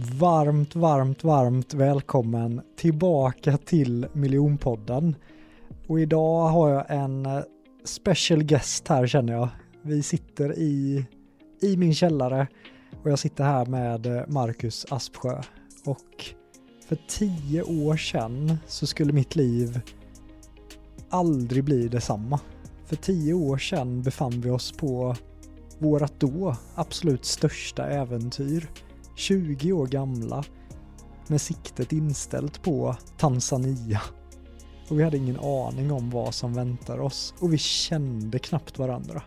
Varmt, varmt, varmt välkommen tillbaka till Miljonpodden. Och idag har jag en eh, special guest här känner jag. Vi sitter i, i min källare och jag sitter här med eh, Marcus Aspsjö. Och för tio år sedan så skulle mitt liv aldrig bli detsamma. För tio år sedan befann vi oss på vårat då absolut största äventyr. 20 år gamla med siktet inställt på Tanzania. Och vi hade ingen aning om vad som väntar oss och vi kände knappt varandra.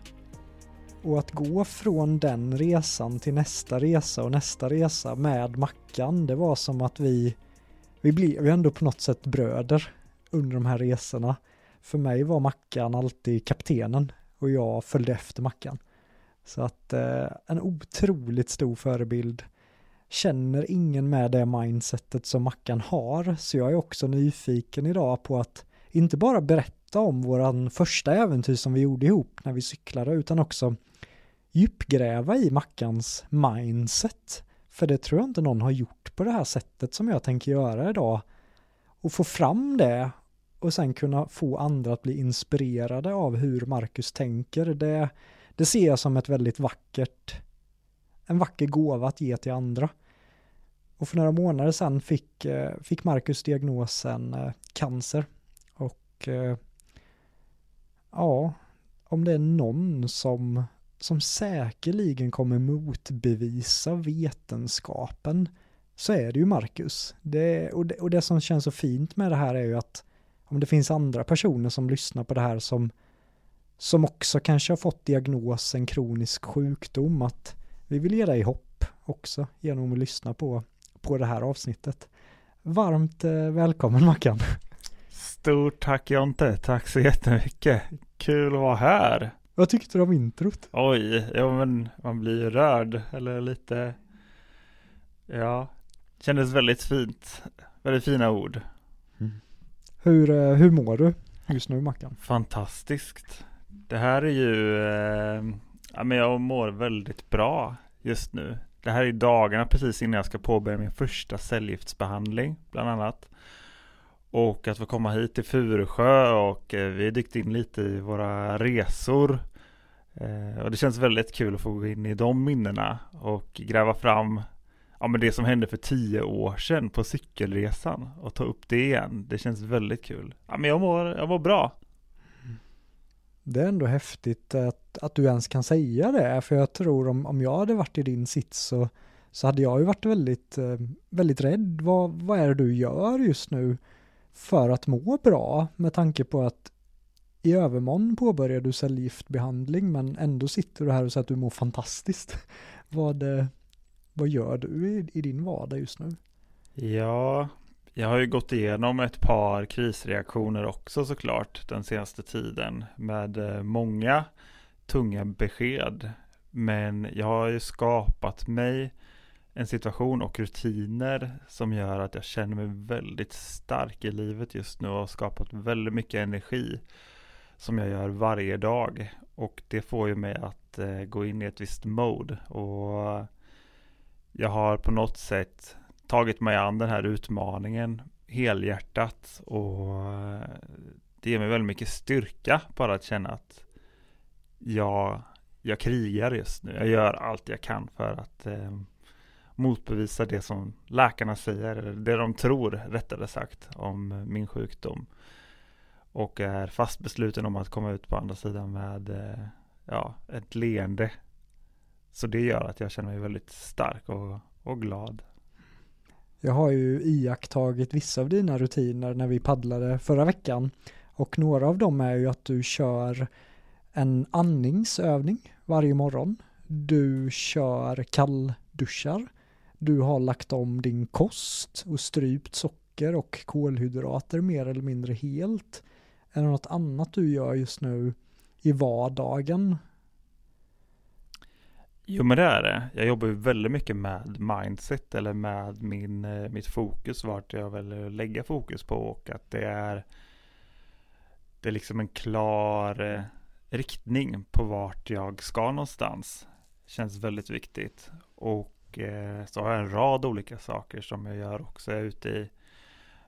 Och att gå från den resan till nästa resa och nästa resa med Mackan, det var som att vi, vi blev ju ändå på något sätt bröder under de här resorna. För mig var Mackan alltid kaptenen och jag följde efter Mackan. Så att eh, en otroligt stor förebild. Känner ingen med det mindsetet som Mackan har, så jag är också nyfiken idag på att inte bara berätta om våran första äventyr som vi gjorde ihop när vi cyklade, utan också djupgräva i Mackans mindset. För det tror jag inte någon har gjort på det här sättet som jag tänker göra idag. Och få fram det och sen kunna få andra att bli inspirerade av hur Marcus tänker. Det, det ser jag som ett väldigt vackert, en vacker gåva att ge till andra. Och för några månader sedan fick, eh, fick Marcus diagnosen eh, cancer. Och eh, ja, om det är någon som, som säkerligen kommer motbevisa vetenskapen så är det ju Marcus. Det, och, det, och det som känns så fint med det här är ju att om det finns andra personer som lyssnar på det här som som också kanske har fått diagnosen kronisk sjukdom, att vi vill ge dig hopp också genom att lyssna på, på det här avsnittet. Varmt eh, välkommen Mackan. Stort tack Jonte, tack så jättemycket. Kul att vara här. Vad tyckte du om introt? Oj, ja men man blir ju rörd eller lite, ja, kändes väldigt fint. Väldigt fina ord. Mm. Hur, eh, hur mår du just nu Mackan? Fantastiskt. Det här är ju, eh, ja men jag mår väldigt bra just nu. Det här är dagarna precis innan jag ska påbörja min första cellgiftsbehandling bland annat. Och att få komma hit till Furusjö och eh, vi har dykt in lite i våra resor. Eh, och det känns väldigt kul att få gå in i de minnena och gräva fram ja, men det som hände för tio år sedan på cykelresan och ta upp det igen. Det känns väldigt kul. Ja, men jag mår, jag mår bra det är ändå häftigt att, att du ens kan säga det, för jag tror om, om jag hade varit i din sits så, så hade jag ju varit väldigt, eh, väldigt rädd. Vad, vad är det du gör just nu för att må bra med tanke på att i övermorgon påbörjar du cellgiftbehandling men ändå sitter du här och säger att du mår fantastiskt. vad, eh, vad gör du i, i din vardag just nu? Ja, jag har ju gått igenom ett par krisreaktioner också såklart den senaste tiden med eh, många tunga besked. Men jag har ju skapat mig en situation och rutiner som gör att jag känner mig väldigt stark i livet just nu och har skapat väldigt mycket energi som jag gör varje dag. Och det får ju mig att eh, gå in i ett visst mode. Och jag har på något sätt tagit mig an den här utmaningen helhjärtat och eh, det ger mig väldigt mycket styrka bara att känna att jag, jag krigar just nu. Jag gör allt jag kan för att eh, motbevisa det som läkarna säger, eller det de tror rättare sagt om min sjukdom. Och är fast besluten om att komma ut på andra sidan med eh, ja, ett leende. Så det gör att jag känner mig väldigt stark och, och glad. Jag har ju iakttagit vissa av dina rutiner när vi paddlade förra veckan och några av dem är ju att du kör en andningsövning varje morgon. Du kör kallduschar. Du har lagt om din kost och strypt socker och kolhydrater mer eller mindre helt. Är det något annat du gör just nu i vardagen Jo men det är det. Jag jobbar ju väldigt mycket med mindset eller med min, eh, mitt fokus, vart jag väljer eh, att lägga fokus på och att det är det är liksom en klar eh, riktning på vart jag ska någonstans. Känns väldigt viktigt. Och och eh, så har jag en rad olika saker som jag gör också. Jag är ute i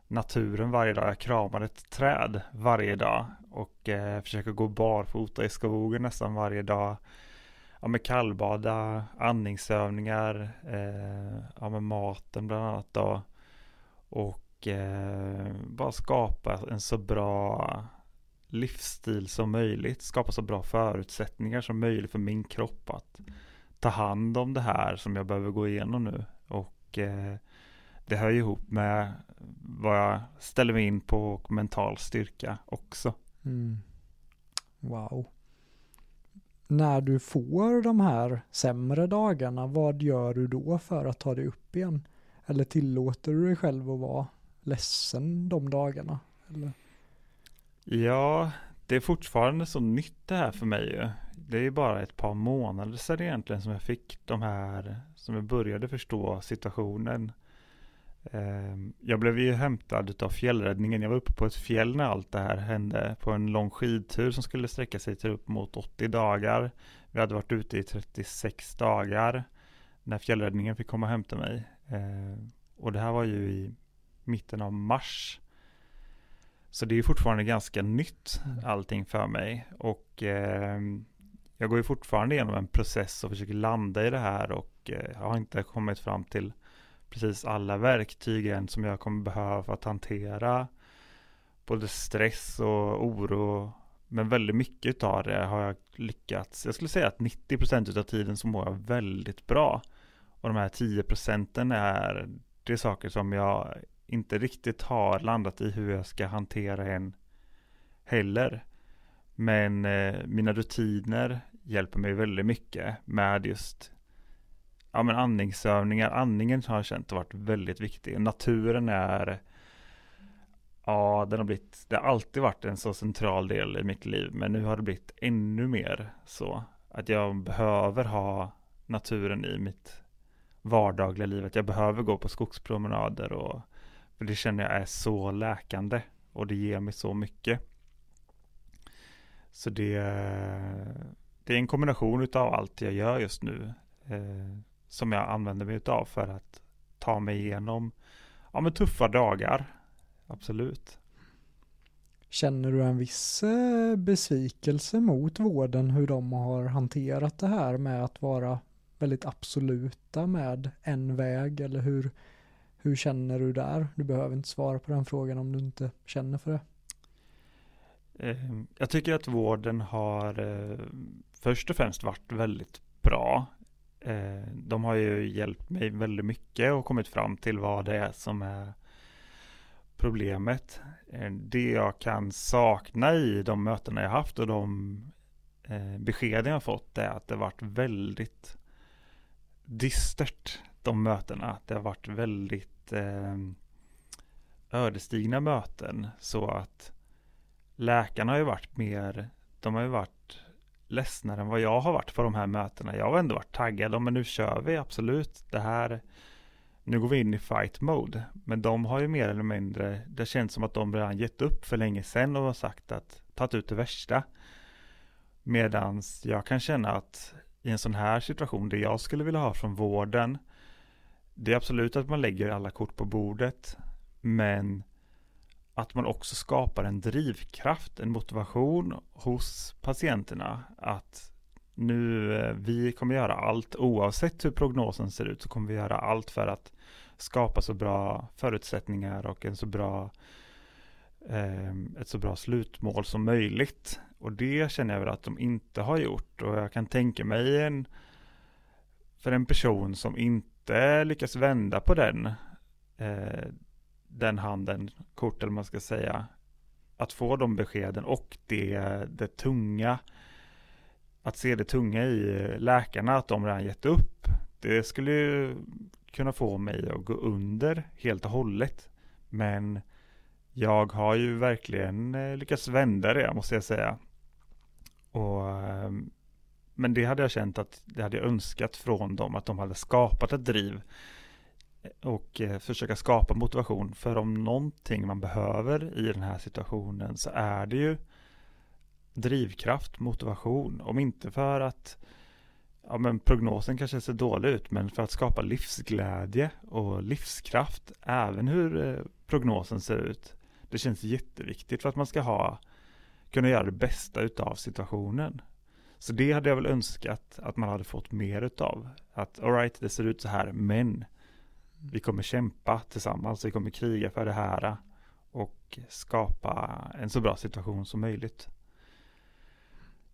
naturen varje dag. Jag kramar ett träd varje dag och eh, försöker gå barfota i skogen nästan varje dag. Ja, med kallbada, andningsövningar, eh, ja, med maten bland annat då. Och eh, bara skapa en så bra livsstil som möjligt. Skapa så bra förutsättningar som möjligt för min kropp att ta hand om det här som jag behöver gå igenom nu. Och eh, det hör ju ihop med vad jag ställer mig in på och mental styrka också. Mm. Wow. När du får de här sämre dagarna, vad gör du då för att ta dig upp igen? Eller tillåter du dig själv att vara ledsen de dagarna? Eller? Ja, det är fortfarande så nytt det här för mig ju. Det är ju bara ett par månader sedan egentligen som jag fick de här, som jag började förstå situationen. Ehm, jag blev ju hämtad av fjällräddningen. Jag var uppe på ett fjäll när allt det här hände på en lång skidtur som skulle sträcka sig till upp mot 80 dagar. Vi hade varit ute i 36 dagar när fjällräddningen fick komma och hämta mig. Ehm, och det här var ju i mitten av mars. Så det är fortfarande ganska nytt mm. allting för mig. Och eh, jag går ju fortfarande igenom en process och försöker landa i det här och eh, jag har inte kommit fram till precis alla verktyg än som jag kommer behöva för att hantera både stress och oro. Men väldigt mycket av det har jag lyckats. Jag skulle säga att 90% av tiden så mår jag väldigt bra. Och de här 10 procenten är det är saker som jag inte riktigt har landat i hur jag ska hantera än. heller. Men eh, mina rutiner hjälper mig väldigt mycket med just ja, men andningsövningar. Andningen har jag känt har varit väldigt viktig. Naturen är Ja, den har blivit, det har alltid varit en så central del i mitt liv, men nu har det blivit ännu mer så att jag behöver ha naturen i mitt vardagliga liv. Att jag behöver gå på skogspromenader och för det känner jag är så läkande och det ger mig så mycket. Så det, det är en kombination av allt jag gör just nu eh, som jag använder mig av för att ta mig igenom ja, men tuffa dagar. Absolut. Känner du en viss eh, besvikelse mot vården hur de har hanterat det här med att vara väldigt absoluta med en väg eller hur, hur känner du där? Du behöver inte svara på den frågan om du inte känner för det. Ehm, jag tycker att vården har eh, först och främst varit väldigt bra. Eh, de har ju hjälpt mig väldigt mycket och kommit fram till vad det är som är problemet. Eh, det jag kan sakna i de mötena jag haft och de eh, beskeden jag fått är att det varit väldigt dystert de mötena. Det har varit väldigt eh, ödesdigra möten så att läkarna har ju varit mer, de har ju varit ledsnare än vad jag har varit på de här mötena. Jag har ändå varit taggad, men nu kör vi absolut. Det här, nu går vi in i fight mode. Men de har ju mer eller mindre, det känns som att de redan gett upp för länge sedan och har sagt att tagit ut det värsta. Medans jag kan känna att i en sån här situation, det jag skulle vilja ha från vården, det är absolut att man lägger alla kort på bordet, men att man också skapar en drivkraft, en motivation hos patienterna att nu, eh, vi kommer göra allt oavsett hur prognosen ser ut så kommer vi göra allt för att skapa så bra förutsättningar och en så bra eh, ett så bra slutmål som möjligt. Och det känner jag väl att de inte har gjort och jag kan tänka mig en för en person som inte lyckas vända på den eh, den handen, kort eller man ska säga, att få de beskeden och det, det tunga, att se det tunga i läkarna, att de redan gett upp, det skulle ju kunna få mig att gå under helt och hållet. Men jag har ju verkligen eh, lyckats vända det, måste jag säga. Och, ehm, men det hade jag känt att det hade jag önskat från dem, att de hade skapat ett driv och eh, försöka skapa motivation. För om någonting man behöver i den här situationen så är det ju drivkraft, motivation. Om inte för att ja men prognosen kanske ser dålig ut, men för att skapa livsglädje och livskraft, även hur eh, prognosen ser ut. Det känns jätteviktigt för att man ska ha, kunna göra det bästa utav situationen. Så det hade jag väl önskat att man hade fått mer utav. Att alright, det ser ut så här, men vi kommer kämpa tillsammans, vi kommer kriga för det här och skapa en så bra situation som möjligt.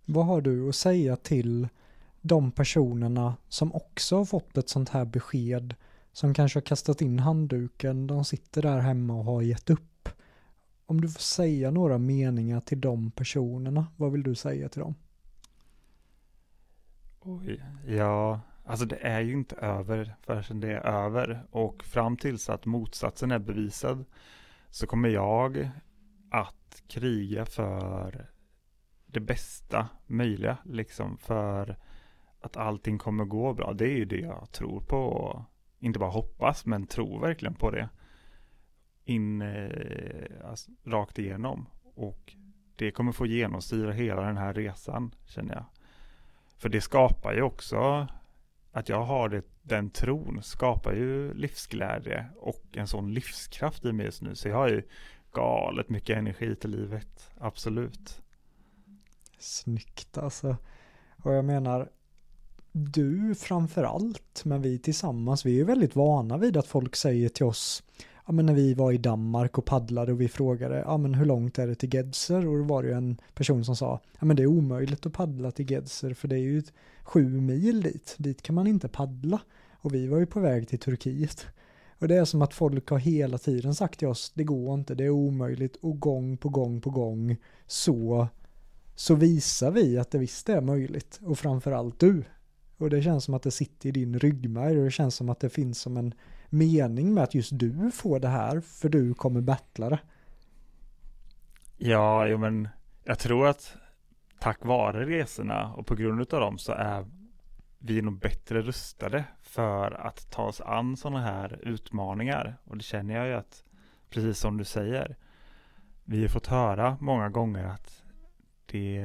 Vad har du att säga till de personerna som också har fått ett sånt här besked som kanske har kastat in handduken, de sitter där hemma och har gett upp. Om du får säga några meningar till de personerna, vad vill du säga till dem? Oj, ja, alltså det är ju inte över förrän det är över och fram tills att motsatsen är bevisad så kommer jag att kriga för det bästa möjliga, liksom för att allting kommer gå bra. Det är ju det jag tror på och inte bara hoppas, men tror verkligen på det. In, eh, alltså, rakt igenom. Och det kommer få genomsyra hela den här resan, känner jag. För det skapar ju också, att jag har det, den tron, skapar ju livsglädje och en sån livskraft i mig just nu. Så jag har ju galet mycket energi till livet, absolut. Snyggt alltså. Och jag menar, du framför allt, men vi tillsammans, vi är väldigt vana vid att folk säger till oss, ja men när vi var i Danmark och paddlade och vi frågade, ja men hur långt är det till Gedser? Och då var det ju en person som sa, ja men det är omöjligt att paddla till Gedser för det är ju sju mil dit, dit kan man inte paddla. Och vi var ju på väg till Turkiet. Och det är som att folk har hela tiden sagt till oss, det går inte, det är omöjligt och gång på gång på gång så, så visar vi att det visst är möjligt och framförallt du. Och det känns som att det sitter i din ryggmärg och det känns som att det finns som en mening med att just du får det här för du kommer battla det. Ja, jo men jag tror att tack vare resorna och på grund av dem så är vi nog bättre rustade för att ta oss an sådana här utmaningar. Och det känner jag ju att, precis som du säger, vi har fått höra många gånger att det,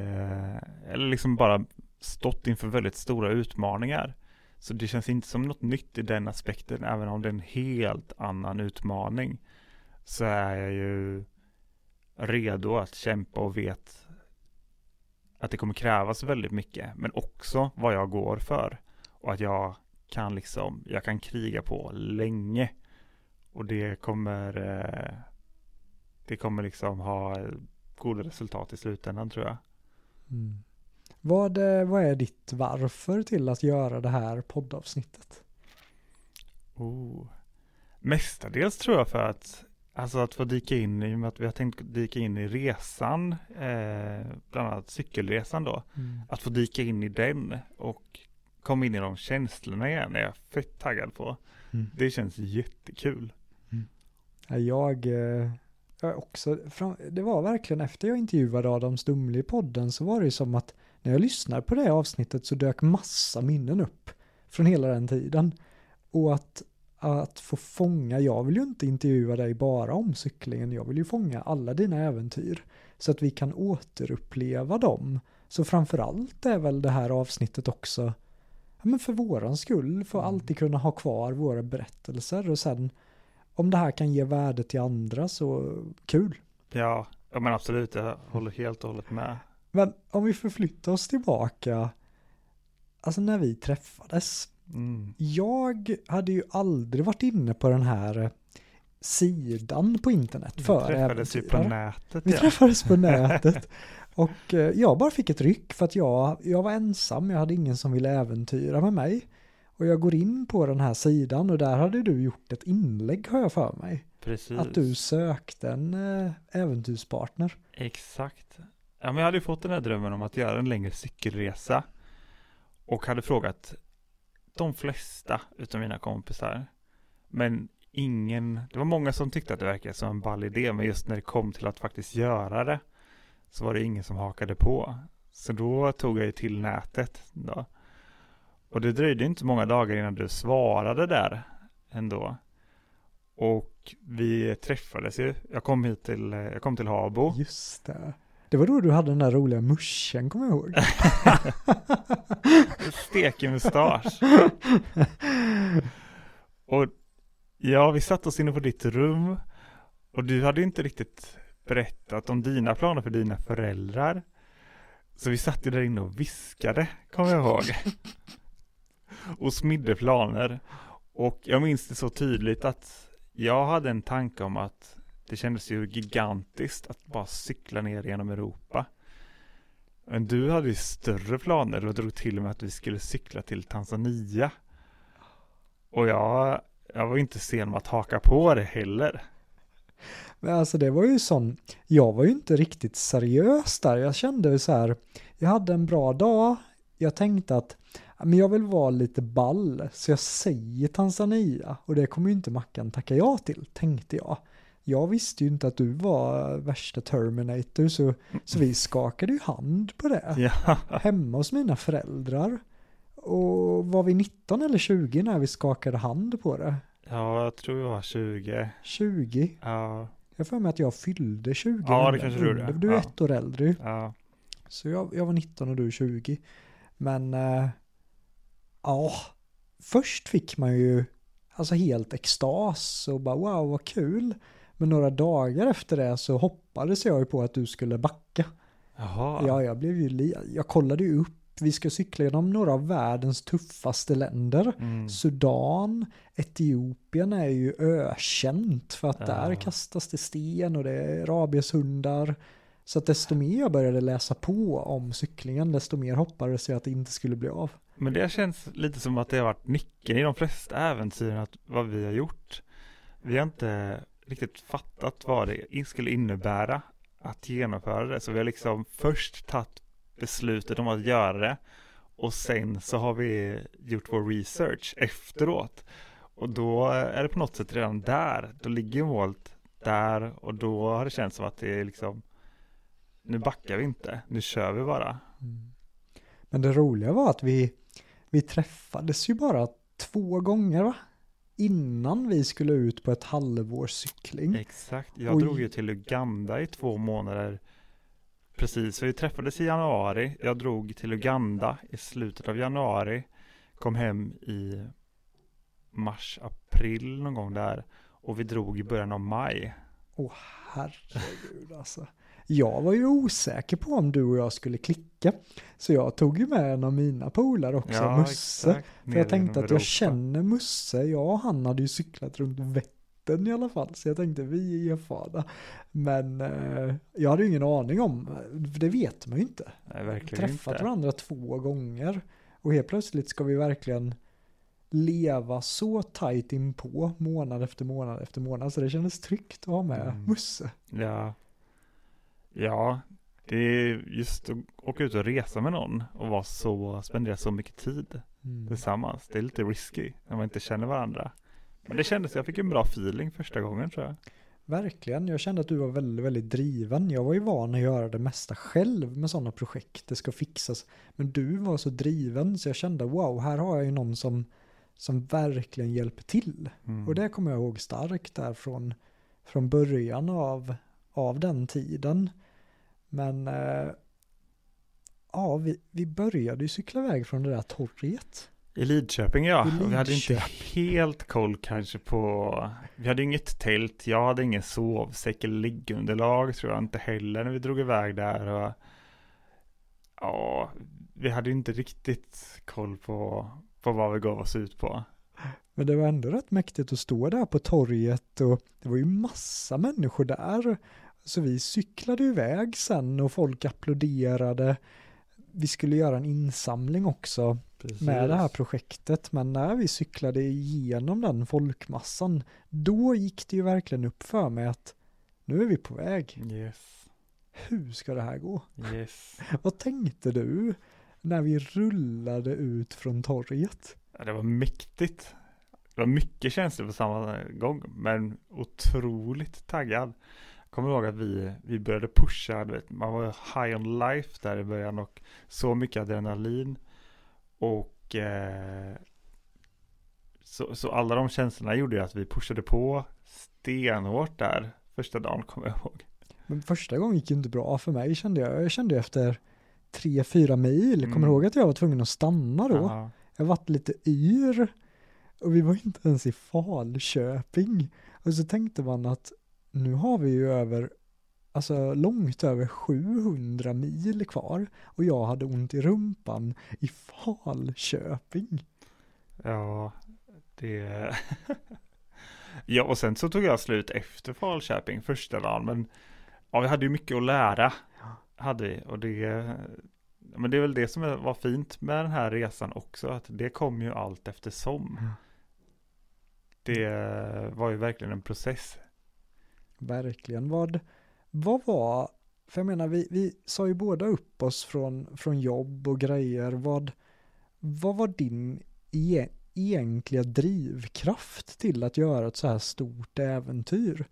eller liksom bara stått inför väldigt stora utmaningar. Så det känns inte som något nytt i den aspekten, även om det är en helt annan utmaning. Så är jag ju redo att kämpa och vet att det kommer krävas väldigt mycket, men också vad jag går för. Och att jag kan liksom, jag kan kriga på länge. Och det kommer, eh, det kommer liksom ha goda resultat i slutändan tror jag. Mm. Vad, vad är ditt varför till att göra det här poddavsnittet? Oh. Mestadels tror jag för att Alltså att få dyka in i med att vi har tänkt dyka in i resan, eh, bland annat cykelresan då. Mm. Att få dyka in i den och komma in i de känslorna igen är jag fett taggad på. Mm. Det känns jättekul. Mm. Jag, eh, jag också, det var verkligen efter jag intervjuade Adam Stumle i podden så var det som att när jag lyssnar på det avsnittet så dök massa minnen upp från hela den tiden. Och att, att få fånga, jag vill ju inte intervjua dig bara om cyklingen, jag vill ju fånga alla dina äventyr. Så att vi kan återuppleva dem. Så framförallt är väl det här avsnittet också, men för våran skull, för att mm. alltid kunna ha kvar våra berättelser och sen om det här kan ge värde till andra så kul. Ja, ja men absolut, jag håller helt och hållet med. Men om vi förflyttar oss tillbaka, alltså när vi träffades. Mm. Jag hade ju aldrig varit inne på den här sidan på internet vi för Vi träffades ju på nätet. Vi ja. träffades på nätet. Och eh, jag bara fick ett ryck för att jag, jag var ensam, jag hade ingen som ville äventyra med mig. Och jag går in på den här sidan och där hade du gjort ett inlägg har jag för mig. Precis. Att du sökte en äh, äventyrspartner. Exakt. Ja, men jag hade fått den här drömmen om att göra en längre cykelresa. Och hade frågat de flesta utav mina kompisar. Men ingen, det var många som tyckte att det verkade som en ball idé, men just när det kom till att faktiskt göra det så var det ingen som hakade på. Så då tog jag ju till nätet då. Och det dröjde inte många dagar innan du svarade där ändå. Och vi träffades ju. Jag kom hit till, jag kom till Habo. Just det. Det var då du hade den där roliga muschen, kommer jag ihåg. Stekig mustasch. Och ja, vi satte oss inne på ditt rum och du hade inte riktigt berättat om dina planer för dina föräldrar. Så vi satt ju där inne och viskade, kommer jag ihåg. Och smidde planer. Och jag minns det så tydligt att jag hade en tanke om att det kändes ju gigantiskt att bara cykla ner genom Europa. Men du hade ju större planer och drog till med att vi skulle cykla till Tanzania. Och jag, jag var inte sen med att haka på det heller. Men alltså det var ju sån, jag var ju inte riktigt seriös där. Jag kände ju så här, jag hade en bra dag, jag tänkte att men jag vill vara lite ball, så jag säger Tanzania och det kommer ju inte Mackan tacka ja till, tänkte jag. Jag visste ju inte att du var värsta Terminator, så, så vi skakade ju hand på det. Ja, Hemma hos mina föräldrar. Och var vi 19 eller 20 när vi skakade hand på det? ja jag tror jag var 20. 20. Ja, Jag får med att jag fyllde 20. Ja, det kanske du gjorde. Du är Ja. ett år äldre ja. Så jag, jag var 19 och du är 20. Men eh, ja, först fick man ju alltså helt extas och bara wow vad kul. Men några dagar efter det så hoppades jag ju på att du skulle backa. Jaha. Ja, jag blev ju, jag kollade ju upp, vi ska cykla genom några av världens tuffaste länder. Mm. Sudan, Etiopien är ju ökänt för att Ja. där kastas det sten och det är rabieshundar. Så att desto mer jag började läsa på om cyklingen, desto mer hoppades jag att det inte skulle bli av. Men det känns lite som att det har varit nyckeln i de flesta äventyren att vad vi har gjort. Vi har inte riktigt fattat vad det skulle innebära att genomföra det. Så vi har liksom först tagit beslutet om att göra det och sen så har vi gjort vår research efteråt. Och då är det på något sätt redan där. Då ligger målet där och då har det känts som att det är liksom nu backar vi inte, nu kör vi bara. Mm. Men det roliga var att vi, vi träffades ju bara två gånger va? Innan vi skulle ut på ett halvårs cykling. Exakt, jag Oj. drog ju till Uganda i två månader Precis, vi träffades i januari Jag drog till Uganda i slutet av januari Kom hem i mars, april någon gång där Och vi drog i början av maj Åh herregud alltså. Jag var ju osäker på om du och jag skulle klicka. Så jag tog ju med en av mina polare också, Musse. exakt, För jag tänkte att jag Europa. känner Musse, jag och han hade ju cyklat runt Vättern i alla fall. Så jag tänkte vi är erfarna. Men eh, jag hade ju ingen aning om, för det vet man ju inte. Nej, verkligen Träffat inte varandra två gånger. Och helt plötsligt ska vi verkligen leva så tajt in på månad efter månad efter månad. Så det kändes tryggt att ha med Mm. Musse. Ja Ja, det är just att åka ut och resa med någon och vara så, spendera så mycket tid Mm. tillsammans. Det är lite risky när man inte känner varandra. Men det kändes, jag fick en bra feeling första gången tror jag. Verkligen, jag kände att du var väldigt, väldigt driven. Jag var ju van att göra det mesta själv med sådana projekt, det ska fixas. Men du var så driven så jag kände wow, här har jag ju någon som, som verkligen hjälper till. Mm. Och det kommer jag ihåg starkt där från, från början av, av den tiden. Men eh, ja, vi, vi började ju cykla iväg från det där torget. I Lidköping ja, I och vi hade inte Lidköping. helt koll kanske på, vi hade inget tält, jag hade ingen sovsäck eller liggunderlag tror jag inte heller när vi drog iväg där och ja, vi hade inte riktigt koll på, på vad vi gav oss ut på. Men det var ändå rätt mäktigt att stå där på torget och det var ju massa människor där. Så vi cyklade iväg sen och folk applåderade. Vi skulle göra en insamling också med det här projektet. Men när vi cyklade igenom den folkmassan, då gick det ju verkligen upp för mig att nu är vi på väg. Yes, Hur ska det här gå? yes. Vad tänkte du när vi rullade ut från torget? Ja, det var mäktigt. Det var mycket känslor på samma gång, men otroligt taggad. Kommer ihåg att vi, vi började pusha, vet, man var high on life där i början och så mycket adrenalin. Och eh, så, så alla de känslorna gjorde ju att vi pushade på stenhårt där första dagen, kommer jag ihåg. Men första gången gick ju inte bra för mig kände jag. Jag kände efter tre, fyra mil. Mm. Kommer du ihåg att jag var tvungen att stanna då? Ja. Jag varit lite yr. Och vi var inte ens i Falköping. Och så tänkte man att nu har vi ju över, alltså långt över 700 mil kvar. Och jag hade ont i rumpan i Falköping. Ja, det... ja, och sen så tog jag slut efter Falköping första dagen, men ja, vi hade ju mycket att lära. Hade vi, och det... Men det är väl det som var fint med den här resan också, att det kom ju allt eftersom. Det var ju verkligen en process. Verkligen. Vad, vad var, för jag menar vi, vi sa ju båda upp oss från, från jobb och grejer. Vad, vad var din e, egentliga drivkraft till att göra ett så här stort äventyr?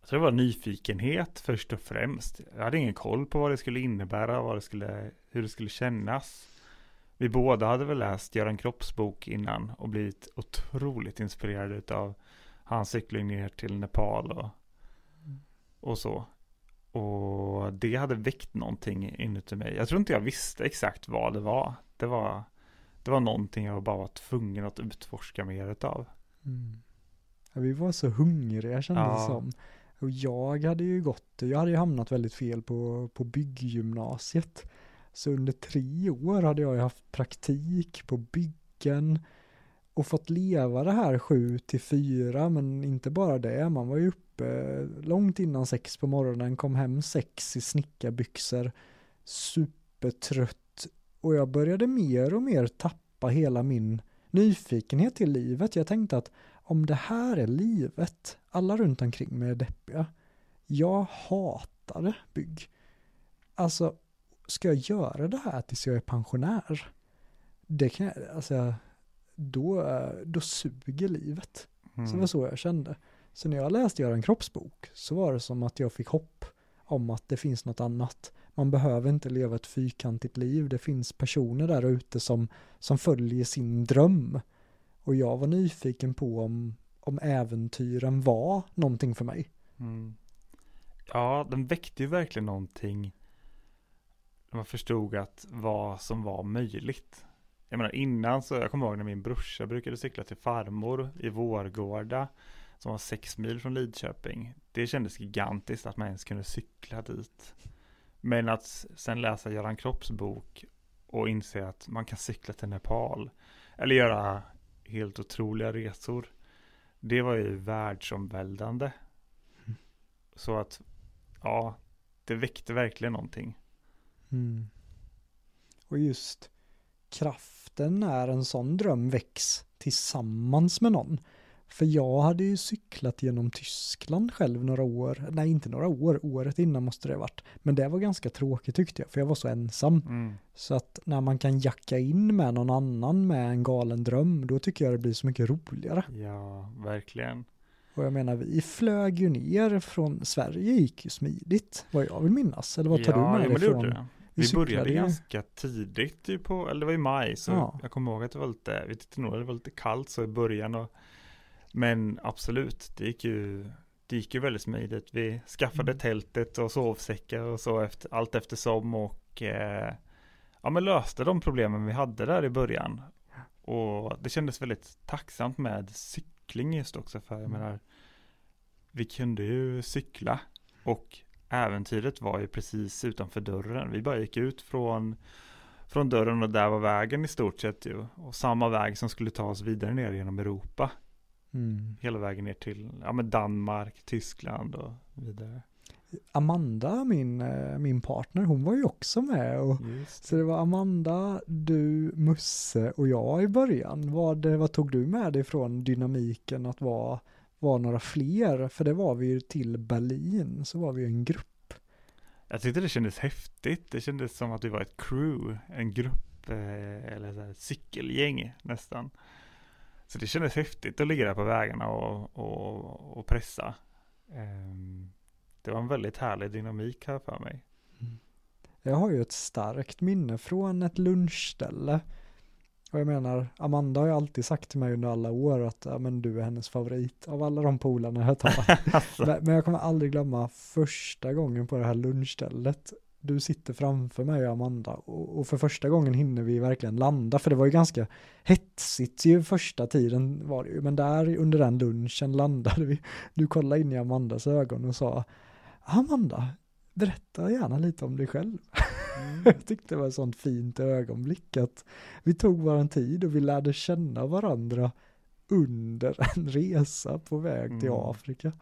Jag tror det var nyfikenhet först och främst. Jag hade ingen koll på vad det skulle innebära, vad det skulle, hur det skulle kännas. Vi båda hade väl läst Göran Kropps bok innan och blivit otroligt inspirerade av hans cykling ner till Nepal och, och så. Och det hade väckt någonting inuti mig. Jag tror inte jag visste exakt vad det var. Det var, det var någonting jag bara var tvungen att utforska mer utav. Mm. Ja, vi var så hungriga kändes det Ja. som. Och jag hade ju gått, jag hade ju hamnat väldigt fel på, på bygggymnasiet. Så under tre år hade jag ju haft praktik på byggen och fått leva det här sju till fyra, men inte bara det, man var ju uppe långt innan sex på morgonen, kom hem sex i snickarbyxor, supertrött och jag började mer och mer tappa hela min nyfikenhet till livet. Jag tänkte att om det här är livet, alla runt omkring mig är deppiga. Jag hatade bygg. Alltså, ska jag göra det här tills jag är pensionär? Det kan jag, alltså, då, då suger livet. Så det var så jag kände. Så när jag läste Göran Kropps bok så var det som att jag fick hopp om att det finns något annat. Man behöver inte leva ett fyrkantigt liv. Det finns personer där ute som, som följer sin dröm. Och jag var nyfiken på om, om äventyren var någonting för mig. Mm. Ja, den väckte ju verkligen någonting. Man förstod att vad som var möjligt. Jag menar innan så, jag kommer ihåg när min brorsa brukade cykla till farmor i Vårgårda. Som var sex mil från Lidköping. Det kändes gigantiskt att man ens kunde cykla dit. Men att sen läsa Göran Kropps bok och inse att man kan cykla till Nepal. Eller göra helt otroliga resor. Det var ju världsomvälvande. Så att, ja, det väckte verkligen någonting. Mm. Och just kraften när en sån dröm väcks tillsammans med någon. För jag hade ju cyklat genom Tyskland själv några år, nej inte några år, året innan måste det ha varit. Men det var ganska tråkigt tyckte jag, för jag var så ensam. Mm. Så att när man kan jacka in med någon annan med en galen dröm, då tycker jag det blir så mycket roligare. Ja, verkligen. Och jag menar, vi flög ju ner från Sverige, gick ju smidigt, vad jag vill minnas. Eller vad tar ja, du med dig men det från? Vi Vi, började ganska tidigt, ju på, eller det var i maj, så Ja. jag kommer ihåg att det var lite, vet inte nog, det var lite kallt så i början. Och, men absolut, det gick ju, det gick ju väldigt smidigt. Vi skaffade Mm. tältet och sovsäckar och så efter, allt eftersom och eh, ja, men löste de problemen vi hade där i början. Och det kändes väldigt tacksamt med cykling just också, för jag Mm. menar, vi kunde ju cykla och äventyret var ju precis utanför dörren. Vi bara gick ut från, från dörren och där var vägen i stort sett ju. Och samma väg som skulle ta oss vidare ner genom Europa. Mm. Hela vägen ner till ja, men Danmark, Tyskland och vidare. Amanda, min, eh, min partner, hon var ju också med och Just. så det var Amanda, du, Musse och jag i början. Vad, eh, vad tog du med dig från dynamiken att vara, vara några fler? För det var vi ju till Berlin, så var vi ju en grupp. Jag tyckte det kändes häftigt. Det kändes som att vi var ett crew, en grupp eh, eller så här, cykelgäng nästan. Så det kändes häftigt att ligga där på vägarna och, och, och pressa. Ehm, det var en väldigt härlig dynamik här för mig. Jag har ju ett starkt minne från ett lunchställe Och jag menar, Amanda har ju alltid sagt till mig under alla år att ja, men du är hennes favorit av alla de polarna jag tar. alltså, men, men jag kommer aldrig glömma första gången på det här lunchstället. Du sitter framför mig och Amanda och, för första gången hinner vi verkligen landa, för det var ju ganska hetsigt ju första tiden var det ju, men där under den lunchen landade vi. Du kollade in i Amandas ögon och sa Amanda, berätta gärna lite om dig själv. mm. Jag tyckte det var ett sånt fint ögonblick att vi tog våran tid och vi lärde känna varandra under en resa på väg till Mm. Afrika.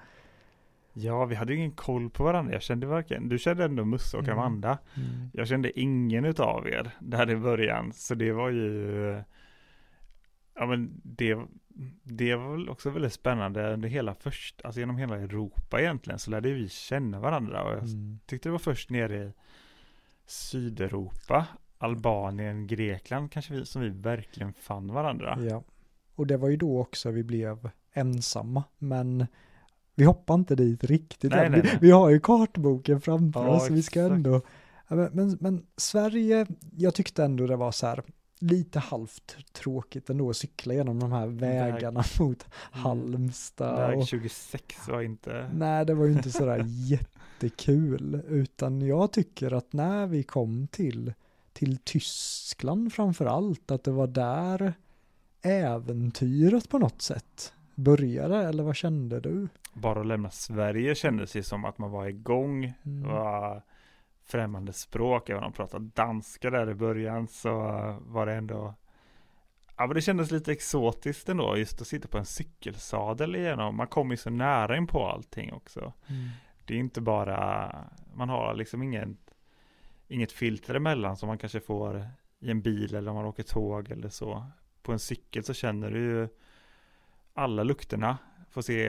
Ja, vi hade ingen koll på varandra. Jag kände varken, du kände ändå Musse och Mm. Amanda. Jag kände ingen utav er där i början, så det var ju Ja men det, det var väl också väldigt spännande under hela först, alltså genom hela Europa egentligen så lärde vi känna varandra och jag Mm. tyckte det var först nere i Sydeuropa, Albanien, Grekland kanske vi, som vi verkligen fann varandra. Ja, och det var ju då också vi blev ensamma, men vi hoppar inte dit riktigt Nej, än. nej, vi, nej. vi har ju kartboken framför Ja, oss, vi ska exakt. ändå, men, men, men Sverige, jag tyckte ändå det var så här lite halvt tråkigt ändå att cykla genom de här vägarna mot Halmstad. Väg Och, 26 var inte... nej, det var ju inte sådär jättekul, utan jag tycker att när vi kom till, till Tyskland framför allt, att det var där äventyret på något sätt började, eller vad kände du? Bara att lämna Sverige kändes ju som att man var igång. Mm. Var främmande språk, även om de pratade danska där i början så var det ändå Ja men det kändes lite exotiskt ändå just att sitta på en cykelsadel igenom. Man kommer ju så nära in på allting också. Mm. Det är inte bara, man har liksom ingen, inget filter emellan som man kanske får i en bil eller om man åker tåg eller så. På en cykel så känner du ju alla lukterna. Får se,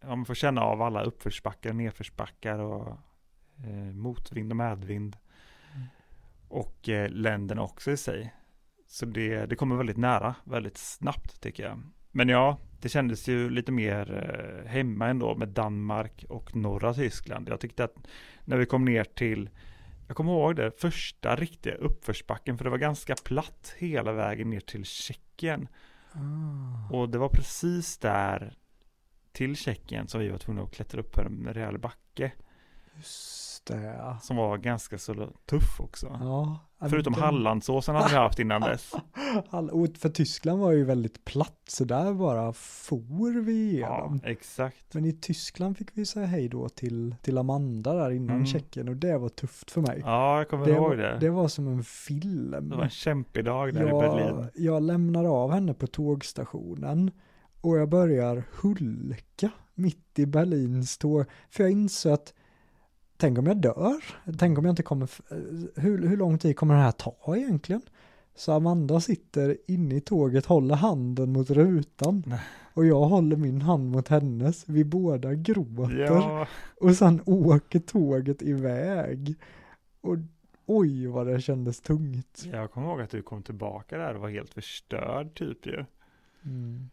ja, man får känna av alla uppförsbackar, nedförsbackar och eh, motvind och medvind. Mm. Och eh, länderna också i sig. Så det, det kommer väldigt nära, väldigt snabbt tycker jag. Men ja, det kändes ju lite mer eh, hemma ändå med Danmark och norra Tyskland. Jag tyckte att när vi kom ner till, jag kommer ihåg det, första riktiga uppförsbacken, för det var ganska platt hela vägen ner till Tjeckien. Ah. Och det var precis där till Tjeckien som vi var tvungna att klättra upp för en rejäl backe. Just det. Som var ganska så tuff också. Ja. Förutom den- Hallandsåsen hade vi haft innan dess. För Tyskland var ju väldigt platt, så där bara for vi Ja, igenom. exakt. Men i Tyskland fick vi säga hej då till, till Amanda där innan Mm. Tjeckien och det var tufft för mig. Ja, jag kommer det, ihåg var, det. det var som en film. Det var en kämpig dag där i Berlin. jag, jag lämnar av henne på tågstationen och jag börjar hulka mitt i Berlins tåg. För jag inser att tänk om jag dör? Tänk om jag inte kommer, f- hur, hur lång tid kommer det här ta egentligen? Så Amanda sitter inne i tåget, håller handen mot rutan Nej. och jag håller min hand mot hennes. Vi båda gråter Ja, och sen åker tåget iväg. Och oj vad det kändes tungt. jag kommer ihåg att du kom tillbaka där och var helt förstörd typ ju. Mm.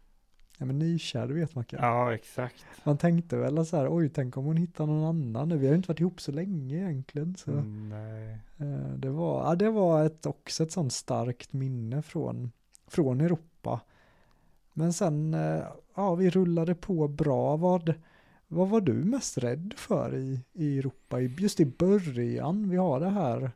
Ja men nykär, det vet man kan. Ja, exakt. Man tänkte väl så här, oj tänk om hon hittar någon annan nu. Vi har ju inte varit ihop så länge egentligen. Så. Mm, nej. eh, Det var, ja, det var ett, också ett sånt starkt minne från, från Europa. Men sen, eh, ja vi rullade på bra. Vad, vad var du mest rädd för i, i Europa? Just i början, vi har det här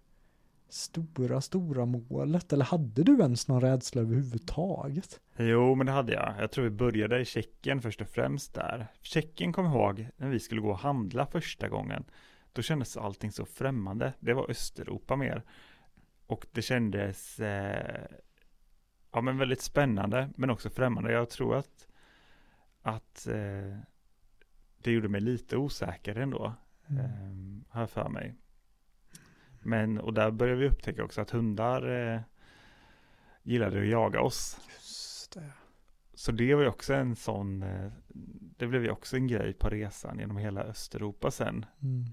stora, stora målet. Eller hade du ens någon rädsla överhuvudtaget? Jo, men det hade jag. Jag tror vi började i Tjeckien först och främst där. Tjeckien kom ihåg när vi skulle gå och handla första gången. Då kändes allting så främmande. Det var Östeuropa mer. Och det kändes eh, ja, men väldigt spännande, men också främmande. Jag tror att, att eh, det gjorde mig lite osäker ändå, Mm. eh, har jag för mig. Men, och där började vi upptäcka också att hundar eh, gillade att jaga oss. Just det. Så det var ju också en sån, eh, det blev ju också en grej på resan genom hela Östeuropa sen. Mm.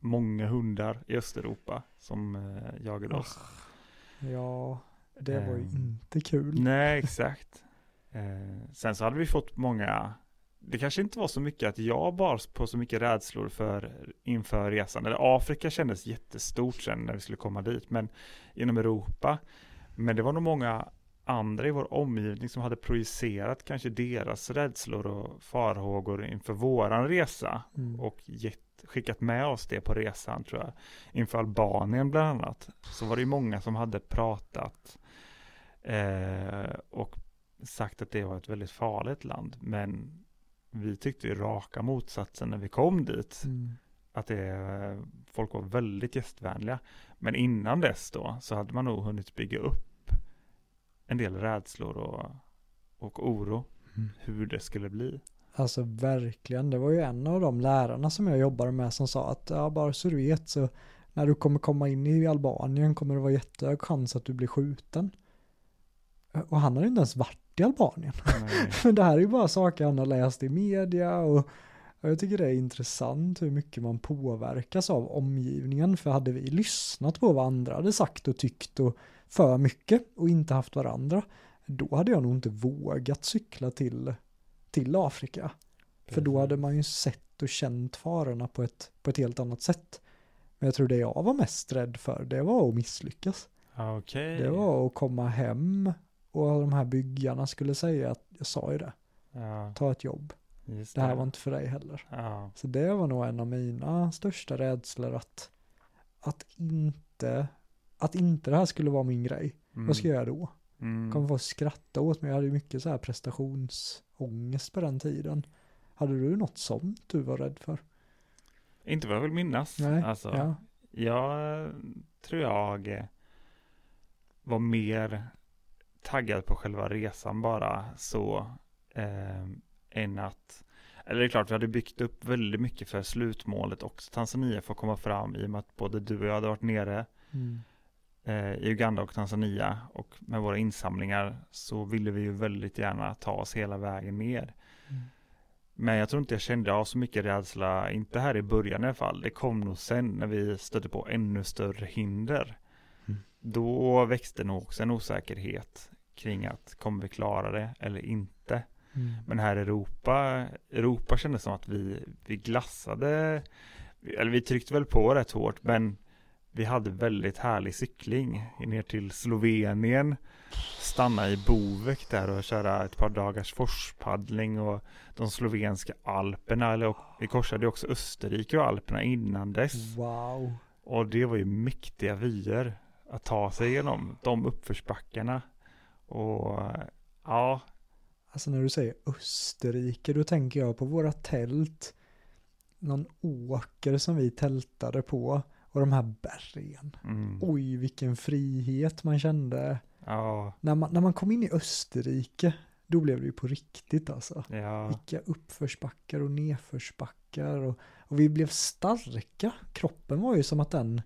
Många hundar i Östeuropa som eh, jagade oss. Ja, det var ju Ehm, inte kul. Nej, exakt. Eh, sen så hade vi fått många, det kanske inte var så mycket att jag bars på så mycket rädslor för inför resan. Eller Afrika kändes jättestort sen när vi skulle komma dit, men inom Europa. Men det var nog många andra i vår omgivning som hade projicerat kanske deras rädslor och farhågor inför våran resa Mm. och gett, skickat med oss det på resan tror jag. Inför Albanien bland annat. Så var det ju många som hade pratat eh, och sagt att det var ett väldigt farligt land. Men vi tyckte ju raka motsatsen när vi kom dit. Mm. Att det, folk var väldigt gästvänliga. Men innan dess då så hade man nog hunnit bygga upp en del rädslor och, och oro Mm. hur det skulle bli. Alltså verkligen, det var ju en av de lärarna som jag jobbade med som sa att ja, bara så du vet så när du kommer komma in i Albanien kommer det vara jättehög chans att du blir skjuten. Och han hade inte ens varit i Albanien. Men det här är ju bara saker han har läst i media och och jag tycker det är intressant hur mycket man påverkas av omgivningen. För hade vi lyssnat på vad andra hade sagt och tyckt och för mycket och inte haft varandra, då hade jag nog inte vågat cykla till, till Afrika. För då hade man ju sett och känt farorna på ett, på ett helt annat sätt. Men jag tror det jag var mest rädd för, det var att misslyckas. Ja, Okej. Det var att komma hem och de här byggarna skulle säga att jag sa ju det, Ja, ta ett jobb. just Det här var inte för dig heller. Ja, Så det var nog en av mina största rädslor att, att inte, att inte det här skulle vara min grej. mm. Vad ska jag göra då? Mm. Kommer få skratta åt mig. Jag hade ju mycket så här prestationsångest på den tiden. Hade du något sånt du var rädd för? Inte vad jag vill minnas. Nej, alltså, ja. Jag tror jag var mer taggad på själva resan bara så eh, än att eller det är klart, vi hade byggt upp väldigt mycket för slutmålet också Tanzania får komma fram i och med att både du och jag hade varit nere Mm. eh, i Uganda och Tanzania och med våra insamlingar så ville vi ju väldigt gärna ta oss hela vägen ner. Mm. Men jag tror inte jag kände av så mycket rädsla, inte här i början i alla fall. Det kom nog sen när vi stötte på ännu större hinder. Då växte nog också en osäkerhet kring att kommer vi klara det eller inte. Mm. Men här i Europa, Europa kändes som att vi, vi glassade, eller vi tryckte väl på rätt hårt, men vi hade väldigt härlig cykling ner till Slovenien, stanna i Bovek där och köra ett par dagars forspaddling och de slovenska alperna, eller och vi korsade också Österrike och alperna innan dess. Wow. Och det var ju mäktiga vyer att ta sig igenom de uppförsbackarna. Och ja, Alltså när du säger Österrike, då tänker jag på våra tält. Någon åker som vi tältade på. Och de här bergen. mm, Oj, vilken frihet man kände. ja, När man, när man kom in i Österrike, då blev det ju på riktigt alltså. ja, Vilka uppförsbackar och nedförsbackar. Och, och vi blev starka. Kroppen var ju som att den,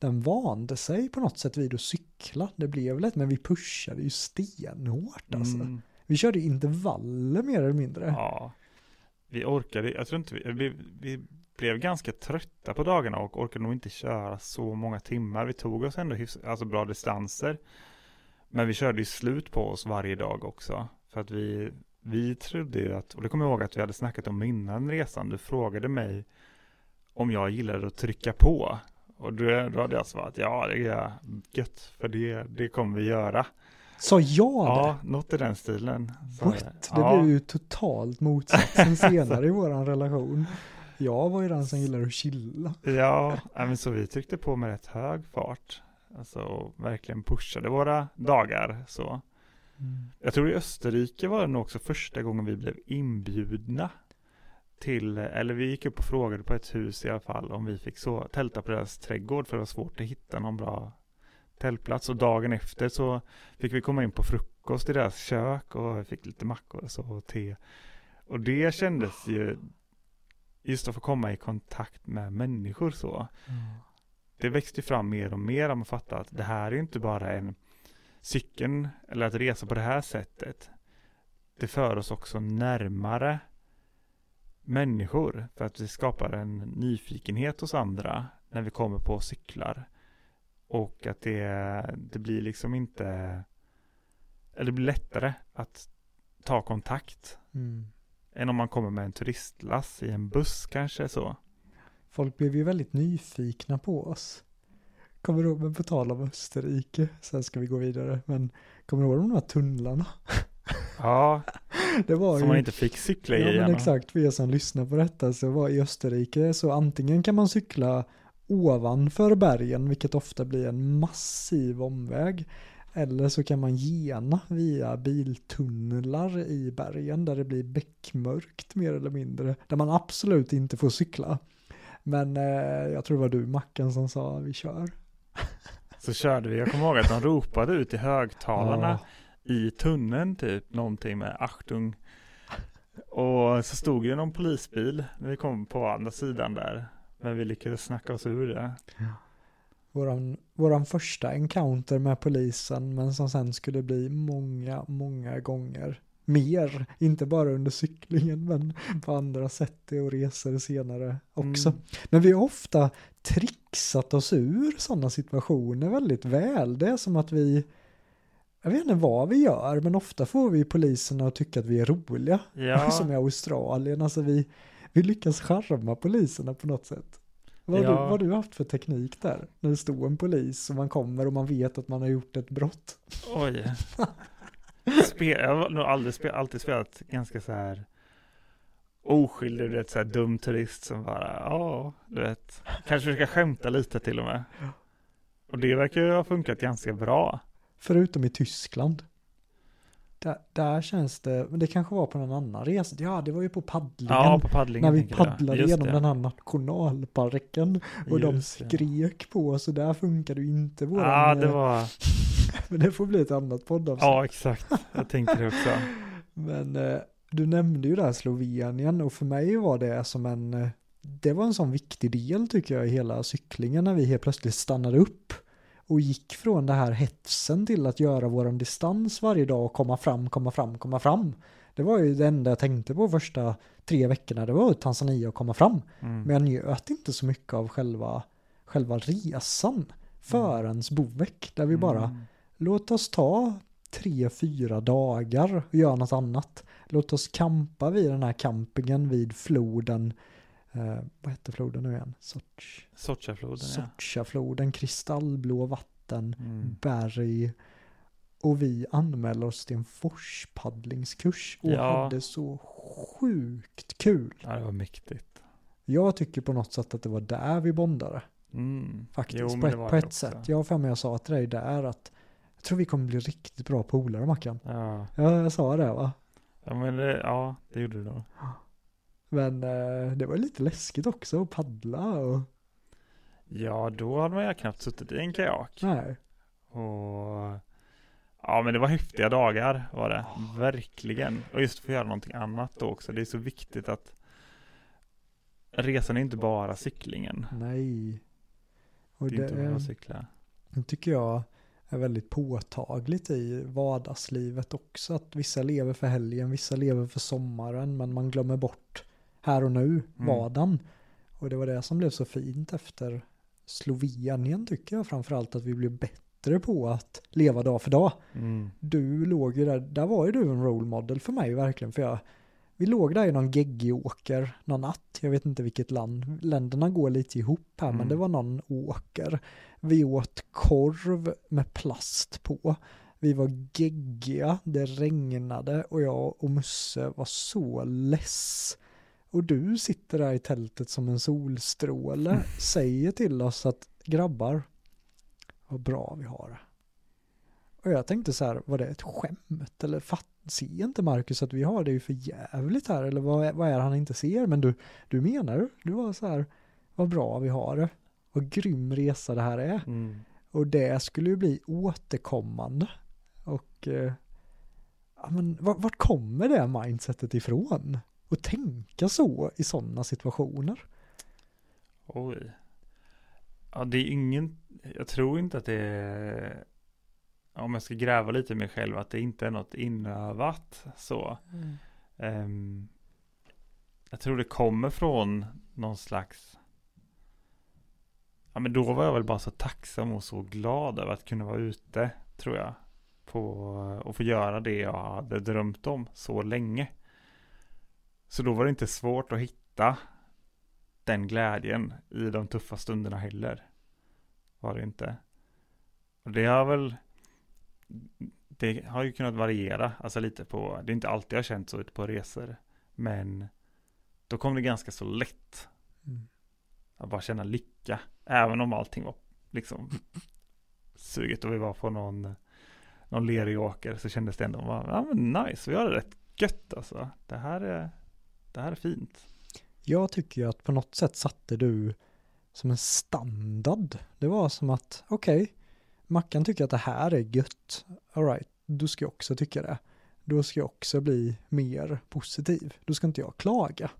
den vande sig på något sätt vid att cykla. Det blev lätt, men vi pushade ju stenhårt alltså. mm, Vi körde intervaller mer eller mindre. ja. Vi orkade, jag tror inte vi, vi, vi blev ganska trötta på dagarna och orkade nog inte köra så många timmar. Vi tog oss ändå hyfs, alltså bra distanser. Men vi körde ju slut på oss varje dag också. För att vi, vi trodde ju att, och det kommer jag ihåg att vi hade snackat om innan resan. Du frågade mig om jag gillade att trycka på. Och då, då hade jag svarat ja det är gött. För det, det kommer vi göra. Sa jag Ja, det? något i den stilen. What? Det ja. blev ju totalt motsatsen senare i våran relation. Jag var ju den som gillade att chilla. Ja, men så vi tryckte på med rätt hög fart. Alltså verkligen pushade våra dagar så. Jag tror i Österrike var det nog också första gången vi blev inbjudna till, eller vi gick upp och frågade på ett hus i alla fall om vi fick så, tälta på deras trädgård för det var svårt att hitta någon bra tältplats och dagen efter så fick vi komma in på frukost i deras kök och vi fick lite mackor och så och te. Och det kändes ju just att få komma i kontakt med människor så. Det växte fram mer och mer att man fattade att det här är ju inte bara en cykeln eller att resa på det här sättet. Det för oss också närmare människor för att det skapar en nyfikenhet hos andra när vi kommer på cyklar. Och att det, det blir liksom inte, eller det blir lättare att ta kontakt Mm. än om man kommer med en turistlass i en buss kanske så. Folk blev ju väldigt nyfikna på oss. Kommer du ihåg, men på tal om Österrike, sen ska vi gå vidare, men kommer du ihåg de här tunnlarna? Ja, Det var som ju, man inte fick cykla ja men igenom. exakt, för er som lyssnar på detta så var i Österrike så antingen kan man cykla ovanför bergen, vilket ofta blir en massiv omväg, eller så kan man gena via biltunnlar i bergen där det blir beckmörkt mer eller mindre, där man absolut inte får cykla. Men eh, jag tror det var du Mackan som sa vi kör. Så körde vi, jag kommer ihåg att de ropade ut i högtalarna Ja. I tunneln typ någonting med Achtung. Och så stod det någon polisbil när vi kom på andra sidan där. Men vi lyckades snacka oss ur det. Våran, våran första encounter med polisen men som sen skulle bli många, många gånger mer. Inte bara under cyklingen men på andra sätt och resor senare också. Mm. Men vi har ofta trixat oss ur sådana situationer väldigt väl. Det är som att vi, jag vet inte vad vi gör, men ofta får vi poliserna att tycka att vi är roliga. Ja, Som i Australien, alltså vi, vi lyckas charma poliserna på något sätt. Vad har, Ja. du, vad har du haft för teknik där? När det står en polis och man kommer och man vet att man har gjort ett brott. oj. Spel, jag har nog aldrig spel, alltid spelat ganska så här oskyldig, du vet så här dum turist som bara, ja, du vet, kanske försöka skämta lite till och med. Och det verkar ju ha funkat ganska bra. Förutom i Tyskland. Där, där känns det, men det kanske var på någon annan resa. Ja, det var ju på paddlingen. Ja, på paddlingen. när vi paddlade genom det. den här nationalparken. Och de Just det. skrek på oss och där funkade ju inte våran... Ja, det eh, var, Men det får bli ett annat poddavsnitt. ja exakt. Jag tänker det också. Men eh, du nämnde ju där Slovenien och för mig var det som en, eh, det var en sån viktig del tycker jag i hela cyklingen när vi helt plötsligt stannade upp och gick från det här hetsen till att göra våran distans varje dag och komma fram, komma fram, komma fram. Det var ju det enda jag tänkte på första tre veckorna, det var Tanzania och komma fram. Mm. Men jag njöt inte så mycket av själva, själva resan förrän Bovek, där vi bara Mm. Låt oss ta tre, fyra dagar och göra något annat. Låt oss campa vid den här campingen vid floden. Eh, vad heter floden nu igen? Soch, Sochafloden ja. Sochafloden, kristallblå vatten, Mm. berg. Och vi anmälde oss till en forspaddlingskurs och Ja. hade så sjukt kul. ja, det var mäktigt. Jag tycker på något sätt att det var där vi bondade. Mm. Faktiskt, Jo, på ett, på ett sätt. Jag har för mig jag sa till dig där att jag tror vi kommer bli riktigt bra polare Mackan. Ja. Ja, jag sa det va? Ja, men det, ja, det gjorde du då. Men eh, det var lite läskigt också att paddla och Ja, då hade man ju knappt suttit i en kajak. nej. Och ja, men det var häftiga dagar var det. Verkligen. Och just få göra någonting annat då också. Det är så viktigt att resan är inte bara cyklingen. Nej. Och Det är det, inte bara att cykla. det tycker jag är väldigt påtagligt i vardagslivet också. Att vissa lever för helgen, vissa lever för sommaren, men man glömmer bort här och nu, vardagen. Och det var det som blev så fint efter Slovenien tycker jag framförallt att vi blev bättre på att leva dag för dag. Mm. du låg ju där, där var ju du en role model för mig verkligen, för jag, vi låg där i någon geggig åker någon natt, jag vet inte vilket land, länderna går lite ihop här, men Mm. det var någon åker. Vi åt korv med plast på, vi var geggiga, det regnade och jag och Musse var så less. Och du sitter där i tältet som en solstråle, säger till oss att grabbar, vad bra vi har det. Och jag tänkte så här, var det ett skämt? Eller fatt, ser inte Marcus att vi har det ju för jävligt här? Eller vad, är- vad är det han inte ser? Men du, du menar du? Du var så här, vad bra vi har det. Vad grym resa det här är. Mm. Och det skulle ju bli återkommande. Och eh, ja, men vart, vart kommer det mindsetet ifrån? Och tänka så i sådana situationer. Oj. Ja, det är ingen, jag tror inte att det är, om jag ska gräva lite i mig själv, att det inte är något inövat så. Ehm, jag tror det kommer från någon slags Ja men då var jag väl bara så tacksam och så glad över att kunna vara ute tror jag. På, och få göra det jag hade drömt om så länge. Så då var det inte svårt att hitta den glädjen i de tuffa stunderna heller. var det inte. Och det har väl, det har ju kunnat variera, alltså lite på, det är inte alltid jag har känt så ute på resor, men då kom det ganska så lätt. Mm. Att bara känna lycka, även om allting var liksom suget och vi var på någon, någon lerig åker så kändes det ändå, ja men nice, vi har det rätt gött alltså. Det här är, det här är fint. Jag tycker ju att på något sätt satte du som en standard. Det var som att, okej, okay, Mackan tycker att det här är gött. Alright, då ska jag också tycka det. Då ska jag också bli mer positiv. Då ska inte jag klaga.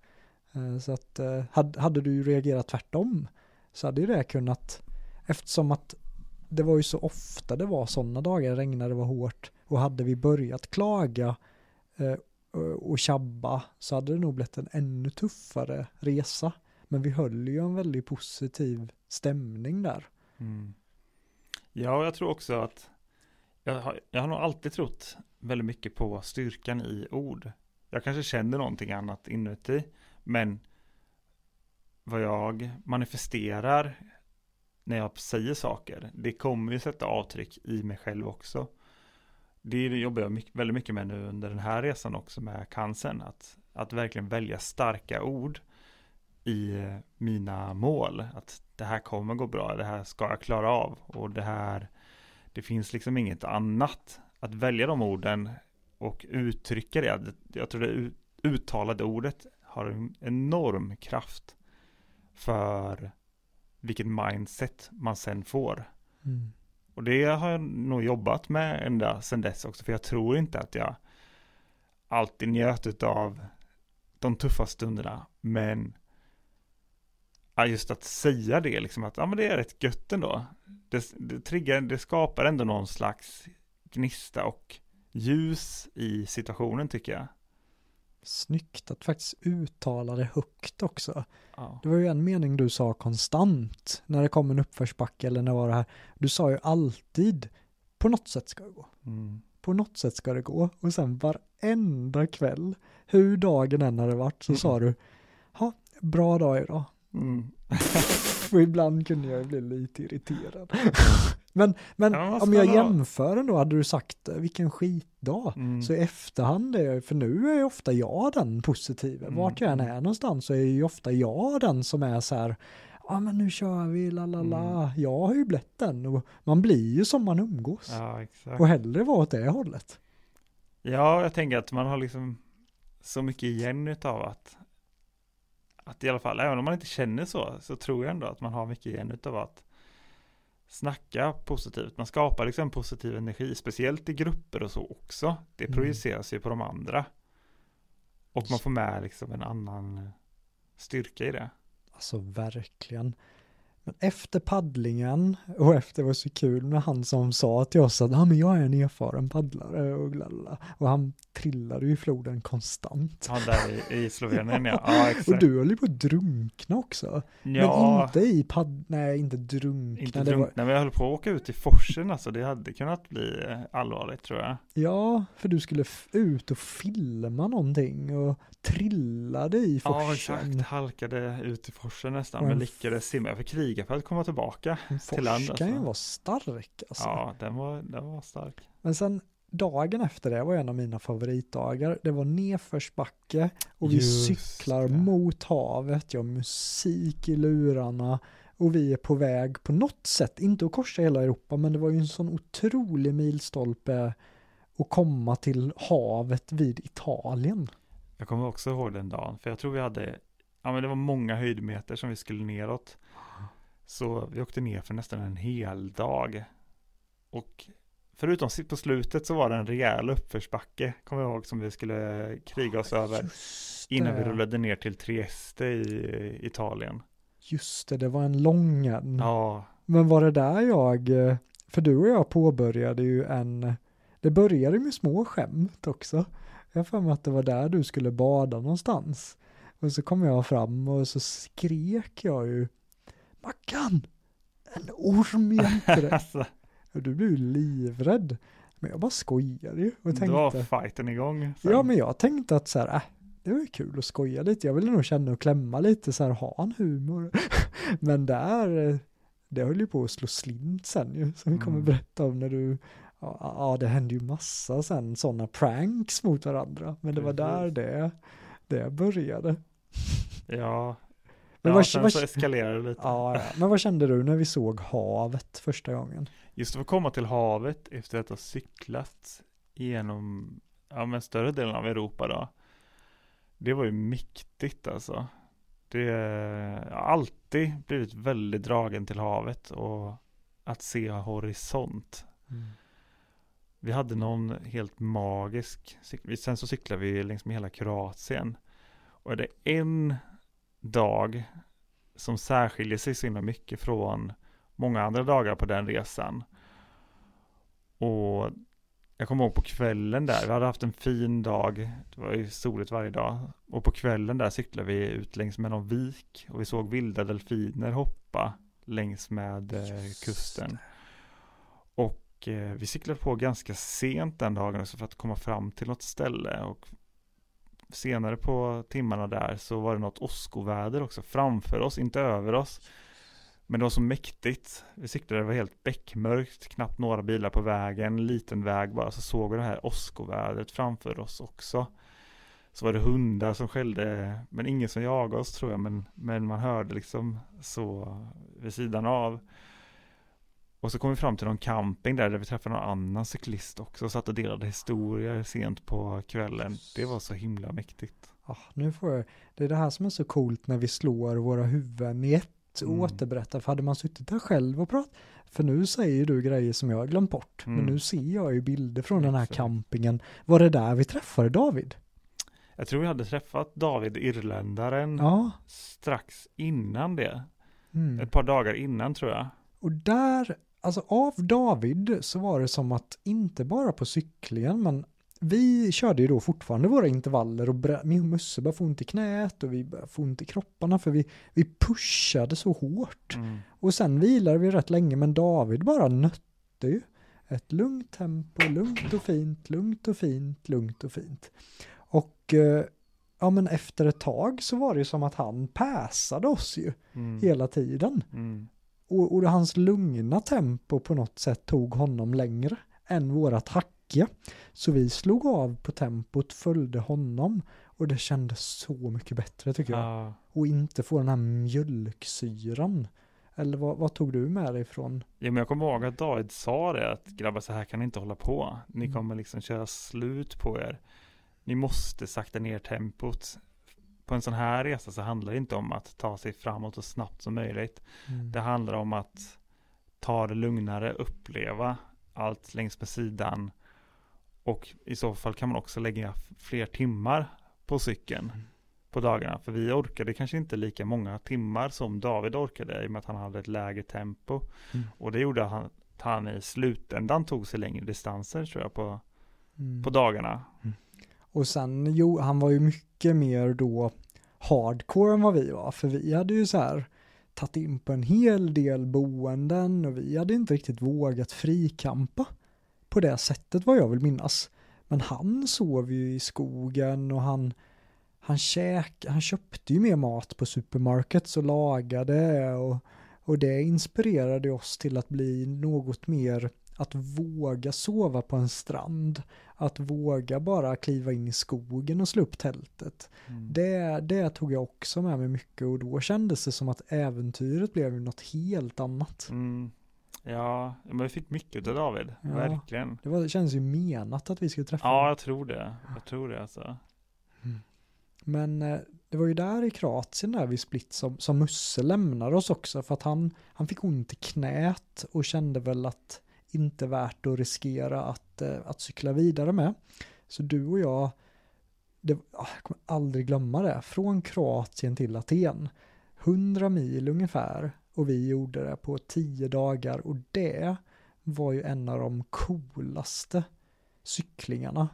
Eh, så att eh, hade du reagerat tvärtom så hade ju det kunnat, eftersom att det var ju så ofta det var sådana dagar, regnade, var hårt och hade vi börjat klaga eh, Eh, och tjabba så hade det nog blivit en ännu tuffare resa. Men vi höll ju en väldigt positiv stämning där. Mm. Ja, jag tror också att jag har, jag har nog alltid trott väldigt mycket på styrkan i ord. Jag kanske känner någonting annat inuti, men vad jag manifesterar när jag säger saker, det kommer ju sätta avtryck i mig själv också. Det jobbar jag mycket, väldigt mycket med nu under den här resan också med cancern, att, att verkligen välja starka ord i eh, mina mål. Att det här kommer gå bra, det här ska jag klara av och det här, det finns liksom inget annat. Att välja de orden och uttrycka det, jag tror det uttalade ordet har en enorm kraft för vilket mindset man sen får. Mm. Och det har jag nog jobbat med ända sedan dess också, för jag tror inte att jag alltid njöt av de tuffa stunderna, men just att säga det, liksom att ja, men det är rätt gött ändå. Det, det, triggar, det skapar ändå någon slags gnista och ljus i situationen tycker jag. Snyggt att faktiskt uttala det högt också. Ja. Det var ju en mening du sa konstant när det kom en uppförsbacke eller när det var det här. Du sa ju alltid på något sätt ska det gå. Mm. På något sätt ska det gå. Och sen varenda kväll, hur dagen än hade varit, så mm. sa du, ha, bra dag idag. Mm. och ibland kunde jag bli lite irriterad. men men ja, om jag jämför ändå, hade du sagt eh, vilken skitdag. Mm. Så i efterhand, är jag, för nu är ju ofta jag den positiva. Mm. Vart jag än är någonstans så är ju ofta jag den som är så här, ja men nu kör vi, la la la. Mm. Jag har ju blivit den och man blir ju som man umgås. Ja, exakt. Och hellre vara åt det hållet. Ja, jag tänker att man har liksom så mycket igen av att att i alla fall, även om man inte känner så, så tror jag ändå att man har mycket igen utav att snacka positivt. Man skapar liksom positiv energi, speciellt i grupper och så också. Det mm. projiceras ju på de andra. Och man får med liksom en annan styrka i det. Alltså verkligen. Men efter paddlingen och efter var så kul med han som sa till oss att ah, men jag är en erfaren paddlare och glalla. Och han trillade ju i floden konstant. Ja, där i, i Slovenien ja. ja exakt. och du höll ju på att drunkna också. Ja. Men inte i padd, nej inte drunkna. Inte drunkna, var... men jag höll på att åka ut i forsen alltså. Det hade kunnat bli eh, allvarligt tror jag. Ja, för du skulle ut och filma någonting och trillade i forsen. Ja, exakt. Halkade ut i forsen nästan, men lyckades simma. Jag fick kriga för att komma tillbaka till land. Forsen alltså. var stark alltså. Ja, den var, den var stark. Men sen dagen efter det var en av mina favoritdagar. Det var nedförsbacke och vi Just cyklar det. mot havet. Jag har musik i lurarna och vi är på väg på något sätt, inte att korsa hela Europa, men det var ju en sån otrolig milstolpe att komma till havet vid Italien. Jag kommer också ihåg den dagen, för jag tror vi hade, ja men det var många höjdmeter som vi skulle neråt. Så vi åkte ner för nästan en hel dag. Och förutom på slutet så var det en rejäl uppförsbacke, kommer jag ihåg, som vi skulle kriga oss över. Innan vi rullade ner till Trieste i Italien. Just det, det var en lång en. Ja. Men var det där jag, för du och jag påbörjade ju en, det började med små skämt också. Jag för mig att det var där du skulle bada någonstans. Och så kom jag fram och så skrek jag ju Mackan! En orm jämte. Och du blev ju livrädd. Men jag bara skojade ju och tänkte. Då var fighten igång. Sen. Ja, men jag tänkte att så här, äh, det var ju kul att skoja lite. Jag ville nog känna och klämma lite så här, ha en humor. men där, det höll ju på att slå slint sen ju, som vi kommer Mm. berätta om när du, ja, ja det hände ju massa sen sådana pranks mot varandra, men det var där det, det började. Ja, Men ja vad- sen vad- så eskalerade det lite. Ja, men vad kände du när vi såg havet första gången? Just att få komma till havet efter att ha cyklat genom ja, men större delen av Europa då. Det var ju mäktigt alltså. Det, jag har alltid blivit väldigt dragen till havet och att se horisont. Vi hade någon helt magisk, sen så cyklade vi längs med hela Kroatien. Och det är en dag som särskiljer sig så himla mycket från många andra dagar på den resan. Och jag kommer ihåg på kvällen där, vi hade haft en fin dag, det var ju soligt varje dag. Och på kvällen där cyklade vi ut längs med någon vik och vi såg vilda delfiner hoppa längs med eh, kusten. Och eh, vi cyklade på ganska sent den dagen också för att komma fram till något ställe. Och senare på timmarna där så var det något åskoväder också framför oss, inte över oss. Men det var så mäktigt. Vi cyklade, det var helt beckmörkt, knappt några bilar på vägen, liten väg bara. Så såg vi det här åskovädret framför oss också. Så var det hundar som skällde, men ingen som jagade oss tror jag, men, men man hörde liksom så vid sidan av. Och så kom vi fram till någon camping där, där vi träffade någon annan cyklist också, och satt och delade historier sent på kvällen. Det var så himla mäktigt. Ja, nu får jag, det är det här som är så coolt när vi slår våra huvuden i ett och Mm. återberättar, för hade man suttit där själv och pratat, för nu säger du grejer som jag har glömt bort, men Mm. nu ser jag ju bilder från den här campingen. Var det där vi träffade David? Jag tror vi hade träffat David, irländaren, Ja. strax innan det. Mm. Ett par dagar innan tror jag. Och där, alltså av David så var det som att inte bara på cyklingen, men vi körde ju då fortfarande våra intervaller och min Musse började få ont i knät och vi började få ont i kropparna för vi, vi pushade så hårt. Mm. Och sen vilade vi rätt länge, men David bara nötte ju. Ett lugnt tempo, lugnt och fint, lugnt och fint, lugnt och fint. Och eh, ja, men efter ett tag så var det ju som att han passade oss ju Mm. hela tiden. Mm. Och, och hans lugna tempo på något sätt tog honom längre än vårat hackiga. Så vi slog av på tempot, följde honom och det kändes så mycket bättre tycker jag. Ja. Och inte få den här mjölksyran. Eller vad, vad tog du med dig från? Ja, men jag kommer ihåg att David sa det att grabbar så här kan ni inte hålla på. Ni Mm. kommer liksom köra slut på er. Ni måste sakta ner tempot. På en sån här resa så handlar det inte om att ta sig framåt så snabbt som möjligt. Mm. Det handlar om att ta det lugnare, uppleva allt längs med sidan. Och i så fall kan man också lägga fler timmar på cykeln Mm. på dagarna. För vi orkade kanske inte lika många timmar som David orkade i och med att han hade ett lägre tempo. Mm. Och det gjorde han, att han i slutändan tog sig längre distanser tror jag på, Mm. på dagarna. Och sen, jo, han var ju mycket mer då hardcore än vad vi var. För vi hade ju så här tagit in på en hel del boenden och vi hade inte riktigt vågat frikampa på det sättet vad jag vill minnas. Men han sov ju i skogen och han, han, käk, han köpte ju mer mat på supermarkets och lagade och, och det inspirerade oss till att bli något mer att våga sova på en strand, att våga bara kliva in i skogen och slå upp tältet. Mm. Det, det tog jag också med mig mycket och då kändes det som att äventyret blev något helt annat. Mm. Ja, men vi fick mycket av David, Ja. verkligen. Det, var, det kändes ju menat att vi skulle träffa Ja, jag tror det. Jag tror det alltså. Men eh, det var ju där i Kroatien där vid Split som, som Musse lämnade oss också för att han, han fick ont i knät och kände väl att inte värt att riskera att, eh, att cykla vidare med. Så du och jag, det, ah, jag kommer aldrig glömma det, från Kroatien till Aten, 100 mil ungefär. Och vi gjorde det på 10 dagar. Och det var ju en av de coolaste cyklingarna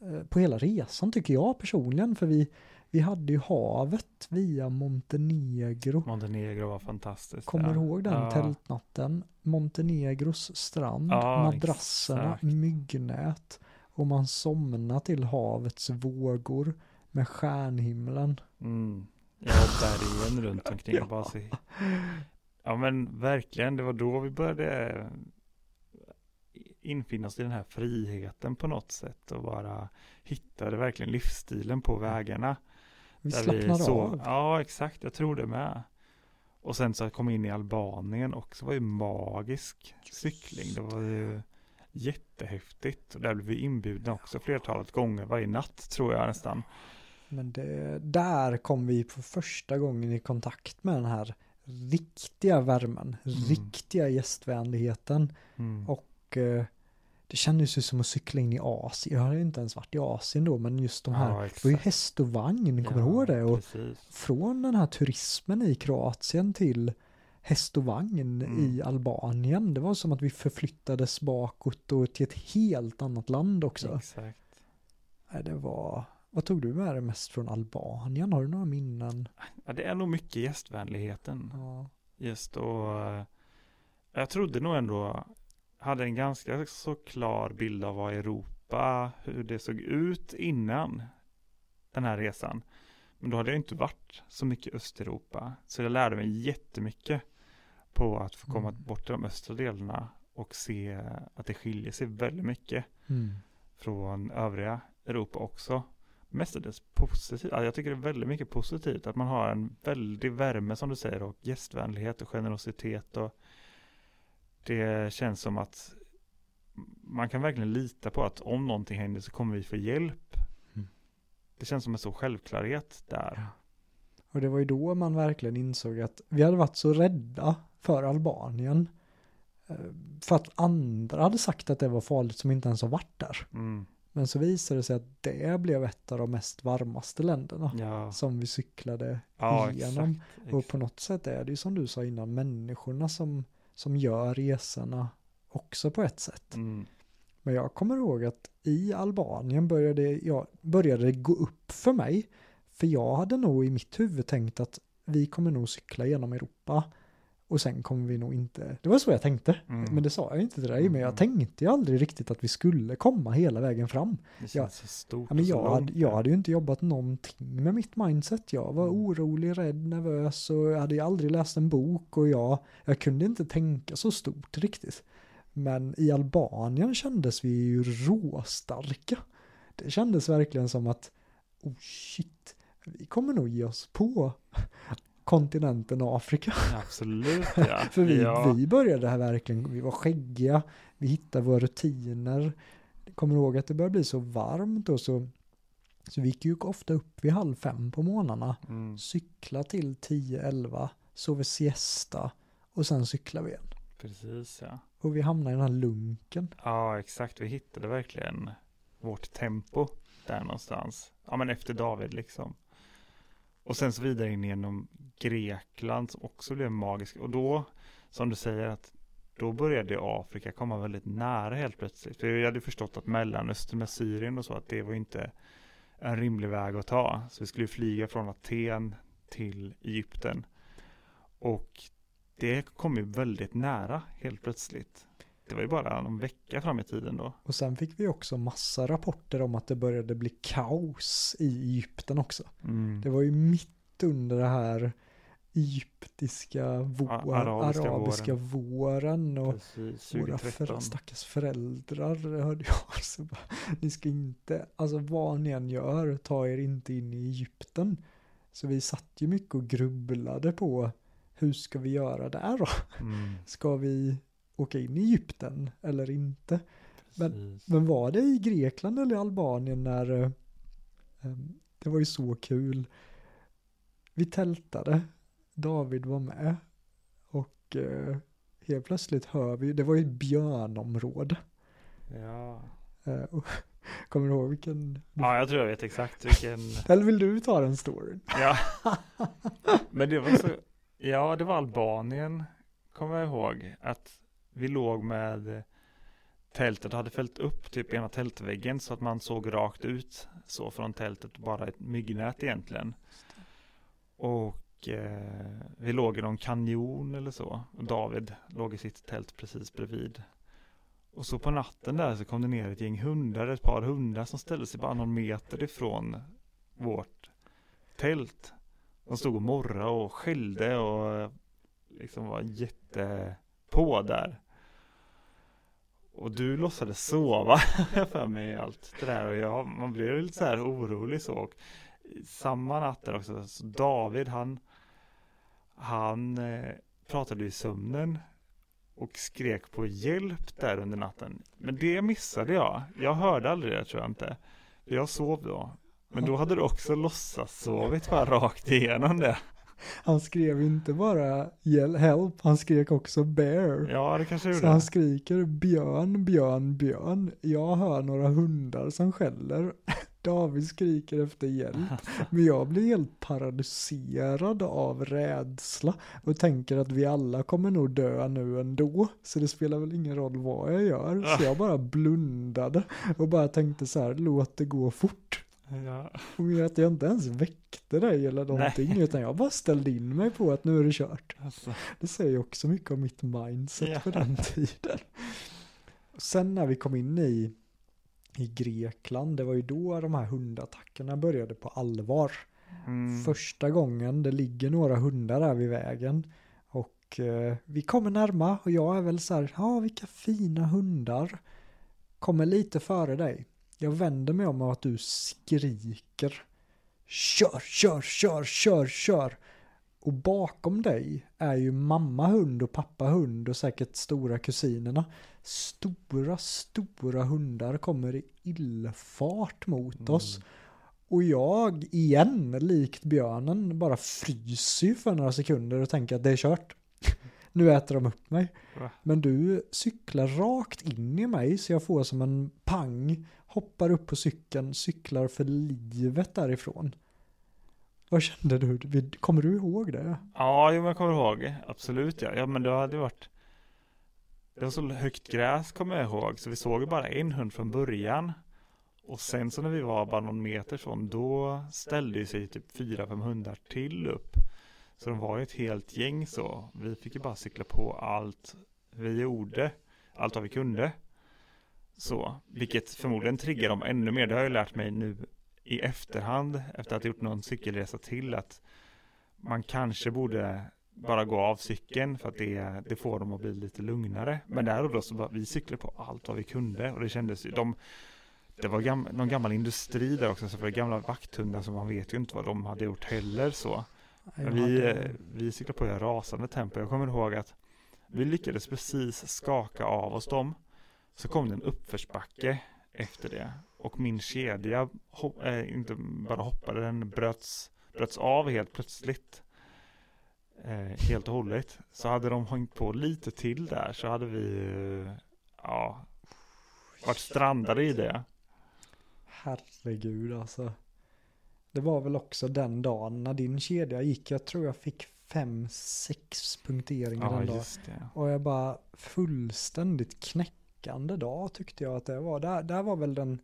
eh, på hela resan tycker jag personligen. För vi, vi hade ju havet via Montenegro. Montenegro var fantastiskt. Kommer du ja. ihåg den ja. tältnatten? Montenegros strand, Ja, madrasserna, exakt. myggnät och man somnar till havets vågor med stjärnhimlen. Mm. Ja, bergen runt omkring. Ja. Bara så... Ja men verkligen, det var då vi började infinna oss i den här friheten på något sätt och bara hittade verkligen livsstilen på vägarna. Vi slappnade så, av. Ja, exakt. Jag tror det med. Och sen så att komma in i Albanien också var ju magisk cykling. Det var ju jättehäftigt. Och där blev vi inbjudna också flertalet gånger varje natt tror jag nästan. Men det, där kom vi för första gången i kontakt med den här riktiga värmen, Mm. riktiga gästvänligheten. Mm. Och eh, det kändes ju som att cykla in i Asien. Jag hade ju inte ens varit i Asien då, men just de här, Ja, det var ju häst och vagn, kommer du Ja, ihåg det? Och Precis. från den här turismen i Kroatien till häst och vagn Mm. i Albanien. Det var som att vi förflyttades bakåt och till ett helt annat land också. Exakt. Nej, Det var, vad tog du med dig mest från Albanien? Har du några minnen? Ja, det är nog mycket gästvänligheten. Ja. Just och eh, jag trodde nog ändå hade en ganska så klar bild av vad Europa, hur det såg ut innan den här resan. Men då hade jag inte varit så mycket i Östeuropa. Så jag lärde mig jättemycket på att få komma Mm. bort till de östra delarna och se att det skiljer sig väldigt mycket Mm. från övriga Europa också. Mestadels positivt. Ja, jag tycker det är väldigt mycket positivt att man har en väldig värme som du säger och gästvänlighet och generositet och det känns som att man kan verkligen lita på att om någonting händer så kommer vi få hjälp. Mm. Det känns som en så självklarhet där. Och det var ju då man verkligen insåg att vi hade varit så rädda för Albanien. eh, För att andra hade sagt att det var farligt som inte ens har varit där. Mm. Men så visade det sig att det blev ett av de mest varmaste länderna Ja, som vi cyklade ja igenom. exakt. Och på något sätt är det ju som du sa innan, människorna som, som gör resorna också på ett sätt. Mm. Men jag kommer ihåg att i Albanien började, jag, började det gå upp för mig. För jag hade nog i mitt huvud tänkt att vi kommer nog cykla genom Europa. Och sen kommer vi nog inte, det var så jag tänkte. Mm. Men det sa jag inte till dig, men jag Mm. tänkte ju aldrig riktigt att vi skulle komma hela vägen fram. Det känns Ja. så stort Ja, men jag, hade, jag hade ju inte jobbat någonting med mitt mindset. Jag var Mm. orolig, rädd, nervös och jag hade ju aldrig läst en bok och jag, jag kunde inte tänka så stort riktigt. Men i Albanien kändes vi ju råstarka. Det kändes verkligen som att, oh shit, vi kommer nog ge oss på kontinenten Afrika. Absolut ja. För vi, ja. vi började här verkligen, vi var skäggiga, vi hittade våra rutiner. Kommer ihåg att det började bli så varmt och så, så vi gick ju ofta upp vid halv fem på morgnarna, Mm. cykla till 10-11, sover siesta och sen cyklar vi igen. Precis ja. Och vi hamnade i den här lunken. Ja, exakt. Vi hittade verkligen vårt tempo där någonstans. Ja, men efter David liksom. Och sen så vidare in genom Grekland som också blev magisk. Och då, som du säger, att då började Afrika komma väldigt nära helt plötsligt. För jag hade förstått att Mellanöstern med Syrien och så, att det var inte en rimlig väg att ta. Så vi skulle flyga från Aten till Egypten. Och det kom ju väldigt nära helt plötsligt. Det var ju bara en vecka fram i tiden då. Och sen fick vi också massa rapporter om att det började bli kaos i Egypten också. Mm. Det var ju mitt under det här egyptiska vår, arabiska arabiska, våren och Precis, våra 2013. för, stackars föräldrar hörde jag. Så bara, ni ska inte, alltså vad ni än gör, ta er inte in i Egypten. Så vi satt ju mycket och grubblade på hur ska vi göra där då? Mm, Ska vi åka in i Egypten eller inte? precis. Men var det i Grekland eller Albanien när eh, em, det var ju så kul. Vi tältade, David var med och eh, helt plötsligt hör vi, det var ju ett björnområde. Ja. Eh, och, kommer du ihåg vilken? ja, jag tror jag vet exakt vilken. Eller vill du ta den storyn? Ja. Men det var så. Ja, det var Albanien. Kommer jag ihåg. Att vi låg med tältet och hade fällt upp typ ena tältväggen så att man såg rakt ut så från tältet. Bara ett myggnät egentligen. Och eh, vi låg i någon kanjon eller så. Och David låg i sitt tält precis bredvid. Och så på natten där så kom det ner ett gäng hundar, ett par hundar som ställde sig bara någon meter ifrån vårt tält. De stod och morrade och skällde och eh, liksom var jättepå där. Och du låtsades sova för mig i allt det där och jag, man blev lite så här orolig så. Och samma natt där också, så David han, han eh, pratade i sömnen och skrek på hjälp där under natten. Men det missade jag. Jag hörde aldrig det tror jag inte. Jag sov då. Men då hade du också låtsas sovit bara rakt igenom det. Han skrev inte bara help, han skrek också bear. Ja, det kanske gjorde. Så han skriker björn, björn, björn. Jag hör några hundar som skäller. David skriker efter hjälp. Men jag blir helt paralyserad av rädsla och tänker att vi alla kommer nog dö nu ändå. Så det spelar väl ingen roll vad jag gör. Så jag bara blundade och bara tänkte så här, låt det gå fort. Ja. Och att jag inte ens väckte dig eller någonting, Nej. utan jag bara ställde in mig på att nu är det kört. Alltså. Det säger också mycket om mitt mindset ja. på den tiden. Sen när vi kom in i, i Grekland, det var ju då de här hundattackerna började på allvar. Mm. Första gången det ligger några hundar där vid vägen och eh, vi kommer närma och jag är väl så här, ja vilka fina hundar. Kommer lite före dig. Jag vänder mig om att du skriker. Kör, kör, kör, kör, kör. Och bakom dig är ju mamma hund och pappa hund och säkert stora kusinerna. Stora, stora hundar kommer i illfart mot mm. oss. Och jag, igen, likt björnen, bara fryser för några sekunder och tänker att det är kört. nu äter de upp mig. Men du cyklar rakt in i mig så jag får som en pang hoppar upp på cykeln, cyklar för livet därifrån. Vad kände du? Kommer du ihåg det? Ja, jo, jag kommer ihåg. Absolut ja. Ja, men det hade varit Det var så högt gräs kommer jag ihåg, så vi såg bara en hund från början. Och sen så när vi var bara någon meter från, då ställde sig typ fyra, fem hundar till upp. Så de var ju ett helt gäng så. Vi fick ju bara cykla på allt vi gjorde, allt vad vi kunde. Så, vilket förmodligen triggar dem ännu mer. Det har jag lärt mig nu i efterhand efter att ha gjort någon cykelresa till att man kanske borde bara gå av cykeln för att det, det får dem att bli lite lugnare. Men där och då så bara, vi cyklade på allt vad vi kunde och det kändes ju, de, det var gam, någon gammal industri där också, så för gamla vakthundar så man vet ju inte vad de hade gjort heller så. Men vi, vi cyklade på i rasande tempo. Jag kommer ihåg att vi lyckades precis skaka av oss dem så kom det en uppförsbacke efter det. Och min kedja äh, inte bara hoppade, den bröts, bröts av helt plötsligt. Eh, helt och hållet. Så hade de hängt på lite till där så hade vi eh, ja, varit strandade i det. Herregud alltså. Det var väl också den dagen när din kedja gick. Jag tror jag fick fem, sex punkteringar ja, den dagen. Och jag bara fullständigt knäckte knäckande dag tyckte jag att det var. Det, det var väl den,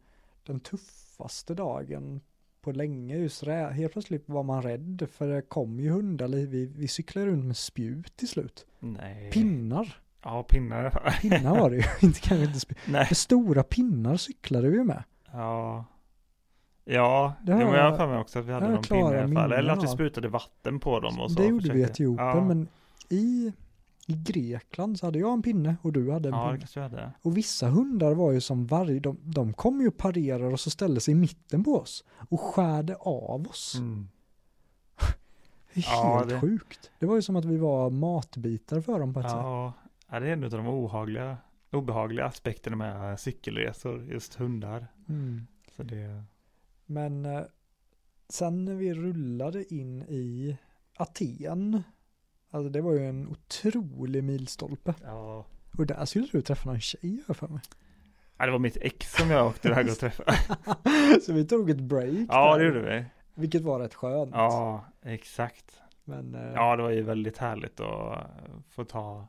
den tuffaste dagen på länge. Just det, helt plötsligt var man rädd för det kom ju hundar. Vi, vi cyklade runt med spjut till slut. Nej. Pinnar. Ja, pinnar. pinnar var det ju. inte kanske inte spjut. Nej. Med stora pinnar cyklade vi med. Ja. Ja, det har jag för mig också att vi hade någon pinne i alla fall. Eller att vi sprutade vatten på dem och så. Det gjorde vi i Etiopien, ja. men i i Grekland så hade jag en pinne och du hade en ja, pinne. Det hade. Och vissa hundar var ju som varje, de, de kom ju och parerade och så ställde sig i mitten på oss och skärde av oss. Mm. Helt ja, det... sjukt. Det var ju som att vi var matbitar för dem på ett ja. sätt. Ja, det är en av de ohagliga, obehagliga aspekterna med cykelresor, just hundar. Mm. Så det... Men eh, sen när vi rullade in i Aten Alltså det var ju en otrolig milstolpe. Ja. Och där skulle du träffa någon tjej för mig. Ja, det var mitt ex som jag åkte iväg och träffade. så vi tog ett break Ja, där, det gjorde vi. Vilket var rätt skönt. Ja, exakt. Men, eh... Ja, det var ju väldigt härligt att få ta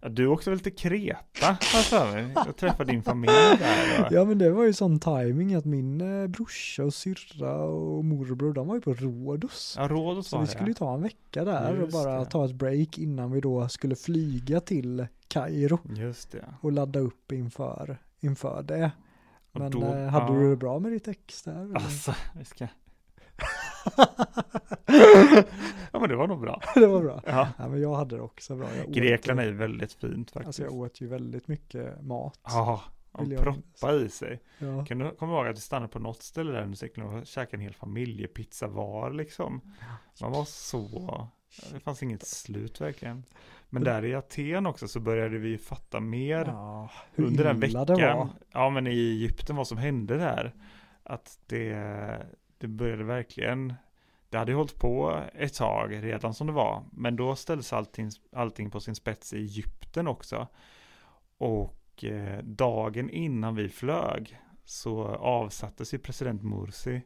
Ja, du åkte väl till Kreta, för. Jag träffade din familj där. Ja, men det var ju sån timing att min eh, brorsa och syrra och morbror, de var ju på Rhodos. Ja, Rhodos Så vi skulle ju ta en vecka där Just och bara det. ta ett break innan vi då skulle flyga till Kairo. Just det. Och ladda upp inför, inför det. Men då, eh, hade ja. du det bra med ditt ex där? Alltså, vi ska ja men det var nog bra. det var bra. Ja. Ja, men jag hade det också bra. Grekland är ju väldigt fint faktiskt. Alltså jag åt ju väldigt mycket mat. Ja, de proppar i sig. Ja. Kan du komma ihåg att vi stannade på något ställe där under cykeln och käkade en hel familjepizza var liksom. Man var så, det fanns inget slut verkligen. Men där i Aten också så började vi fatta mer Ja, under den veckan. Ja men i Egypten vad som hände där. Att det, det började verkligen, det hade ju hållit på ett tag redan som det var. Men då ställdes allting, allting på sin spets i Egypten också. Och eh, dagen innan vi flög så avsattes ju president Morsi.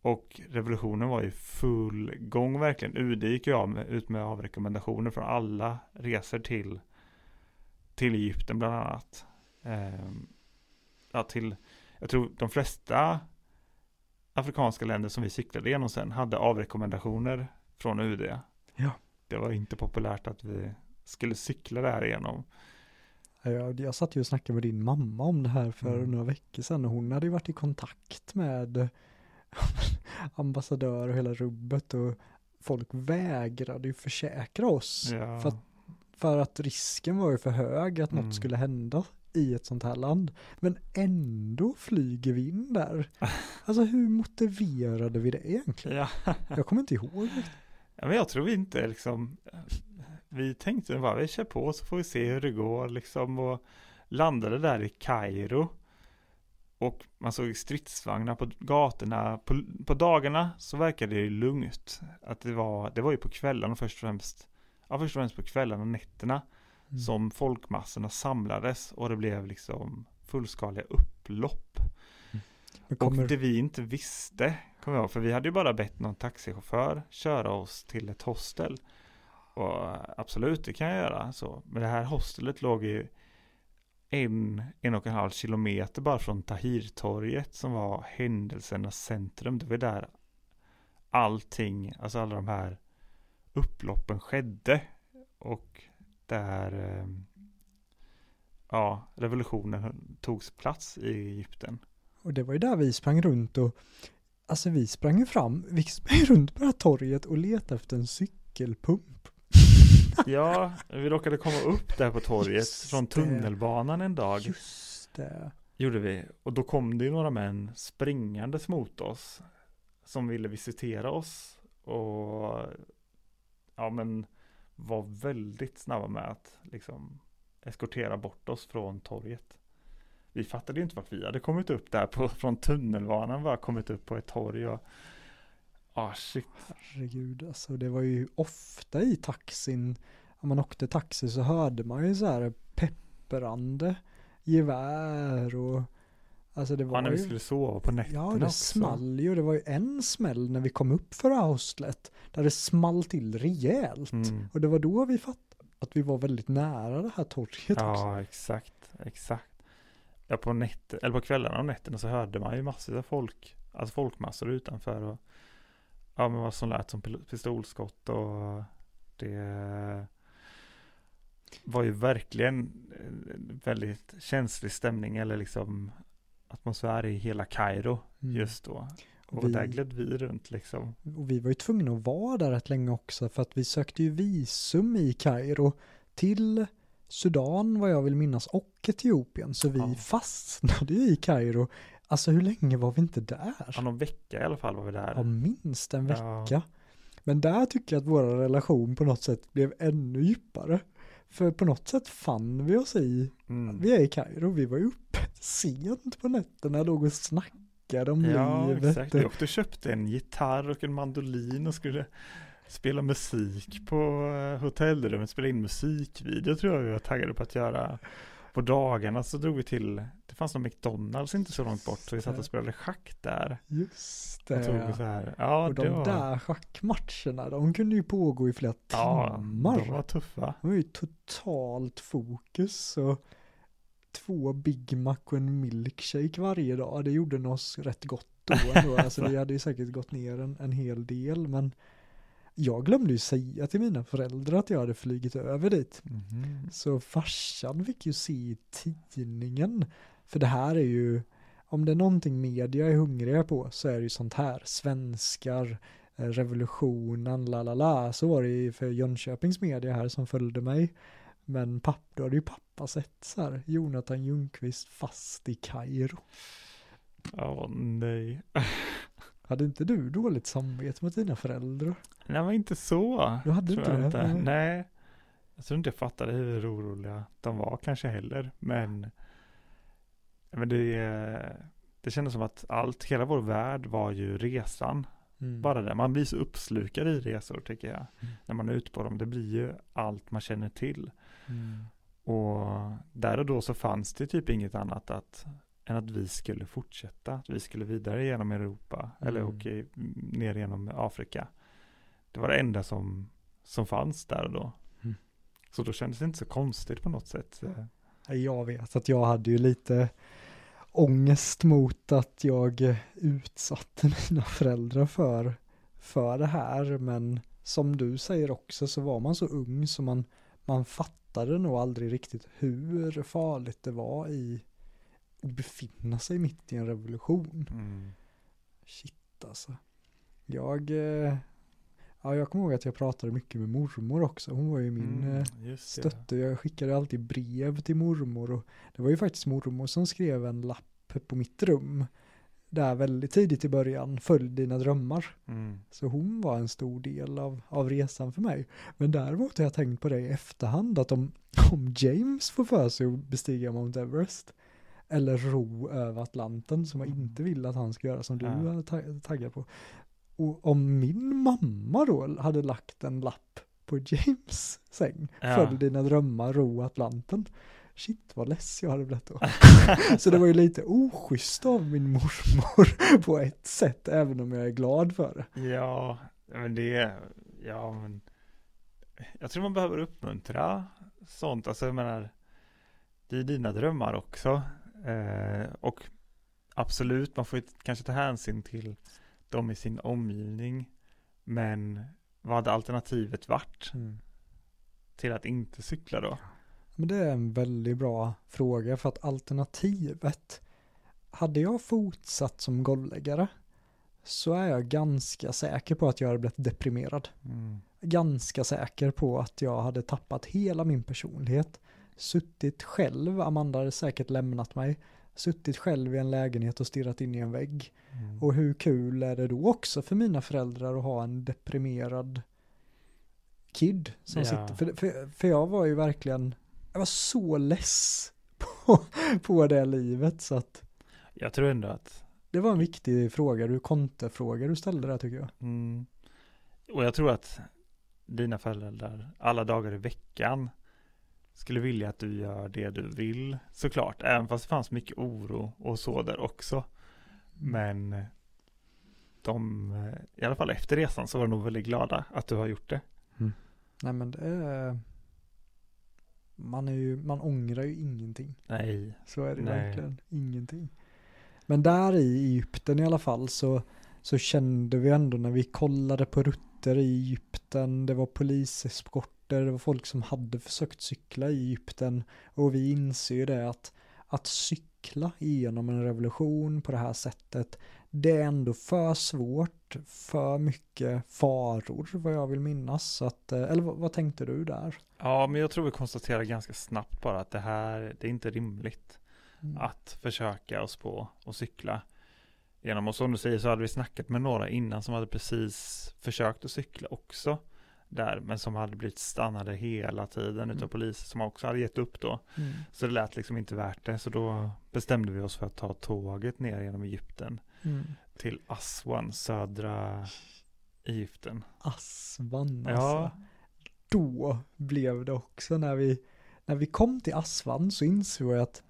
Och revolutionen var i full gång verkligen. UD gick ju av med, ut med avrekommendationer från alla resor till, till Egypten bland annat. Eh, ja, till, jag tror de flesta afrikanska länder som vi cyklade igenom sen hade avrekommendationer från UD. Ja. Det var inte populärt att vi skulle cykla där igenom. Jag, jag satt ju och snackade med din mamma om det här för Mm. några veckor sedan och hon hade ju varit i kontakt med ambassadör och hela rubbet och folk vägrade ju försäkra oss Ja. för, att, för att risken var ju för hög att Mm. något skulle hända i ett sånt här land. Men ändå flyger vi in där. Alltså hur motiverade vi det egentligen? Ja. Jag kommer inte ihåg. ja, men jag tror vi inte liksom, vi tänkte bara vi kör på så får vi se hur det går liksom och landade där i Kairo. Och man såg stridsvagnar på gatorna. På, på dagarna så verkade det lugnt. Att det var, det var ju på kvällarna först och främst. Ja, först och främst på kvällarna och nätterna. Mm. Som folkmassorna samlades och det blev liksom fullskaliga upplopp. Men kommer, Och det vi inte visste, kommer jag ihåg, för vi hade ju bara bett någon taxichaufför köra oss till ett hostel. Och absolut, det kan jag göra så. Men det här hostelet låg ju en, en och en halv kilometer bara från Tahirtorget som var händelsernas centrum. Det var där allting, alltså alla de här upploppen skedde. Och där eh, ja, revolutionen togs plats i Egypten. och det var ju där vi sprang runt och alltså vi sprang ju fram, vi sprang runt på det här torget och letade efter en cykelpump. Ja, vi råkade komma upp där på torget Just från det. tunnelbanan en dag. Just det. Gjorde vi. Och då kom det ju några män springandes mot oss. Som ville visitera oss. Och ja men var väldigt snabba med att liksom eskortera bort oss från torget. Vi fattade ju inte vart vi hade kommit upp där på, från tunnelbanan. Bara kommit upp på ett torg och ah shit. Herregud, alltså det var ju ofta i taxin, om man åkte taxi så hörde man ju så här pepprande gevär och alltså det var Ja, när vi ju, skulle sova på nätterna ja det också. small ju, det var ju en smäll när vi kom upp för hostlet, där det small till rejält. Mm. Och det var då vi fattade att vi var väldigt nära det här torget också. Ja, exakt, exakt. Ja, på, nätt, eller på kvällarna och nätterna så hörde man ju massor av folk, alltså folkmassor utanför och ja, men vad som lät som pistolskott och det var ju verkligen en väldigt känslig stämning eller liksom atmosfär i hela Kairo Mm. just då. Och Vi- där gled vi runt liksom. Och vi var ju tvungna att vara där rätt länge också för att vi sökte ju visum i Kairo till Sudan vad jag vill minnas och Etiopien så vi Ja. fastnade ju i Kairo. Alltså hur länge var vi inte där? Ja, någon vecka i alla fall var vi där. Ja, minst en Ja. vecka. Men där tycker jag att vår relation på något sätt blev ännu djupare. För på något sätt fann vi oss i, Mm. vi är i Kairo, vi var ju uppe sent på nätterna, låg och snackade om Ja, livet. exakt. Jag åkte och köpte en gitarr och en mandolin och skulle spela musik på eh, hotellrummet, spela in musikvideo tror jag vi var taggade på att göra. På dagarna så drog vi till, det fanns någon McDonalds inte så långt bort, så vi satt och spelade schack där. Just Och tog det. så här. Ja, Och de var, där schackmatcherna, de kunde ju pågå i flera ja, timmar. de var tuffa. Det var ju totalt fokus och två Big Mac och en milkshake varje dag. Det gjorde oss rätt gott då ändå. Alltså vi hade ju säkert gått ner en, en hel del men jag glömde ju säga till mina föräldrar att jag hade flygit över dit. Mhm. Så farsan fick ju se i tidningen. För det här är ju, om det är någonting media är hungriga på så är det ju sånt här. Svenskar, eh, revolutionen, la la la. Så var det ju för Jönköpings media här som följde mig. Men papp, då hade ju pappa sett så här, Jonathan Ljungqvist fast i Kairo. Ja, nej. Hade inte du dåligt samvete mot dina föräldrar? Nej, men inte så. Du hade inte det? inte. Nej. Nej. Jag tror inte jag fattade hur oroliga de var kanske heller. Men, men det, det kändes som att allt, hela vår värld var ju resan. Mm. Bara det. Man blir så uppslukad i resor tycker jag. Mm. När man är ute på dem. Det blir ju allt man känner till. Mm. Och där och då så fanns det typ inget annat att, än att vi skulle fortsätta. Att vi skulle vidare genom Europa. Eller Mm. åka i- ner genom Afrika. Det var det enda som, som fanns där och då. Mm. Så då kändes det inte så konstigt på något sätt. Jag vet att jag hade ju lite ångest mot att jag utsatte mina föräldrar för, för det här. Men som du säger också så var man så ung så man, man fattade nog aldrig riktigt hur farligt det var i befinna sig mitt i en revolution. Mm. Shit alltså. Jag, eh, ja jag kommer ihåg att jag pratade mycket med mormor också. Hon var ju min eh, Mm, det. stötte. Jag skickade alltid brev till mormor och det var ju faktiskt mormor som skrev en lapp på mitt rum. Där väldigt tidigt i början, följ dina drömmar. Mm. Så hon var en stor del av, av resan för mig. Men däremot har jag tänkt på det i efterhand att om, om James får för sig att bestiga Mount Everest eller ro över Atlanten som jag Mm. inte vill att han ska göra som du är ta- taggad på. Och om min mamma då hade lagt en lapp på James säng, Ja. följ dina drömmar, ro Atlanten. Shit vad less jag hade blivit då. Så det var ju lite oschysst av min mormor på ett sätt, även om jag är glad för det. Ja, men det, ja men jag tror man behöver uppmuntra sånt. Alltså jag menar, det är dina drömmar också. Eh, och absolut, man får kanske ta hänsyn till dem i sin omgivning. Men vad hade alternativet varit till att inte cykla då? Men det är en väldigt bra fråga för att alternativet, hade jag fortsatt som golvläggare så är jag ganska säker på att jag hade blivit deprimerad. Mm. Ganska säker på att jag hade tappat hela min personlighet. Suttit själv, Amanda hade säkert lämnat mig. Suttit själv i en lägenhet och stirrat in i en vägg. Mm. Och hur kul är det då också för mina föräldrar att ha en deprimerad kid som Ja. sitter. För, för, för jag var ju verkligen, jag var så less på, på det livet så att Jag tror ändå att det var en viktig fråga, du konterfråga du ställde där tycker jag. Mm. Och jag tror att dina föräldrar alla dagar i veckan skulle vilja att du gör det du vill såklart. Även fast det fanns mycket oro och så där också. Men de, i alla fall efter resan så var de nog väldigt glada att du har gjort det. Nej men det är, man är ju, man ångrar ju ingenting. Nej. Så är det Nej. verkligen ingenting. Men där i Egypten i alla fall så, så kände vi ändå när vi kollade på rutter i Egypten, det var poliseskorter, det var folk som hade försökt cykla i Egypten och vi inser ju det att, att cykla igenom en revolution på det här sättet, det är ändå för svårt, för mycket faror vad jag vill minnas. Att, eh, eller vad, vad tänkte du där? Ja, men jag tror vi konstaterar ganska snabbt bara att det här, det är inte rimligt. Mm. att försöka oss på och cykla genom. Och som du säger så hade vi snackat med några innan som hade precis försökt att cykla också där, men som hade blivit stannade hela tiden Mm. utav poliser som också hade gett upp då. Mm. Så det lät liksom inte värt det, så då bestämde vi oss för att ta tåget ner genom Egypten Mm. till Aswan, södra Egypten. Asvan alltså. Ja, då blev det också när vi, när vi kom till Aswan så insåg jag att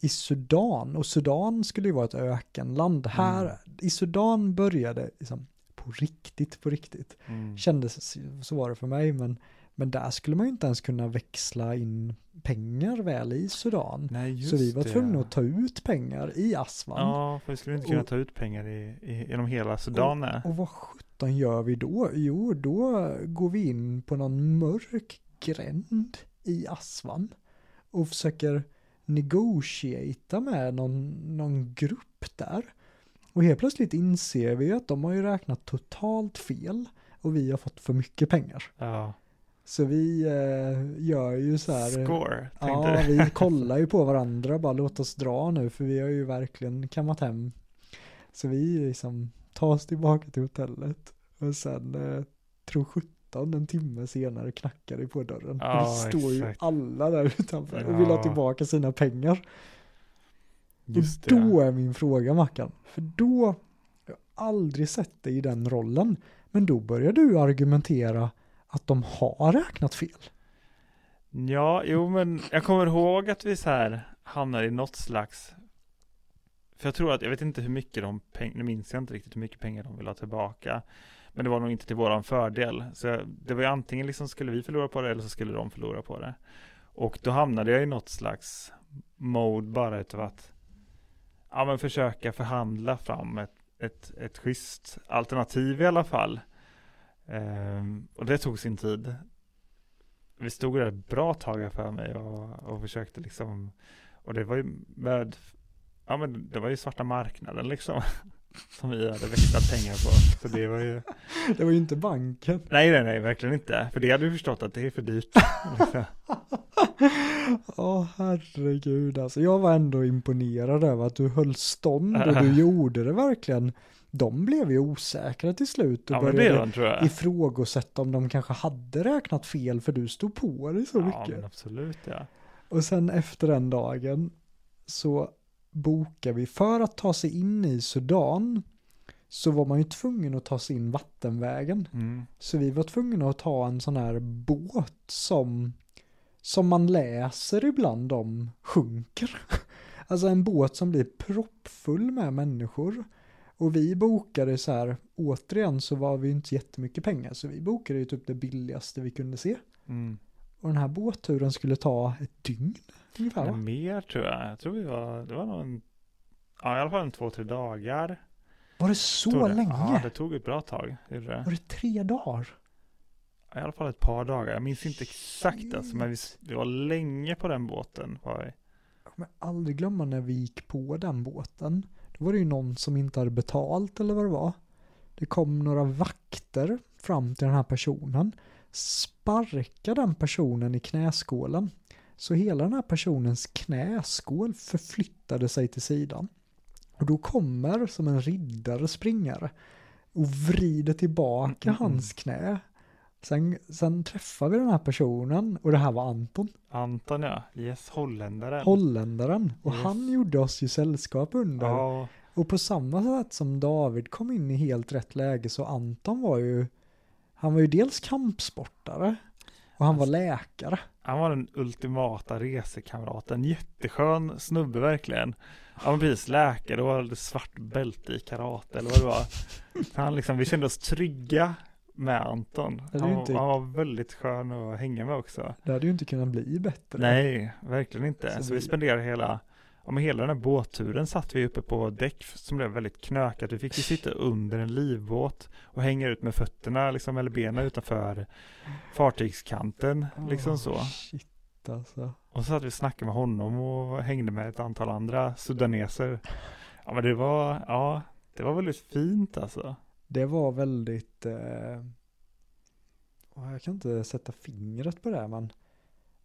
i Sudan, och Sudan skulle ju vara ett ökenland, här Mm. i Sudan började liksom på riktigt, på riktigt. mm. Kändes så var det för mig, men, men där skulle man ju inte ens kunna växla in pengar väl i Sudan. Nej, Så vi var det. tvungna att ta ut pengar i Aswan. Ja, för vi skulle inte kunna Och- ta ut pengar i, i, genom hela Sudan. nej. Och vad sjutton gör vi då? Jo, då går vi in på någon mörk gränd i Aswan och försöker negotiata med någon, någon grupp där. Och helt plötsligt inser vi att de har ju räknat totalt fel och vi har fått för mycket pengar. Ja. Så vi eh, gör ju så här. Score, tänkte Ja, du. vi kollar ju på varandra, bara låt oss dra nu för vi har ju verkligen kammat hem. Så vi liksom tar oss tillbaka till hotellet och sen eh, tror 17 en timme senare knackar det på dörren. Ja, och det står ju exakt. alla där utanför och vill ha tillbaka sina pengar. Just och det. då är min fråga Mackan, för då, jag har aldrig sett dig i den rollen, men då börjar du argumentera att de har räknat fel. Ja, jo men jag kommer ihåg att vi så här hamnar i något slags För jag tror att, jag vet inte hur mycket de pengar, nu minns jag inte riktigt hur mycket pengar de vill ha tillbaka Men det var nog inte till våran fördel Så jag, det var ju antingen liksom skulle vi förlora på det eller så skulle de förlora på det Och då hamnade jag i något slags mode bara utav att Ja men försöka förhandla fram ett, ett, ett schysst alternativ i alla fall. Ehm, Och det tog sin tid. Vi stod där ett bra tag för mig och, och försökte liksom och det var ju med ja men det var ju svarta marknaden liksom. som vi hade växlat pengar på så det var ju Det var ju inte banken. nej nej nej verkligen inte för det hade vi förstått att det är för dyrt. Åh herregud alltså. Jag var ändå imponerad över att du höll stånd och du gjorde det verkligen. De blev ju osäkra till slut och ja började var tror jag ifrågasätta om de kanske hade räknat fel för du stod på dig så ja mycket. men absolut ja Och sen efter den dagen så bokar vi för att ta sig in i Sudan så var man ju tvungen att ta sig in vattenvägen. mm. Så vi var tvungna att ta en sån här båt som, som man läser ibland om sjunker. Alltså en båt som blir proppfull med människor. Och vi bokade så här, återigen så var vi inte jättemycket pengar, så vi bokade ju typ det billigaste vi kunde se. Mm. Och den här båtturen skulle ta ett dygn ungefär. va? Mer tror jag jag tror vi var det var nog en ja i alla fall en två tre dagar Var det så det. länge? ja det tog ett bra tag det. Var det tre dagar? i alla fall ett par dagar jag minns inte exakt alltså men vi, vi var länge på den båten var vi Jag kommer aldrig glömma när vi gick på den båten. Då var det ju någon som inte hade betalt eller vad det var. Det kom några vakter fram till den här personen. Sparkade den personen i knäskålen. Så hela den här personens knäskål förflyttade sig till sidan. Och då kommer som en riddare springare och vrider tillbaka Mm, hans knä. Sen, sen träffar vi den här personen och det här var Anton. Anton ja, yes holländaren. holländaren. Och Yes. han gjorde oss ju sällskap under. ja, Och på samma sätt som David kom in i helt rätt läge så Anton var ju, han var ju dels kampsportare och han var läkare. han var den ultimata resekamraten. Jätteskön snubbe verkligen. Han var precis läkare och hade svart bälte i karate eller vad det var. Han liksom, vi kände oss trygga med Anton. Han, inte- han var väldigt skön att hänga med också. Det hade ju inte kunnat bli bättre. Nej, verkligen inte. Så Så, vi- vi spenderade hela, ja men hela den här båtturen satt vi uppe på däck som blev väldigt knökat. Vi fick ju sitta under en livbåt och hänga ut med fötterna liksom, eller benen utanför fartygskanten, liksom så. Shit alltså. Och så satt vi och snackade med honom och hängde med ett antal andra sudaneser. Ja men det var, ja, det var väldigt fint alltså. Det var väldigt, eh, jag kan inte sätta fingret på det men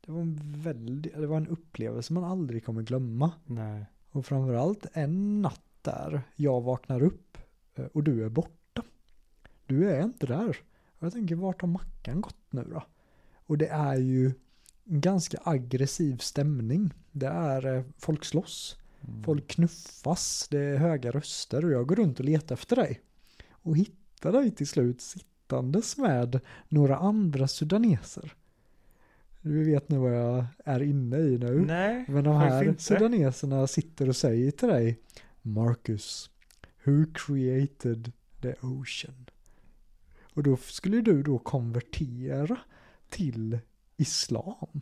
det var en väldigt, det var en upplevelse man aldrig kommer glömma. Nej. Och framförallt en natt där jag vaknar upp eh, och du är borta. Du är inte där. Och jag tänker, vart har Mackan gått nu då? Och det är ju en ganska aggressiv stämning. Det är, eh, folk slåss, Mm. folk knuffas, det är höga röster och jag går runt och letar efter dig. Och hittar dig till slut sittandes med några andra sudaneser. Du vet nu vad jag är inne i nu. Nej, Men de här sudaneserna sitter och säger till dig Marcus, who created the ocean? Och då skulle du då konvertera till islam.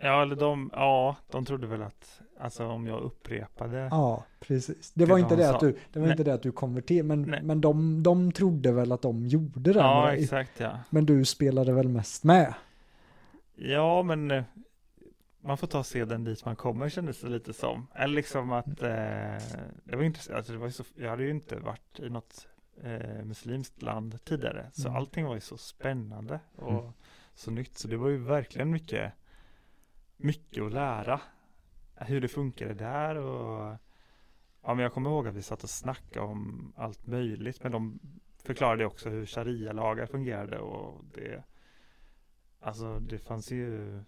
Ja, eller de, ja, de trodde väl att, alltså om jag upprepade. Ja, precis. Det Det var inte det sa. att du, det var Nej. inte det att du konverterade, men, Nej. men de, de trodde väl att de gjorde det ja, exakt ja. Men du spelade väl mest med? Ja, men eh, man får ta seden dit man kommer kändes det lite som. Eller liksom att eh, det var intressant, alltså det var så, jag hade ju inte varit i något eh, muslimskt land tidigare. Så Mm. allting var ju så spännande och Mm. så nytt. Så det var ju verkligen mycket, mycket att lära. Hur det funkade där och ja, men jag kommer ihåg att vi satt och snackade om allt möjligt. Men de förklarade också hur sharia-lagar fungerade och det Alltså det fanns ju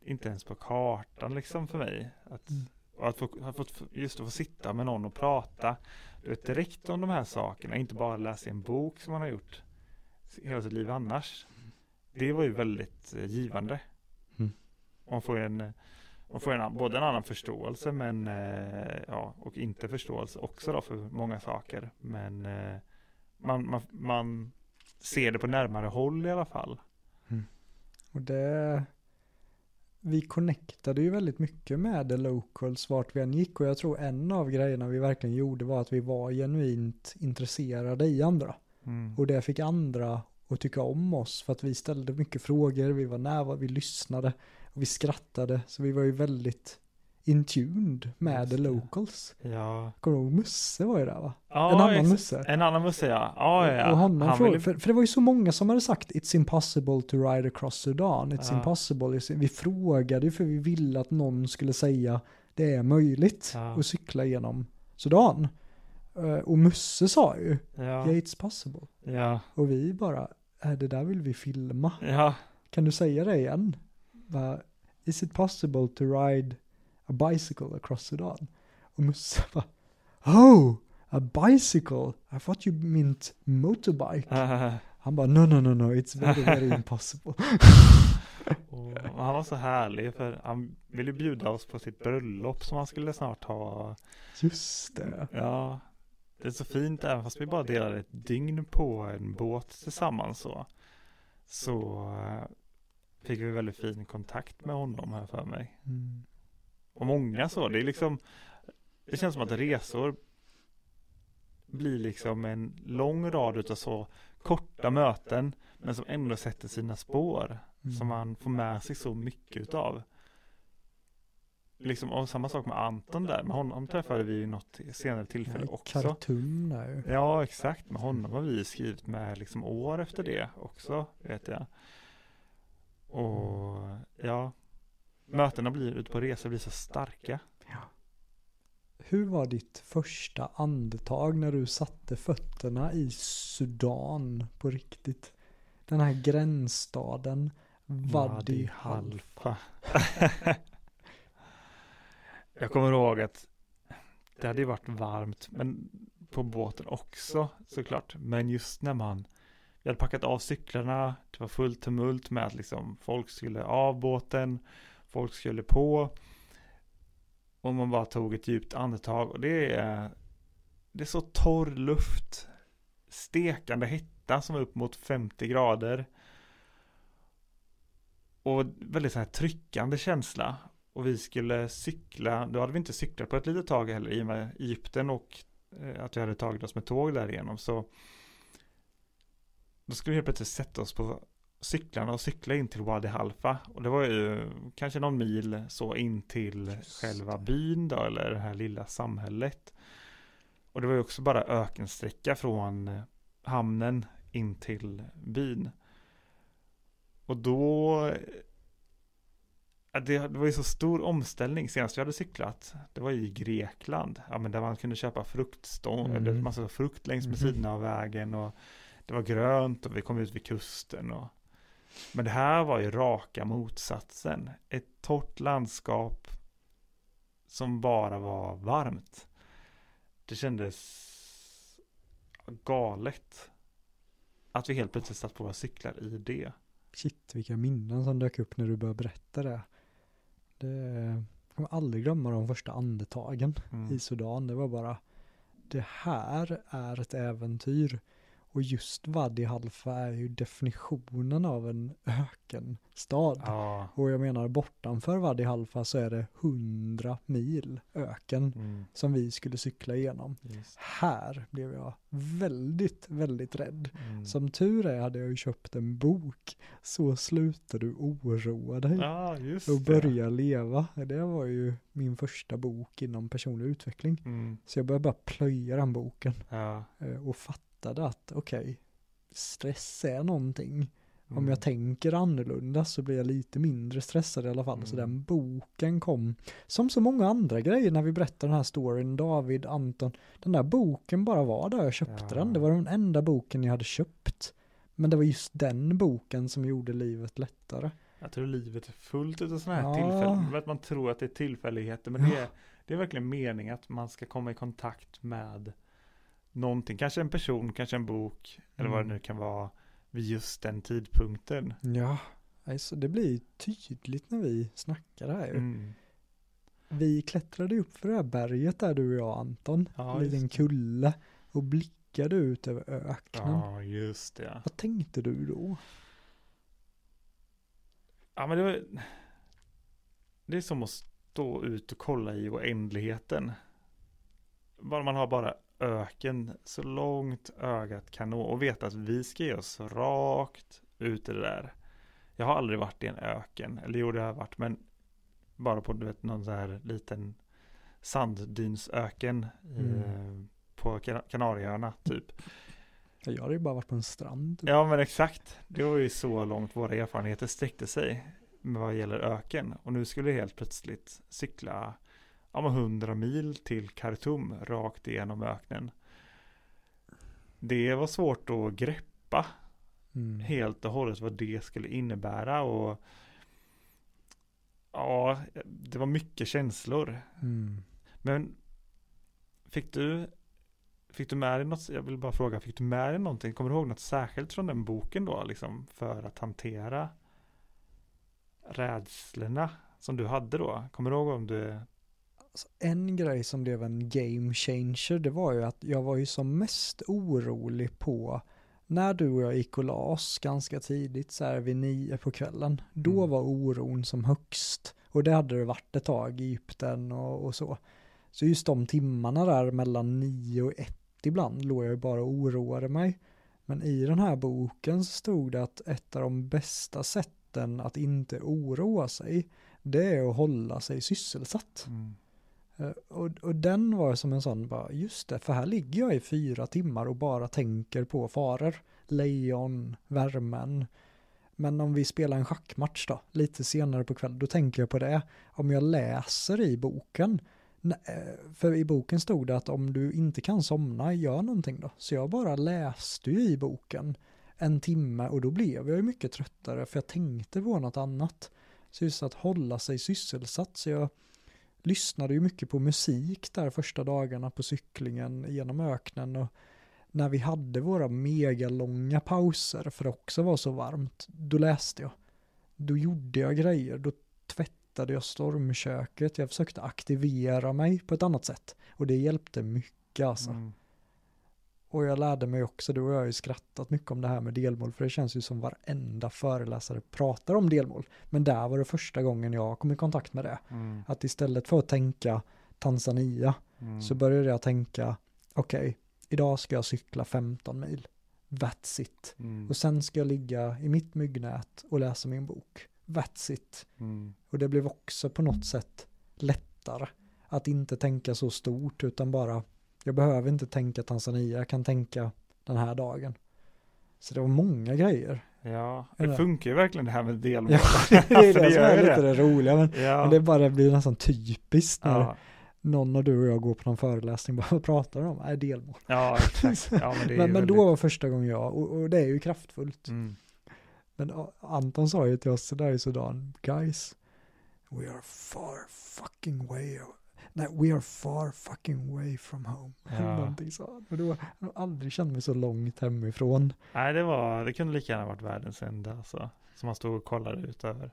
inte ens på kartan liksom för mig. Att, Mm. och att få, ha fått, just att få sitta med någon och prata du vet, direkt om de här sakerna, inte bara läsa en bok som man har gjort hela sitt liv annars. Det var ju väldigt eh, givande. Mm. Man får en, man får en, både en annan förståelse men, eh, ja, och inte förståelse också då för många saker. Men eh, man, man, man ser det på närmare håll i alla fall. Och det, vi connectade ju väldigt mycket med the locals vart vi än gick och jag tror en av grejerna vi verkligen gjorde var att vi var genuint intresserade i andra. Mm. Och det fick andra att tycka om oss för att vi ställde mycket frågor, vi var nära, vi lyssnade och vi skrattade. Så vi var ju väldigt in tuned med the locals. Ja. Kommer du ihåg Musse var ju där va? ja en annan Musse. En annan Musse ja. Ja, ja. Och honom Han frågade, ville- för, för det var ju så många som hade sagt It's impossible to ride across Sudan, It's Ja. impossible. Vi frågade ju för vi ville att någon skulle säga det är möjligt Ja. att cykla genom Sudan. Eh, Och Musse sa ju, Ja. yeah it's possible. Ja. Och vi bara, äh, det där vill vi filma. Ja. Kan du säga det igen? Va, Is it possible to ride a bicycle across Sudan? Och Musse bara, Oh, a bicycle? I thought you meant motorbike. Han bara, no, no, no, no, it's very, very impossible. Och han var så härlig för han ville bjuda oss på sitt bröllop som han skulle snart ha. Just det. Ja, det är så fint även fast vi bara delade ett dygn på en båt tillsammans så. Så eh, fick vi väldigt fin kontakt med honom här för mig. Mm. Och många så, det är liksom Det känns som att resor blir liksom en lång rad utav så korta möten men som ändå sätter sina spår. Mm. Som man får med sig så mycket utav. Liksom, och samma sak med Anton där, med honom träffade vi vid något senare tillfälle Ja, också. Khartoum där ju. Ja, exakt. Med honom har vi skrivit med liksom år efter det också, vet jag. Och ja, mötena blir ute på resor blir så starka. Hur var ditt första andetag när du satte fötterna i Sudan på riktigt? Den här gränsstaden Wadi Halfa. Jag kommer ihåg att det hade ju varit varmt, men på båten också såklart. Men just när man, vi hade packat av cyklarna, det var fullt tumult med att liksom folk skulle av båten, folk skulle på. Och man bara tog ett djupt andetag och det är, det är så torr luft, stekande hetta som är upp mot 50 grader. Och väldigt så här tryckande känsla. Och vi skulle cykla, då hade vi inte cyklat på ett litet tag heller i och med Egypten och eh, att vi hade tagit oss med tåg därigenom. Så då skulle vi helt plötsligt sätta oss på cyklarna och cykla in till Wadi Halfa. Och det var ju kanske någon mil så in till Just själva byn då, eller det här lilla samhället. Och det var ju också bara ökensträcka från hamnen in till byn. Och då Det, var ju så stor omställning senast vi hade cyklat. Det var i Grekland. Ja, men där man kunde köpa fruktstånd, Mm. eller massa frukt längs med Mhm. sidorna av vägen. Och det var grönt och vi kom ut vid kusten. Och... Men det här var ju raka motsatsen. Ett torrt landskap som bara var varmt. Det kändes galet. Att vi helt plötsligt satt på våra cyklar i det. Shit, vilka minnen som dök upp när du började berätta det. Det jag kommer aldrig glömma de första andetagen Mm. i Sudan. Det var bara, det här är ett äventyr. Och just Wadi Halfa är ju definitionen av en ökenstad. Ja. Och jag menar bortanför Wadi Halfa så är det 100 mil öken Mm. som vi skulle cykla igenom. Just. Här blev jag väldigt, väldigt rädd. Mm. Som tur är hade jag ju köpt en bok. Så slutar du oroa dig Ja, och börja leva. Det var ju min första bok inom personlig utveckling. Mm. Så jag började bara plöja den boken Ja. eh, och fattade att okej, stress är någonting. Om Mm. jag tänker annorlunda så blir jag lite mindre stressad i alla fall. Så Mm. den boken kom, som så många andra grejer när vi berättar den här storyn, David, Anton, den där boken bara var där jag köpte Ja. den. Det var den enda boken jag hade köpt. Men det var just den boken som gjorde livet lättare. Jag tror livet är fullt av sådana här Ja. tillfällen. Att man tror att det är tillfälligheter. Men det, är, det är verkligen meningen att man ska komma i kontakt med någonting. Kanske en person, kanske en bok. Eller vad det Mm. nu kan vara. Vid just den tidpunkten. Ja, alltså det blir tydligt när vi snackar här ju. Mm. Vi klättrade upp för det här berget där du och jag Anton. Ja, en liten kulle. Och blickade ut över öknen. Ja, just det. Vad tänkte du då? Ja, men det var... Det är som att stå ut och kolla i oändligheten. Man har bara öken så långt ögat kan nå och veta att vi ska ge oss rakt ut i det där. Jag har aldrig varit i en öken, eller jo det har jag varit, men bara på du vet, någon så här liten sanddynsöken Mm. eh, på Kan- Kanarieöarna typ. Ja, Jag hade ju bara varit på en strand. typ. Ja men exakt. Det var ju så långt våra erfarenheter sträckte sig med vad gäller öken. Och nu skulle jag helt plötsligt cykla ja, men 100 mil till Khartoum rakt igenom öknen. Det var svårt att greppa Mm. helt och hållet vad det skulle innebära. Och ja, det var mycket känslor. Mm. Men fick du Fick du med dig något, jag vill bara fråga, fick du med dig någonting, kommer du ihåg något särskilt från den boken då, liksom för att hantera rädslorna som du hade då? Kommer du ihåg om du, Alltså, en grej som blev en game changer, det var ju att jag var ju som mest orolig på när du och jag gick och la oss ganska tidigt, så här vid nio på kvällen, då Mm. var oron som högst. Och det hade det varit ett tag i Egypten och, och så. Så just de timmarna där mellan nio och ett ibland låg jag ju bara och oroade mig. Men i den här boken så stod det att ett av de bästa sätten att inte oroa sig, det är att hålla sig sysselsatt. Eh, Eh, och, och den var som en sån, bara, just det, för här ligger jag i fyra timmar och bara tänker på faror. Lejon, värmen. Men om vi spelar en schackmatch då, lite senare på kvällen, då tänker jag på det. Om jag läser i boken, eh, för i boken stod det att om du inte kan somna, gör någonting då. Så jag bara läste ju i boken en timme och då blev jag ju mycket tröttare för jag tänkte på något annat. Så just att hålla sig sysselsatt, så jag lyssnade ju mycket på musik där första dagarna på cyklingen genom öknen och när vi hade våra megalånga pauser för det också var så varmt, då läste jag. Då gjorde jag grejer, då tvättade jag stormköket, jag försökte aktivera mig på ett annat sätt och det hjälpte mycket alltså. Mm. Och jag lärde mig också, du och jag har ju skrattat mycket om det här med delmål, för det känns ju som varenda föreläsare pratar om delmål. Men där var det första gången jag kom i kontakt med det. Mm. Att istället för att tänka Tanzania Mm. så började jag tänka, okej, idag ska jag cykla 15 mil. That's it. Mm. Och sen ska jag ligga i mitt myggnät och läsa min bok. That's it. Mm. Och det blev också på något sätt lättare att inte tänka så stort utan bara, jag behöver inte tänka Tanzania, jag kan tänka den här dagen. Så det var många grejer. Ja, det funkar ju verkligen det här med delmål. Ja, det är För det, som gör är lite det roliga. Men, Ja. men det bara blir nästan typiskt när ja. någon av du och jag går på någon föreläsning bara vad pratar de om? Är delmål. ja, exakt. Ja, men det är Men, men då var första gången jag, och, och det är ju kraftfullt. Mm. Men Anton sa ju till oss där i Sudan, guys, we are far fucking way, nej, we are far fucking way from home. Ja. Någonting. Och då har jag aldrig känt mig så långt hemifrån. Nej, det var, det kunde lika gärna varit världens enda alltså. Som man stod och kollade ut över.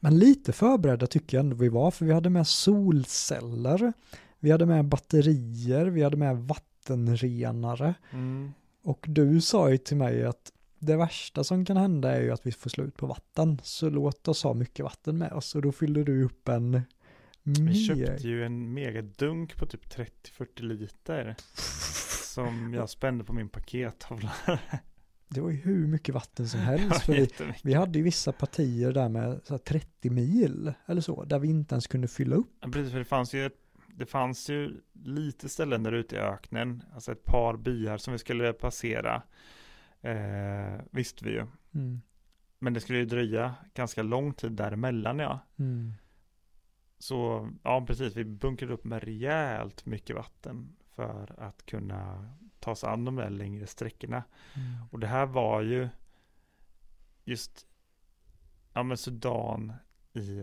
Men lite förberedda tycker jag ändå vi var, för vi hade med solceller, vi hade med batterier, vi hade med vattenrenare. Mm. Och du sa ju till mig att det värsta som kan hända är ju att vi får slut på vatten. Så låt oss ha mycket vatten med oss. Och då fyllde du upp en Vi köpte ju en megadunk på typ 30-40 liter. Som jag spände på min pakettavla. Det var ju hur mycket vatten som helst. För vi, vi hade ju vissa partier där med så 30 mil eller så, där vi inte ens kunde fylla upp. Ja, precis, för det fanns ju det fanns ju lite ställen där ute i öknen, alltså ett par byar som vi skulle passera, eh, visste vi ju. Mm. Men det skulle ju dröja ganska lång tid däremellan ja. Mm. Så ja, precis, vi bunkrade upp med rejält mycket vatten för att kunna ta sig an de där längre sträckorna. Mm. Och det här var ju just ja, men Sudan i,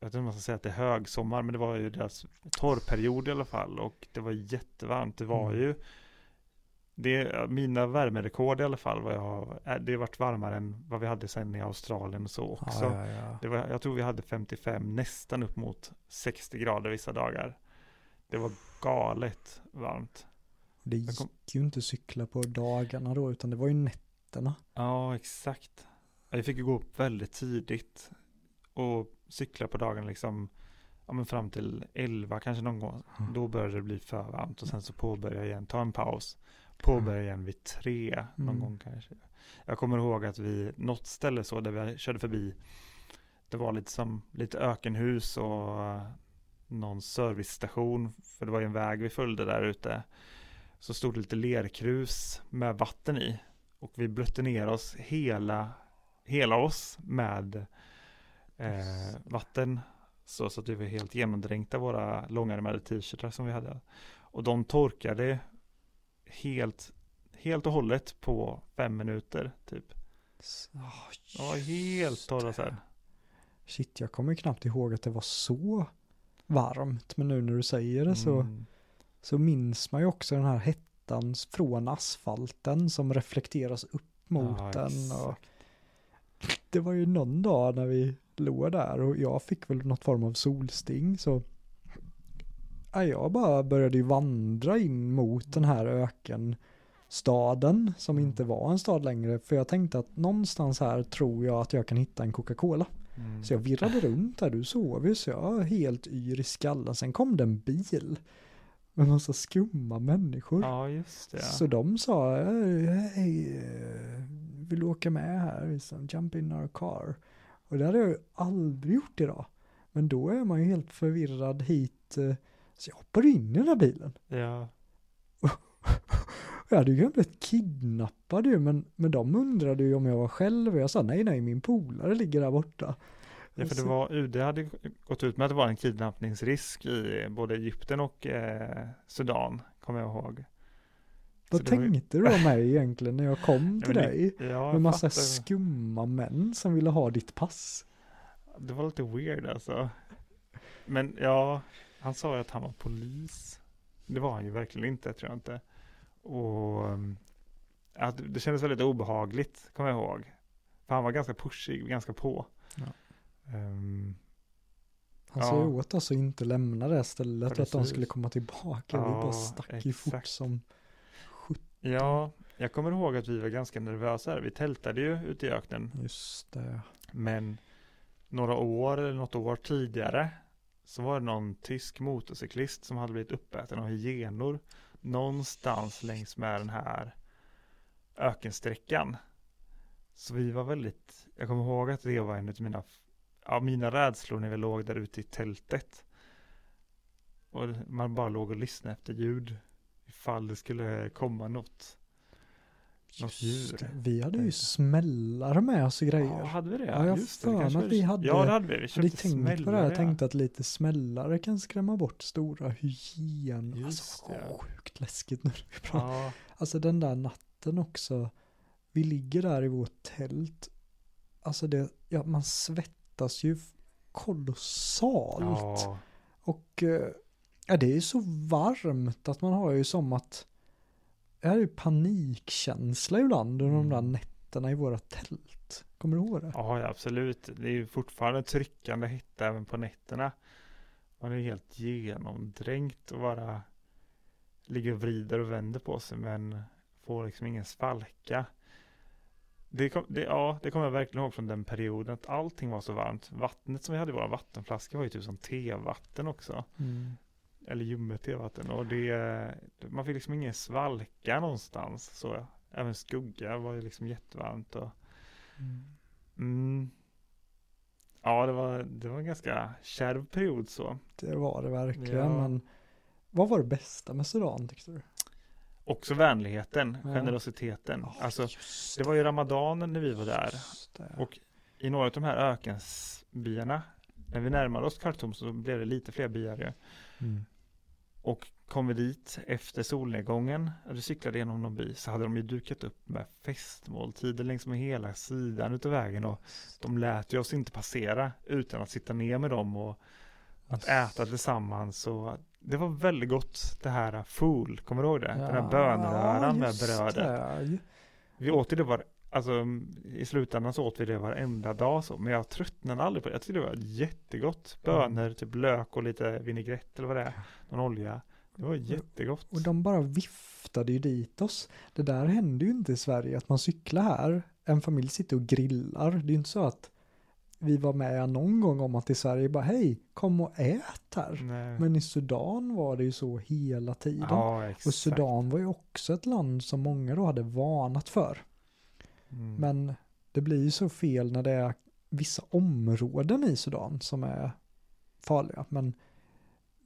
jag vet inte om man ska säga att det är högsommar, men det var ju deras torrperiod i alla fall och det var jättevarmt. Det var mm. ju det, mina värmerekord i alla fall, vad jag, äh, det har varit varmare än vad vi hade sen i Australien och så också. Ja, ja, ja. Det var, jag tror vi hade 55, nästan upp mot 60 grader vissa dagar. Det var galet varmt. Det gick kom... ju inte cykla på dagarna då, utan det var ju nätterna. Ja, exakt. Jag fick ju gå upp väldigt tidigt och cykla på dagen liksom ja, men fram till 11 kanske någon gång. Mm. Då började det bli för varmt och sen så påbörjade jag igen, ta en paus. Påbörjade igen vid tre någon mm. gång kanske. Jag kommer ihåg att vi, något ställe så där vi körde förbi, det var lite som lite ökenhus och någon servicestation, för det var ju en väg vi följde där ute. Så stod det lite lerkrus med vatten i. Och vi blötte ner oss hela, hela oss med eh, vatten. Så, så att vi var helt genomdränkta våra långärmade t-shirtar som vi hade. Och de torkade helt, helt och hållet på fem minuter typ. Oh, ja, helt torra sen. Shit, jag kommer knappt ihåg att det var så varmt. Men nu när du säger det så, mm. så minns man ju också den här hettan från asfalten som reflekteras upp mot ja, den. Och det var ju någon dag när vi låg där och jag fick väl något form av solsting så jag bara började ju vandra in mot den här ökenstaden som mm. inte var en stad längre för jag tänkte att någonstans här tror jag att jag kan hitta en Coca-Cola. Mm. Så jag virrade runt där, du sov ju så jag var helt yr i skallen. Sen kom det en bil med massa skumma människor. Ja, just det. Så de sa, hej, vill du åka med här? Jump in our car. Och det hade jag ju aldrig gjort idag. Men då är man ju helt förvirrad hit. Så jag hoppade in i den här bilen. Ja. jag hade ju blivit kidnappad ju, men, men de undrade ju om jag var själv. Och jag sa nej, nej, min polare ligger där borta. Ja, för det var, UD hade gått ut med att det var en kidnappningsrisk i både Egypten och eh, Sudan, kommer jag ihåg. Vad tänkte var... du om mig egentligen när jag kom till ja, dig? Ja, med massa fattar. skumma män som ville ha ditt pass. Det var lite weird alltså. Men ja, han sa ju att han var polis. Det var han ju verkligen inte, tror jag inte. Och att det kändes väldigt obehagligt, kommer jag ihåg. För han var ganska pushig, ganska på. Ja. Um, han sa ju åt oss att inte lämna det stället, Precis. att de skulle komma tillbaka. Ja, vi bara stack ju fort som sjutton. Ja, jag kommer ihåg att vi var ganska nervösa. Vi tältade ju ute i öknen. Just det. Men några år eller något år tidigare så var det någon tysk motorcyklist som hade blivit uppäten av hyenor någonstans längs med den här ökensträckan. Så vi var väldigt, jag kommer ihåg att det var en av mina, ja, mina rädslor när vi låg där ute i tältet. Och man bara låg och lyssnade efter ljud ifall det skulle komma något något djur. Vi hade ju smällare med oss och grejer. Ja, hade vi det? Ja, jag Just för mig att vi hade. Ja, det hade vi. Vi hade tänkt på det här. Jag tänkte att lite smällare kan skrämma bort stora hyen. Alltså, sjukt läskigt nu. Ja. Alltså den där natten också. Vi ligger där i vårt tält. Alltså det, ja, man svettas ju kolossalt. Ja. Och eh, ja, det är så varmt att man har ju som att jag hade ju panikkänsla ibland under mm. de där nätterna i våra tält. Kommer du ihåg det? Ja, absolut. Det är ju fortfarande tryckande hetta även på nätterna. Man är helt genomdränkt och bara ligger och vrider och vänder på sig. Men får liksom ingen svalka. Det, kom, det, ja, det kommer jag verkligen ihåg från den perioden att allting var så varmt. Vattnet som vi hade i våra vattenflaskor var ju typ som tevatten också. Mm. Eller ljummet tevatten. Och det, man fick liksom ingen svalka någonstans. Så även skugga var ju liksom jättevarmt. Och, Mm. mm, ja, det var, det var en ganska kärv period så. Det var det verkligen. Ja. Men vad var det bästa med Sudan tyckte du? Också vänligheten, Ja. generositeten. Ja, alltså, just det var ju ramadanen när vi var där. det. Och i några av de här ökensbyarna, när vi närmade oss Khartoum så blev det lite fler byar ju. Mm. Och kom vi dit efter solnedgången, vi cyklade genom någon by, så hade de ju dukat upp med festmåltider längs med hela sidan utav vägen och de lät ju oss inte passera utan att sitta ner med dem och att äta tillsammans. Och det var väldigt gott det här fool, kommer du ihåg det? Den här bönröran med brödet. det. Vi åt det var, alltså i slutändan så åt vi det varenda dag så, men jag tröttnade aldrig på det. Jag tyckte det var jättegott. Bönor, typ lök och lite vinägrett eller vad det är, någon olja. Det var jättegott. Och de bara viftade ju dit oss. Det där händer ju inte i Sverige, att man cyklar här, en familj sitter och grillar. Det är ju inte så att vi var med någon gång om att i Sverige bara hej, kom och ät här. Nej. Men i Sudan var det ju så hela tiden. ja, och Sudan var ju också ett land som många då hade varnat för. Mm. Men det blir ju så fel när det är vissa områden i Sudan som är farliga. Men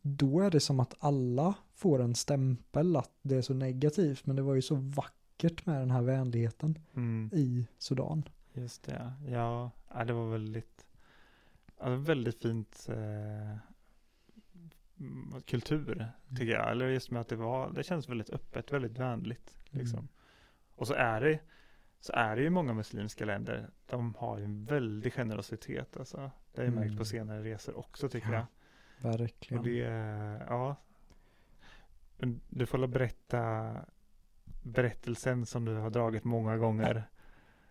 då är det som att alla får en stämpel att det är så negativt. Men det var ju så vackert med den här vänligheten Mm. i Sudan. Just det, ja. ja det var väldigt, ja, väldigt fint eh, mm, kultur tycker jag. Eller just med att det var, det känns väldigt öppet, väldigt vänligt. Liksom. Mm. Och så är det, så är det ju många muslimska länder, de har ju en väldig generositet. Alltså. Det har jag märkt Mm. på senare resor också tycker Ja, jag. Verkligen. Och det, ja. Men Du får väl berätta berättelsen som du har dragit många gånger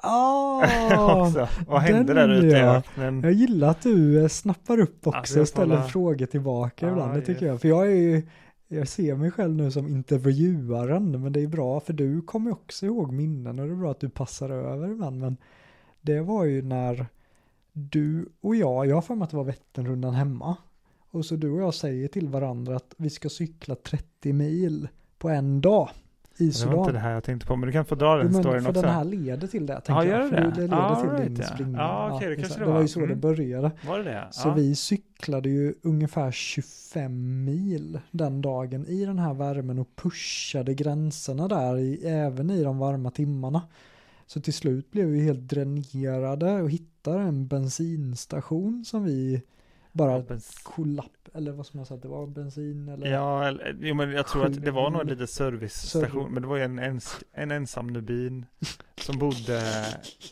Ah, också. Vad hände där ute i öknen? Jag gillar att du eh, snappar upp också Alltså, och ställer frågor tillbaka Ja, ibland. Det tycker yes. jag. För jag är ju, jag ser mig själv nu som intervjuaren, men det är bra för du kommer också ihåg minnen och det är bra att du passar över ibland. Men det var ju när du och jag, jag har för mig att det var Vätternrundan hemma. Och så du och jag säger till varandra att vi ska cykla 30 mil på en dag i Det var inte Sudan. det här jag tänkte på, men du kan få dra den Jo, men storyn för också. den här leder till det, tänker Ja, gör jag. det För det? det leder Ja, till right, din ja. spring. Ja, okej, det kanske det det var var. ju så det Mm. började. Var det det? Så ja. vi cyklade ju ungefär 25 mil den dagen i den här värmen och pushade gränserna där i, även i de varma timmarna. Så till slut blev vi helt dränerade och hittade en bensinstation som vi bara Ja, kollapp, eller vad ska man säga, det var bensin eller? Ja, eller- jo, men jag tror att det var Sju- liten servicestation, Serv- men det var ju en, ens, en ensam nubin som bodde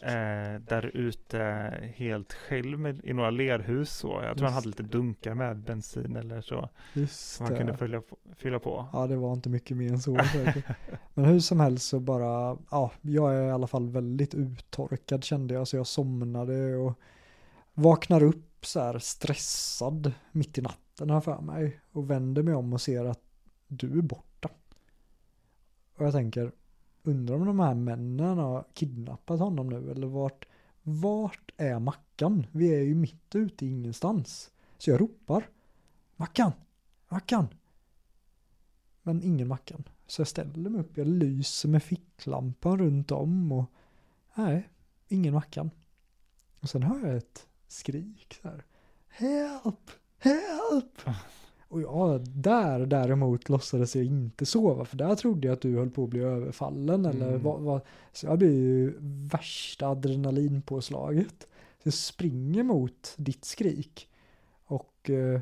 eh, där ute helt själv med, i några lerhus så. Jag tror han hade lite dunkar med bensin eller så, Just som han kunde följa på, fylla på. Ja, det var inte mycket mer än så. säkert. Men hur som helst så bara, ja, jag är i alla fall väldigt uttorkad kände jag, så jag somnade och vaknar upp så här stressad mitt i natten här för mig och vänder mig om och ser att du är borta. Och jag tänker, undrar om de här männen har kidnappat honom nu eller vart, vart är Mackan? Vi är ju mitt ute i ingenstans. Så jag ropar, Mackan, Mackan. Men ingen Mackan. Så jag ställer mig upp, jag lyser med ficklampan runt om och nej, ingen Mackan. Och sen hör jag ett skrik så här. Help! Help! Och jag där däremot låtsades jag inte sova för där trodde jag att du höll på att bli överfallen eller Mm. vad, vad. Så jag blir ju värsta adrenalinpåslaget. Så jag springer mot ditt skrik. Och eh,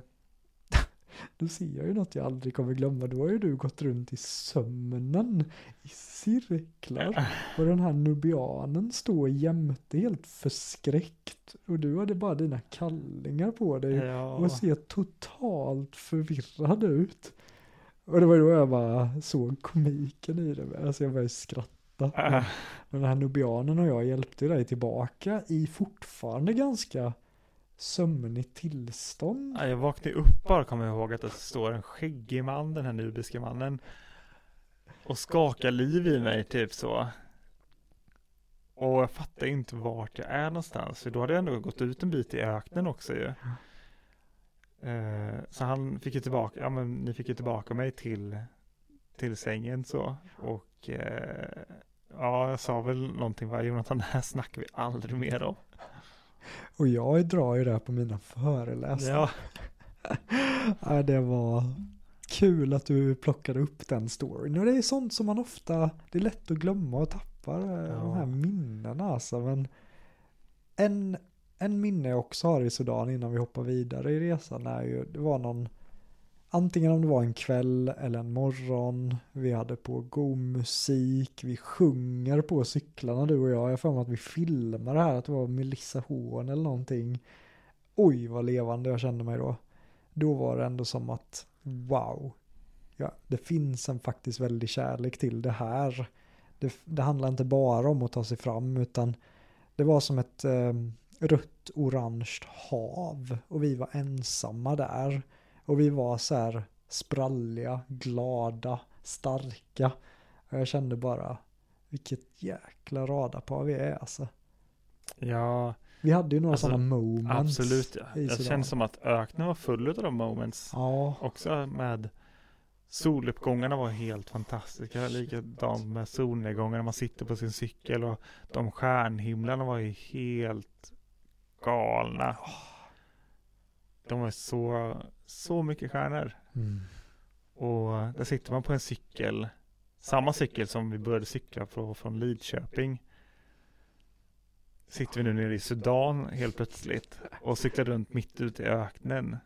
då ser jag ju något jag aldrig kommer glömma. Då har ju du gått runt i sömnen i cirklar. Och den här nubianen står jämte helt förskräckt. Och du hade bara dina kallingar på dig. Ja, Och ser totalt förvirrad ut. Och det var då jag bara såg komiken i det. Alltså jag började skratta. Men den här nubianen och jag hjälpte dig tillbaka i fortfarande ganska sömnigt tillstånd. Ja, Jag vaknade upp bara kommer jag ihåg att det står en skäggig man, den här nubiska mannen. och skakar liv i mig typ så. Och jag fattar inte vart jag är någonstans, för då hade jag ändå gått ut en bit i öknen också ju. Eh, så han fick ju tillbaka, ja men ni fick ju tillbaka mig till, till sängen så. Och eh, ja, jag sa väl någonting, va, Jonathan, det här snackar vi aldrig mer om. Och jag drar ju det på mina föreläsningar. Ja, Ja, det var kul att du plockade upp den storyn. Och det är sånt som man ofta, det är lätt att glömma och tappa eh, de här Ja. minnena alltså. Men en, en minne jag också har i Sudan innan vi hoppar vidare i resan är ju, det var någon, antingen om det var en kväll eller en morgon, vi hade på god musik, vi sjunger på cyklarna du och jag. Jag har för mig att vi filmar det här, att det var Melissa Horn eller någonting. Oj vad levande jag kände mig då då var det ändå som att wow, ja, det finns en faktiskt väldig kärlek till det här. Det, det handlar inte bara om att ta sig fram utan det var som ett eh, rött orange hav och vi var ensamma där. Och vi var så här spralliga, glada, starka. Och jag kände bara vilket jäkla radarpar vi är alltså. ja Vi hade ju några Alltså, sådana moments. absolut. Ja. Sudan. känner som att öknen var full av de moments. Ja, Också med soluppgångarna var helt fantastiska. Likadant med solnedgångarna. Man sitter på sin cykel och de stjärnhimlarna var ju helt galna. De var så, så mycket stjärnor. mm. Och där sitter man på en cykel. Samma cykel som vi började cykla på från Lidköping. Sitter vi nu nere i Sudan helt plötsligt och cyklar runt mitt ute i öknen.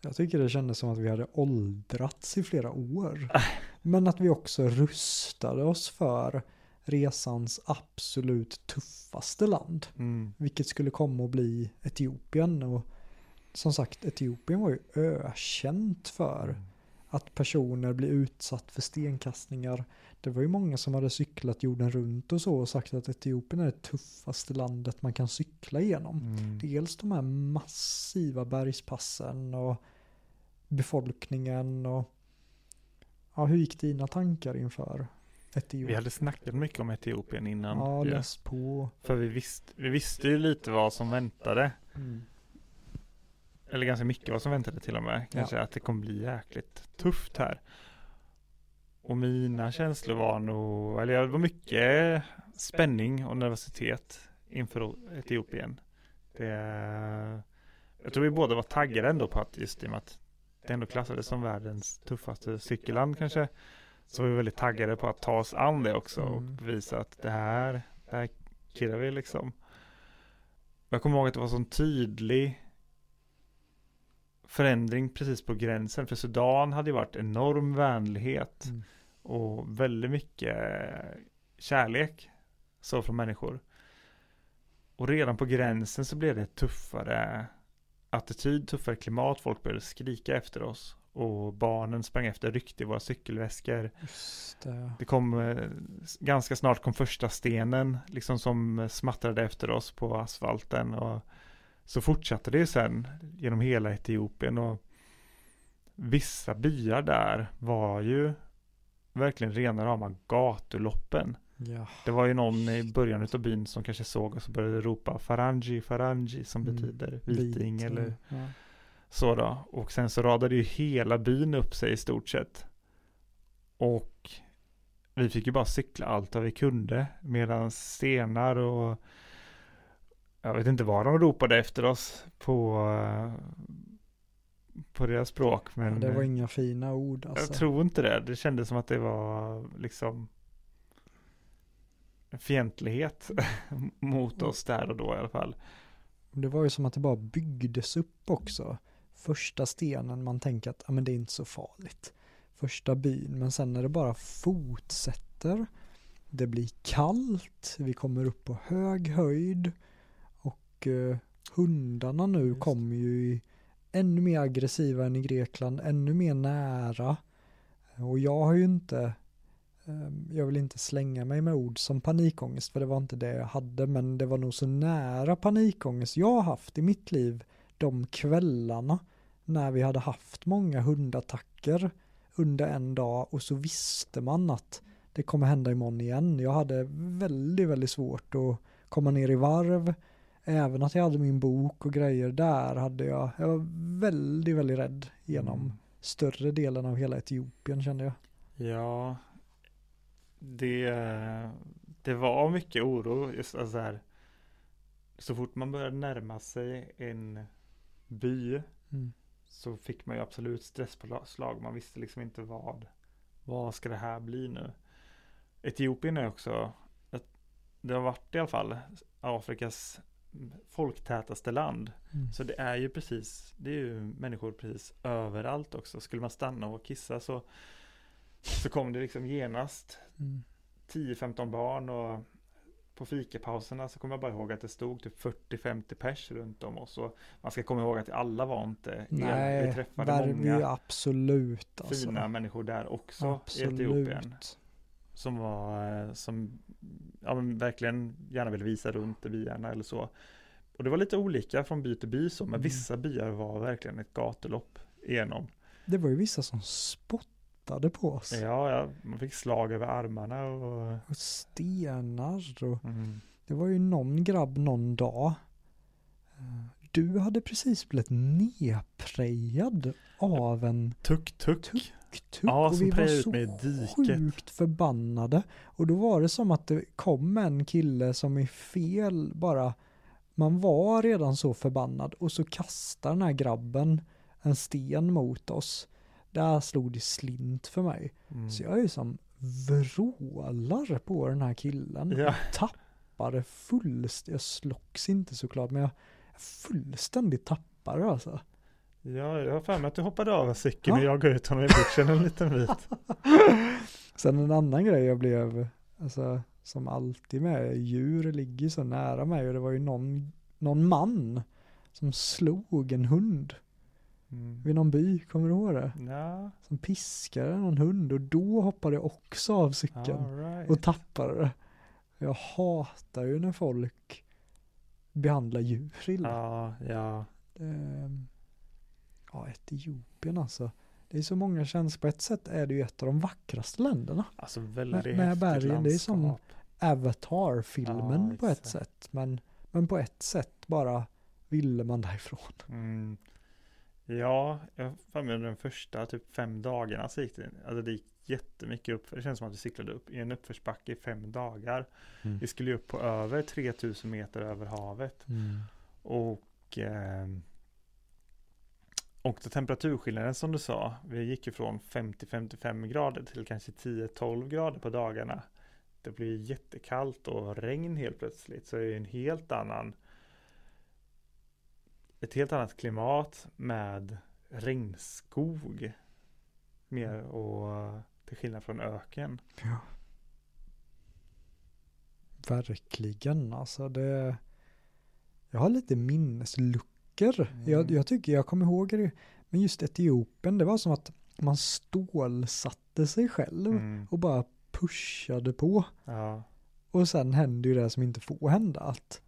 Jag tycker det kändes som att vi hade åldrats i flera år. Men att vi också rustade oss för resans absolut tuffaste land. Mm. Vilket skulle komma att bli Etiopien. Och som sagt, Etiopien var ju ökänt för att personer blir utsatt för stenkastningar. Det var ju många som hade cyklat jorden runt och så och sagt att Etiopien är det tuffaste landet man kan cykla igenom. Mm. Dels de här massiva bergspassen och befolkningen och ja, hur gick dina tankar inför Vi Etiopien? hade snackat mycket om Etiopien innan. Ja, ju. läs på. För vi visste, vi visste ju lite vad som väntade. Mm. Eller ganska mycket vad som väntade till och med. Kanske att det kommer bli jäkligt tufft här. Och mina känslor var nog, eller det var mycket spänning och nervositet inför Etiopien. Det, jag tror vi båda var taggade ändå på att just i och med att det ändå klassades som världens tuffaste cykelland kanske. Så var vi väldigt taggade på att ta oss an det också och Mm. visa att det här, det här killar vi liksom. Jag kommer ihåg att det var sån tydlig förändring precis på gränsen. För Sudan hade ju varit enorm vänlighet Mm. och väldigt mycket kärlek så från människor. Och redan på gränsen så blev det tuffare attityd, tuffare klimat. Folk började skrika efter oss och barnen sprang efter, ryckte i våra cykelväskor. Det. Det kom eh, ganska snart kom första stenen liksom som smattrade efter oss på asfalten och så fortsatte det sen genom hela Etiopien och vissa byar där var ju verkligen rena rama gatuloppen. Ja. Det var ju någon i början av byn som kanske såg oss och började ropa Farangi, Farangi som Mm. betyder viting Vit, eller ja. så då. Och sen så radade ju hela byn upp sig i stort sett. Och vi fick ju bara cykla allt vad vi kunde. Medan stenar och jag vet inte vad de ropade efter oss på, eh, på deras språk. Men det var inga fina ord alltså. jag tror inte det. Det kändes som att det var liksom en fientlighet mot oss där och då i alla fall. Det var ju som att det bara byggdes upp också. Första stenen man tänker att ah, men det är inte så farligt. Första byn, men sen när det bara fortsätter. Det blir kallt, vi kommer upp på hög höjd och eh, hundarna nu Just. kommer ju i, ännu mer aggressiva än i Grekland, ännu mer nära. Och jag har ju inte, eh, jag vill inte slänga mig med ord som panikångest, för det var inte det jag hade, men det var nog så nära panikångest jag har haft i mitt liv de kvällarna när vi hade haft många hundattacker under en dag och så visste man att det kommer hända imorgon igen. Jag hade väldigt, väldigt svårt att komma ner i varv. Även att jag hade min bok och grejer där hade jag, jag var väldigt, väldigt rädd genom Mm. större delen av hela Etiopien kände jag. Ja, det, det var mycket oro. Just alltså här, så fort man började närma sig en by Mm. så fick man ju absolut stresspåslag. Man visste liksom inte vad, vad ska det här bli nu? Etiopien är också, det har varit i alla fall Afrikas folktätaste land. Mm. Så det är ju precis, det är ju människor precis överallt också. Skulle man stanna och kissa så, så kom det liksom genast Mm. 10-15 barn och på fikapauserna så kommer jag bara ihåg att det stod typ 40-50 pers runt om oss. Och man ska komma ihåg att alla var inte el- Vi Nej, träffade många absolut alltså. fina människor där också i Etiopien. Som var, eh, som ja, men verkligen gärna ville visa runt i byarna eller så. Och det var lite olika från by till by så, men Mm. vissa byar var verkligen ett gatulopp igenom. Det var ju vissa som spottade på oss. Ja, ja, man fick slag över armarna och... Och stenar och Mm. det var ju någon grabb någon dag. eh, Du hade precis blivit nedprejad av en Tuk tuk-tuk Ja, och vi var så sjukt förbannade. Och då var det som att det kom en kille som i fel bara, man var redan så förbannad och så kastar den här grabben en sten mot oss. Där slog det slint för mig. Mm. Så jag är ju som vrålar på den här killen. Ja, Tappade fullständigt, jag slogs inte såklart, men jag fullständigt tappade alltså. Ja, jag har för mig att du hoppade av cykeln och Ja. jagade ut honom i bussen en liten bit. Sen en annan grej jag blev, alltså som alltid med djur ligger så nära mig och det var ju någon, någon man som slog en hund Mm. vid någon by, kommer du ihåg det? Ja, Som piskade någon hund och då hoppade jag också av cykeln right. och tappade det. Jag hatar ju när folk behandlar djur illa. Ja, ja. Ehm, Ja, Etiopien alltså. Det är så många känslor. På ett sätt är det ju ett av de vackraste länderna. Alltså väldigt Med- med bergen, det är som-. Avatar-filmen Ja, på ett sätt. Men, men på ett sätt bara ville man därifrån. Mm. Ja, jag för mig under de första typ fem dagarna så gick det, alltså det gick jättemycket upp. Det känns som att vi cyklade upp i en uppförsbacke i fem dagar. Mm. Vi skulle ju upp på över 3000 meter över havet. Och ehm, och temperaturskillnaden som du sa, vi gick ju från 50-55 grader till kanske 10-12 grader på dagarna. Det blir jättekallt och regn helt plötsligt, så det är en helt annan ett helt annat klimat med regnskog. Mer och till skillnad från öken. Ja. Verkligen alltså det. Jag har lite minnesluckor. Mm. Jag, jag tycker jag kommer ihåg det. Men just Etiopien, det var som att man stålsatte sig själv Mm. och bara pushade på. Ja. Och sen händer ju det som inte får hända. Att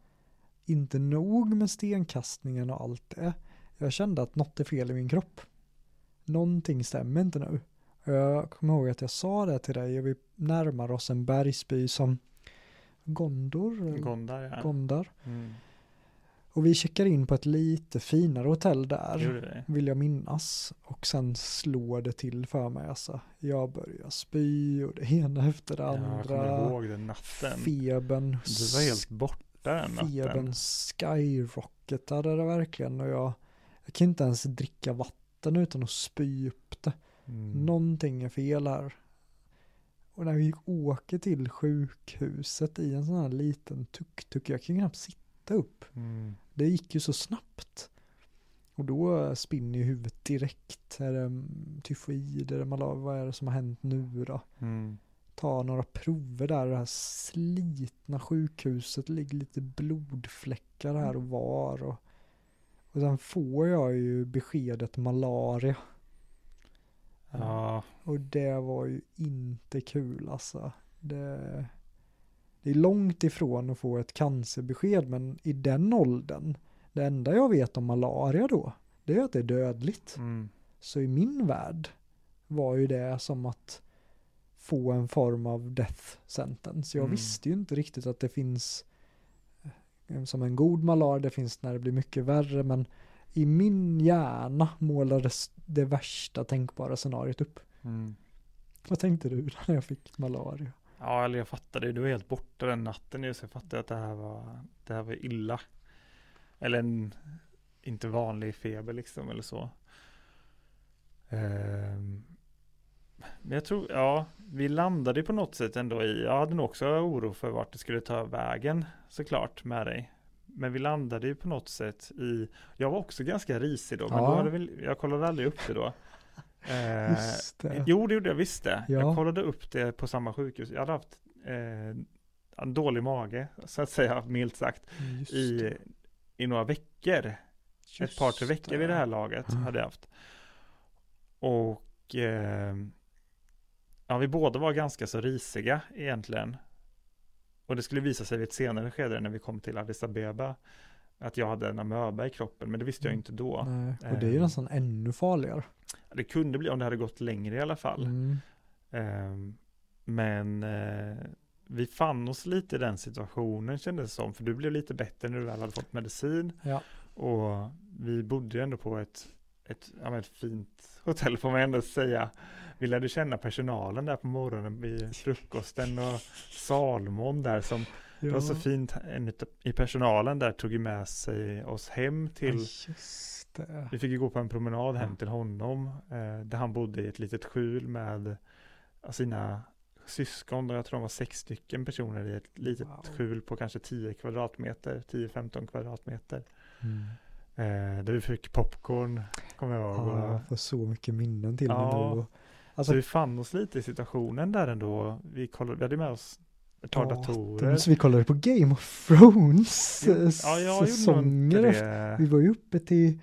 inte nog med stenkastningen och allt det. Jag kände att något är fel i min kropp. Någonting stämmer inte nu. Jag kommer ihåg att jag sa det till dig och vi närmar oss en bergsby som Gondor. Gondar ja. Gondar. Mm. Och vi checkar in på ett lite finare hotell där. Vill jag minnas. Och sen slår det till för mig alltså. Jag börjar spy och det ena efter det Ja, jag kommer andra. ihåg den natten. Febern. Du var helt borta den natten. Febern skyrocketade det verkligen och jag, jag kan inte ens dricka vatten utan att spy upp det. Mm. Någonting är fel här. Och när vi åker till sjukhuset i en sån här liten tuk-tuk, jag kan knappt sitta upp. Mm. Det gick ju så snabbt. Och då spinner ju huvudet direkt. Är det mm, tyfoid, är det malaria, vad är det som har hänt nu då? Mm. ta några prover där, det här slitna sjukhuset, det ligger lite blodfläckar här och var och, och sen får jag ju beskedet malaria Ja, och det var ju inte kul alltså. Det, det är långt ifrån att få ett cancerbesked men i den åldern, det enda jag vet om malaria då, det är att det är dödligt. mm. Så i min värld var ju det som att få en form av death sentence. Jag Mm. visste ju inte riktigt att det finns eh, som en god malar, det finns när det blir mycket värre, men i min hjärna målades det värsta tänkbara scenariot upp. Mm. Vad tänkte du när jag fick malaria? Ja, eller jag fattade ju, du var helt borta den natten ju, så jag fattade att det här var, det här var illa. Eller en, inte vanlig feber liksom, eller så. Ehm, men jag tror, ja, vi landade på något sätt ändå i, jag hade nog också oro för vart det skulle ta vägen, såklart, med dig. Men vi landade ju på något sätt i, jag var också ganska risig då, men Ja. då hade väl, jag kollade aldrig upp det då. Eh, Just det. Jo, det gjorde jag visst det. Ja. Jag kollade upp det på samma sjukhus. Jag hade haft eh, en dålig mage, så att säga, milt sagt, Just i, det. i några veckor. ett par, tre Just veckor i det här laget Mm. hade jag haft. Och eh, ja, vi båda var ganska så risiga egentligen. Och det skulle visa sig vid ett senare skede när vi kom till Addis Abeba att jag hade en amöba i kroppen, men det visste jag inte då. Nej, och det är ju Eh. nästan ännu farligare. Det kunde bli om det hade gått längre i alla fall. Mm. Ehm, men eh, vi fann oss lite i den situationen kändes det som, för du blev lite bättre när du väl hade fått medicin. Ja. Och vi bodde ju ändå på ett, ett, ja, ett fint hotell får man ändå säga. Vi lärde känna personalen där på morgonen vid frukosten och Salmon där som, det var så fint, en i personalen där tog ju med sig oss hem till Ja, Just det. vi fick ju gå på en promenad hem Ja. till honom eh, där han bodde i ett litet skjul med sina syskon. Jag tror de var sex stycken personer i ett litet Wow. skjul på kanske 10 kvadratmeter, 10-15 kvadratmeter. Mm. Eh, där vi fick popcorn, kommer jag ihåg. Ja, jag får så mycket minnen till Ja. mig nu. Alltså, så vi fann oss lite i situationen där ändå. Vi, kollade, vi hade med oss ett par datorer. Så vi kollade på Game of Thrones eh, Ja, nog säsonger. Vi var ju uppe till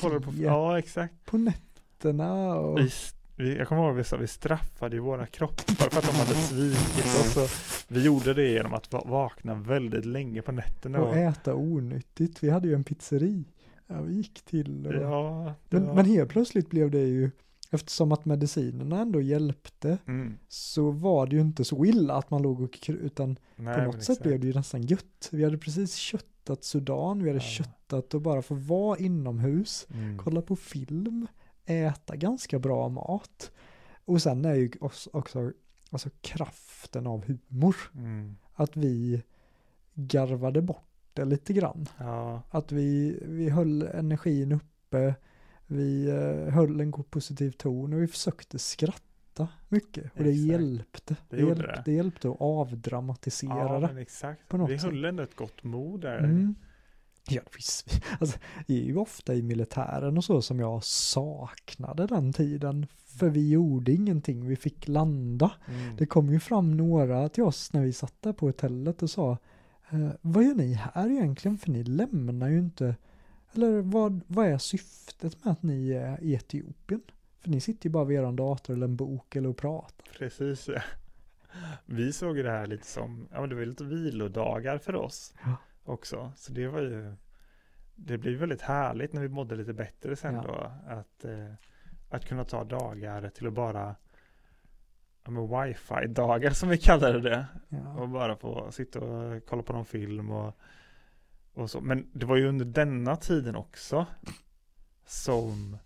kollade på, tre ja exakt. på nätterna. Och, Vi, vi, jag kommer ihåg att vi, vi straffade ju våra kroppar för att de hade svikit oss. Och vi gjorde det genom att va- vakna väldigt länge på nätterna. och Och, äta onyttigt. Vi hade ju en pizzeri. Ja, vi gick till. Och, ja, det men, var, men helt plötsligt blev det ju, eftersom att medicinerna ändå hjälpte, mm, så var det ju inte så illa att man låg och utan nej, på något sätt exakt. blev det ju nästan gött. Vi hade precis köttat Sudan, vi hade Ja. köttat och bara få vara inomhus, Mm. kolla på film, äta ganska bra mat. Och sen är ju oss- också alltså kraften av humor. Mm. Att vi garvade bort det lite grann. Ja, Att vi, vi höll energin uppe, vi eh, höll en god positiv ton och vi försökte skratta mycket. Och det Exakt. hjälpte. Det Det, hjälpte, det. hjälpte att avdramatisera ja det. exakt. på något Vi höll ändå ett gott mod där. Mm. Ja, visst. Alltså, det är ju ofta i militären och så som jag saknade den tiden. För vi gjorde ingenting, vi fick landa. Mm. Det kom ju fram några till oss när vi satt där på hotellet och sa eh, Vad gör ni här egentligen? För ni lämnar ju inte Eller vad, vad är syftet med att ni är i Etiopien? För ni sitter ju bara vid er dator eller en bok eller och pratar. Precis. ja. Vi såg ju det här lite som, ja men det var lite vilodagar för oss Ja. också. Så det var ju, det blev väldigt härligt när vi mådde lite bättre sen Ja. då. Att, eh, att kunna ta dagar till att bara, ja men wifi-dagar som vi kallade det. Ja. Och bara få sitta och kolla på någon film och, och så. Men det var ju under denna tiden också som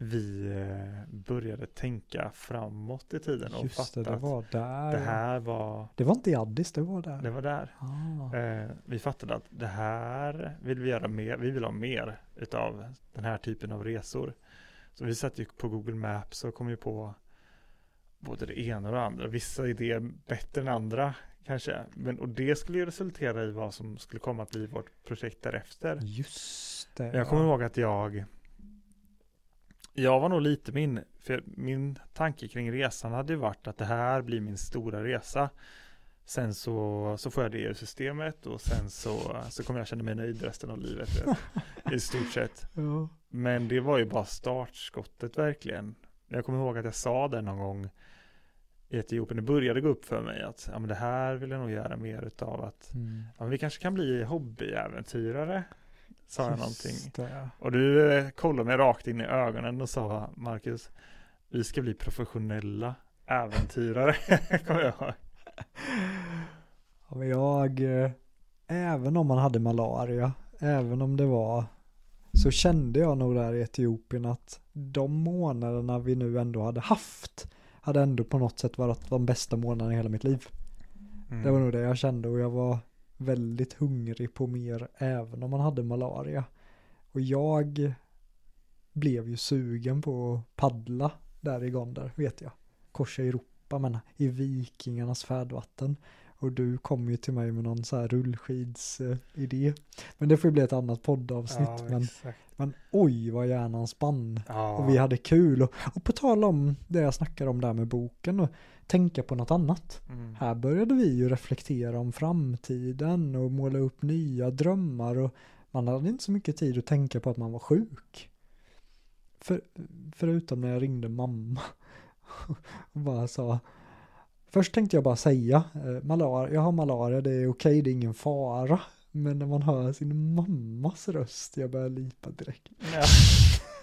vi eh, började tänka framåt i tiden och Just det, fatta det att var där. det här var, Det var inte i Addis, det var där. det var där. Ah. Eh, vi fattade att det här vill vi göra mer, vi vill ha mer utav den här typen av resor. Så vi satt ju på Google Maps och kom ju på både det ena och det andra. Vissa idéer bättre än andra kanske. Men, och det skulle ju resultera i vad som skulle komma att bli vårt projekt därefter. Just det. Jag kommer ihåg att jag jag var nog lite min, för min tanke kring resan hade ju varit att det här blir min stora resa. Sen så, så får jag det i systemet och sen så, så kommer jag känna mig nöjd resten av livet i stort sett. Ja. Men det var ju bara startskottet verkligen. Jag kommer ihåg att jag sa det någon gång i Etiopien. Det började gå upp för mig att ja, men det här vill jag nog göra mer utav. Att Mm. ja, vi kanske kan bli hobbyäventyrare. Sa jag någonting. det. Och du eh, kollade mig rakt in i ögonen och sa Marcus, vi ska bli professionella äventyrare, kommer jag ihåg. Ja, men jag, eh, även om man hade malaria, även om det var, så kände jag nog där i Etiopien att de månaderna vi nu ändå hade haft, hade ändå på något sätt varit de bästa månaderna i hela mitt liv. Mm. Det var nog det jag kände och jag var väldigt hungrig på mer även om man hade malaria. Och jag blev ju sugen på att paddla där i Gonder, vet jag. Korsa Europa, men i vikingarnas färdvatten. Och du kom ju till mig med någon så här rullskidsidé. Men det får ju bli ett annat poddavsnitt. Ja, men, exakt. men oj vad hjärnan spann. Ja. Och vi hade kul. Och, och på tal om det jag snackade om där med boken och tänka på något annat. Mm. Här började vi ju reflektera om framtiden och måla upp nya drömmar och man hade inte så mycket tid att tänka på att man var sjuk. För, förutom när jag ringde mamma och bara sa Först tänkte jag bara säga eh, malaria, jag har malaria, det är okej, det är ingen fara. Men när man hör sin mammas röst, jag börjar lipa direkt. Ja.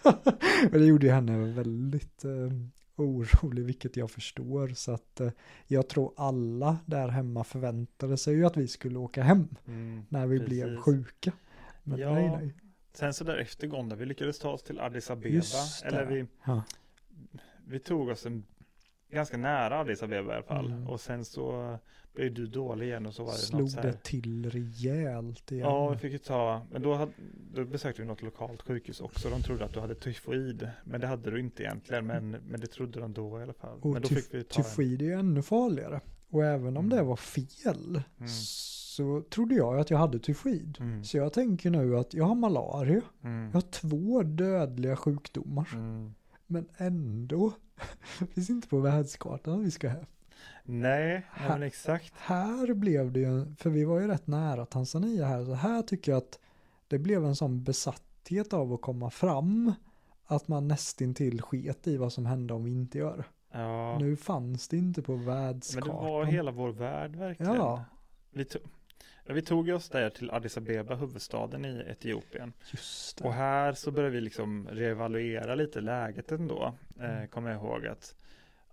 Men det gjorde ju henne väldigt eh, orolig, vilket jag förstår. Så att eh, jag tror alla där hemma förväntade sig ju att vi skulle åka hem Mm. när vi Precis. blev sjuka. Men Ja. nej, nej. Sen så där efter Gonda, vi lyckades ta oss till Addis Abeba. Eller vi, Ja. vi tog oss en ganska nära Addis Abeba i alla fall. Mm. Och sen så blev du dålig igen och så var det Slog något så här. det till rejält igen. Ja, vi fick ju ta, men då, hade, då besökte vi något lokalt sjukhus också. De trodde att du hade tyfoid, men det hade du inte egentligen. Men, men det trodde de då i alla fall. Och men då tyf- fick vi ta en, Tyfoid är ju ännu farligare. Och även om Mm. det var fel Mm. så trodde jag att jag hade tyfoid. Mm. Så jag tänker nu att jag har malaria. Mm. Jag har två dödliga sjukdomar. Mm. Men ändå finns inte på världskartan vi ska hem. Nej, ja, men exakt. Här blev det ju, för vi var ju rätt nära Tanzania här, så här tycker jag att det blev en sån besatthet av att komma fram att man nästintill sket i vad som hände om vi inte gör. Ja. Nu fanns det inte på Men världskartan. det var hela vår värld verkligen. Ja. Vi, vi tog oss där till Addis Abeba, huvudstaden i Etiopien. Och här så började vi liksom reevaluera lite läget ändå. Mm. Eh, kommer jag ihåg att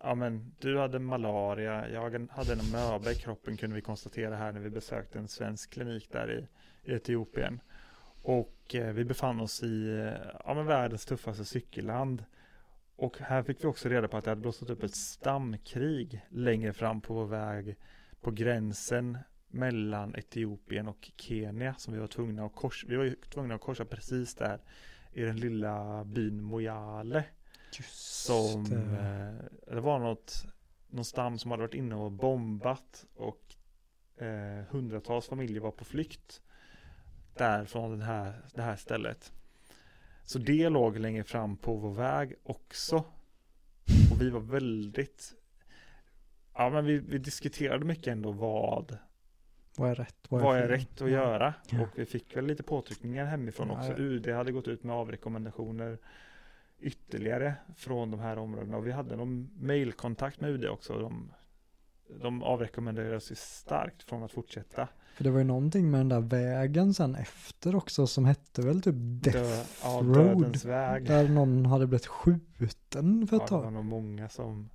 ja, men, du hade malaria, jag hade en möba i kroppen kunde vi konstatera här när vi besökte en svensk klinik där i, i Etiopien. Och eh, vi befann oss i eh, ja, men världens tuffaste cykelland. Och här fick vi också reda på att det hade blossat upp ett stamkrig längre fram på vår väg på gränsen mellan Etiopien och Kenya som vi var tvungna att korsa. Vi var ju tvungna att korsa precis där i den lilla byn Moyale. Just Som, det. eh, det var något, någon stam som hade varit inne och bombat och eh, hundratals familjer var på flykt där från den här, det här stället. Så det låg längre fram på vår väg också. Och vi var väldigt, ja men vi, vi diskuterade mycket ändå vad, Vad är rätt? vad är fel? rätt att göra? Ja. Och vi fick väl lite påtryckningar hemifrån Ja, också. ja. UD hade gått ut med avrekommendationer ytterligare från de här områdena. Och vi hade någon mailkontakt med UD också. De, de avrekommenderade oss ju starkt från att fortsätta. För det var ju någonting med den där vägen sen efter också som hette väl typ Death Dö, ja, Road. Där någon hade blivit skjuten för Ja, ett det var tag. nog många som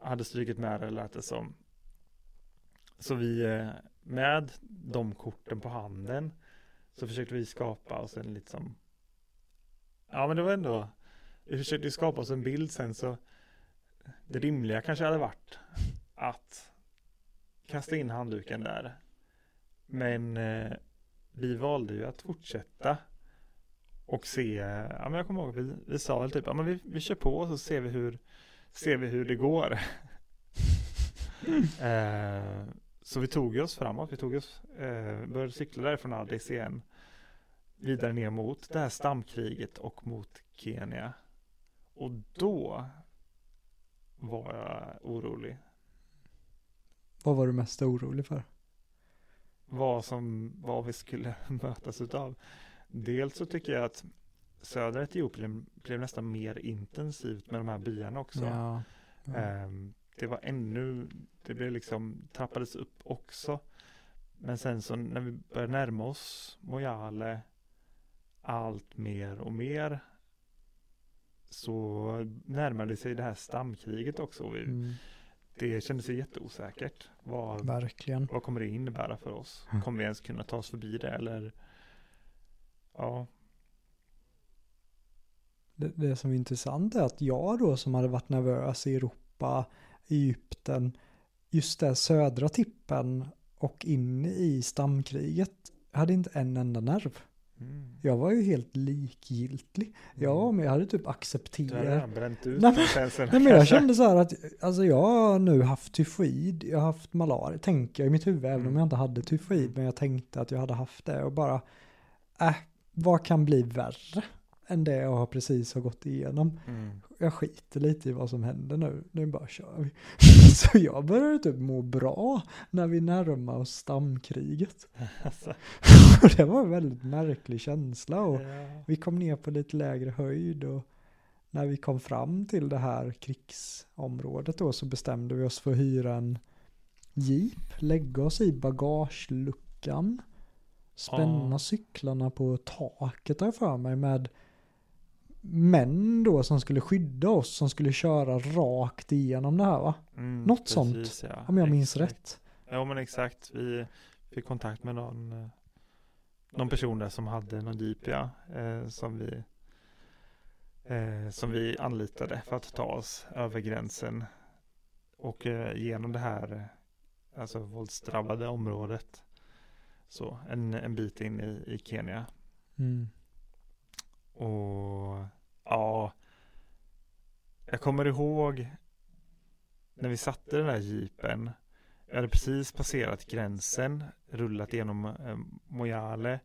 hade strykit med det lät det som. Så vi eh, med de korten på handen så försökte vi skapa oss en liksom Ja men det var ändå Vi försökte skapa oss en bild sen så Det rimliga kanske hade varit att kasta in handduken där. Men eh, vi valde ju att fortsätta och se, ja men jag kommer ihåg, vi, vi sa väl typ, ja men vi, vi kör på och så ser vi hur, ser vi hur det går. eh, så vi tog oss framåt, vi tog oss, eh, började cykla därifrån Addis igen. Vidare ner mot det här stamkriget och mot Kenya. Och då var jag orolig. Vad var du mest orolig för? Vad som, vad vi skulle mötas utav. Dels så tycker jag att södra Etiopien blev nästan mer intensivt med de här byarna också. Ja. ja. Ehm, det var ännu, det blev liksom, trappades upp också. Men sen så när vi började närma oss Mojale allt mer och mer så närmade sig det här stamkriget också. Mm. Det kändes jätteosäkert. Vad, Verkligen. vad kommer det innebära för oss? Mm. Kommer vi ens kunna ta oss förbi det eller? Ja, Det, det som är intressant är att jag då som hade varit nervös i Europa, Egypten, just det södra tippen och in i stamkriget hade inte en enda nerv. mm. Jag var ju helt likgiltig. Jag, men jag hade typ accepterat. bränt ut Nej, men-. Nej men jag kände så här att, alltså jag har nu haft tyfoid, jag har haft malaria, tänker jag i mitt huvud, även om Mm. jag inte hade tyfoid, men jag tänkte att jag hade haft det och bara, äh, vad kan bli värre än det jag har precis har gått igenom? Mm. Jag skiter lite i vad som händer nu, nu bara kör vi. Så jag började typ må bra när vi närmade oss stamkriget. Alltså, det var en väldigt märklig känsla och ja. vi kom ner på lite lägre höjd och när vi kom fram till det här krigsområdet då så bestämde vi oss för att hyra en jeep, lägga oss i bagageluckan, spänna Ja. cyklarna på taket har jag för mig med män då som skulle skydda oss som skulle köra rakt igenom det här va? Mm, Något sånt, ja. Om jag minns Exakt. rätt. Ja men exakt, vi fick kontakt med någon, eh, någon person där som hade någon jeep ja, eh, som vi eh, som vi anlitade för att ta oss över gränsen och eh, genom det här eh, alltså våldsdrabbade området så en, en bit in i, i Kenya Mm. Och ja jag kommer ihåg när vi satte den där jeepen jag hade precis passerat gränsen, rullat igenom eh, Mojale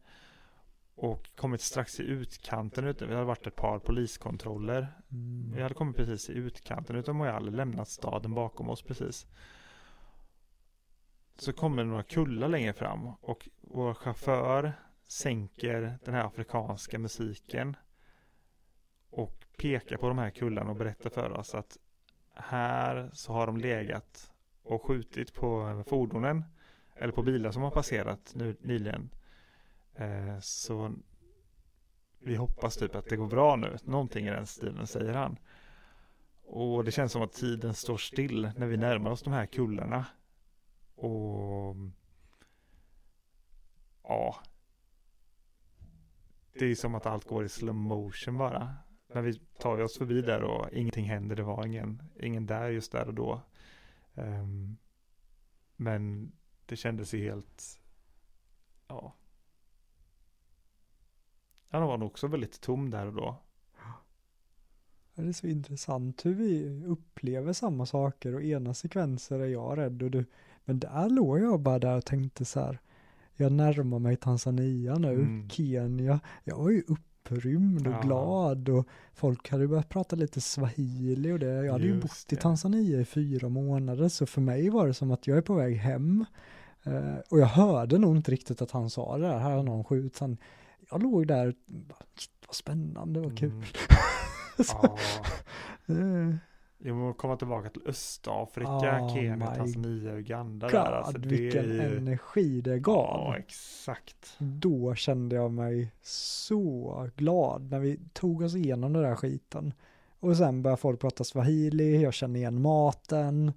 och kommit strax i utkanten. Vi hade varit ett par poliskontroller. Mm. Vi hade kommit precis i utkanten utav Mojale, lämnat staden bakom oss precis. Så kommer några kullar längre fram och vår chaufför sänker den här afrikanska musiken och pekar på de här kullarna och berättar för oss att här så har de legat och skjutit på fordonen eller på bilar som har passerat nu nyligen. Eh, så vi hoppas typ att det går bra nu. Någonting i den stilen säger han. Och det känns som att tiden står still när vi närmar oss de här kullarna. Och ja. Det är som att allt går i slow motion bara. När vi tar oss förbi där och ingenting händer. Det var ingen, ingen där just där och då. Ehm, men det kändes ju helt, ja. Han var nog också väldigt tom där och då. Det är så intressant hur vi upplever samma saker och ena sekvenser är jag rädd och du, men där låg jag bara där och tänkte så här, jag närmar mig Tanzania nu, Mm. Kenya, jag var ju upprymd och Ja. glad och folk hade börjat prata lite swahili och det, jag hade ju Just bott i det. Tanzania i fyra månader så för mig var det som att jag är på väg hem Eh, och jag hörde nog inte riktigt att han sa det där, här har någon skjutit, han, jag låg där, bara, vad spännande, vad kul. Mm. Så, Ja, eh, jag må komma tillbaka till Östafrika, Oh Kenya, Tanzania, Uganda God, där. Alltså, det vilken ju, energi det gav. Ja, exakt. Då kände jag mig så glad när vi tog oss igenom den där skiten. Och sen började folk prata swahili, jag kände igen maten.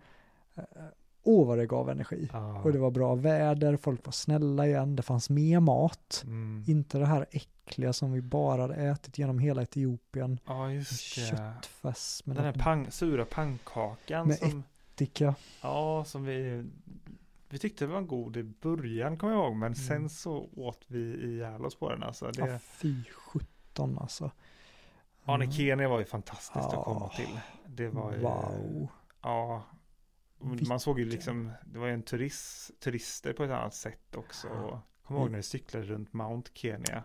Åh vad det gav energi. Ja. Och det var bra väder, folk var snälla igen, det fanns mer mat. Mm. Inte det här äckliga som vi bara hade ätit genom hela Etiopien. Ja, just det. Köttfärs med Den här pang, sura pannkakan Med som, ättika. ja, som vi, vi tyckte var god i början kommer jag ihåg, men sen Mm. så åt vi ihjäl oss på den alltså. Det, Ja, fy sjutton alltså. ja, Mm. Kenya var ju fantastiskt Ja. att komma till. Det var ju, Wow. ja, man såg ju liksom, det var ju en turist, turister på ett annat sätt också. Och Kommer ihåg när vi cyklade runt Mount Kenya.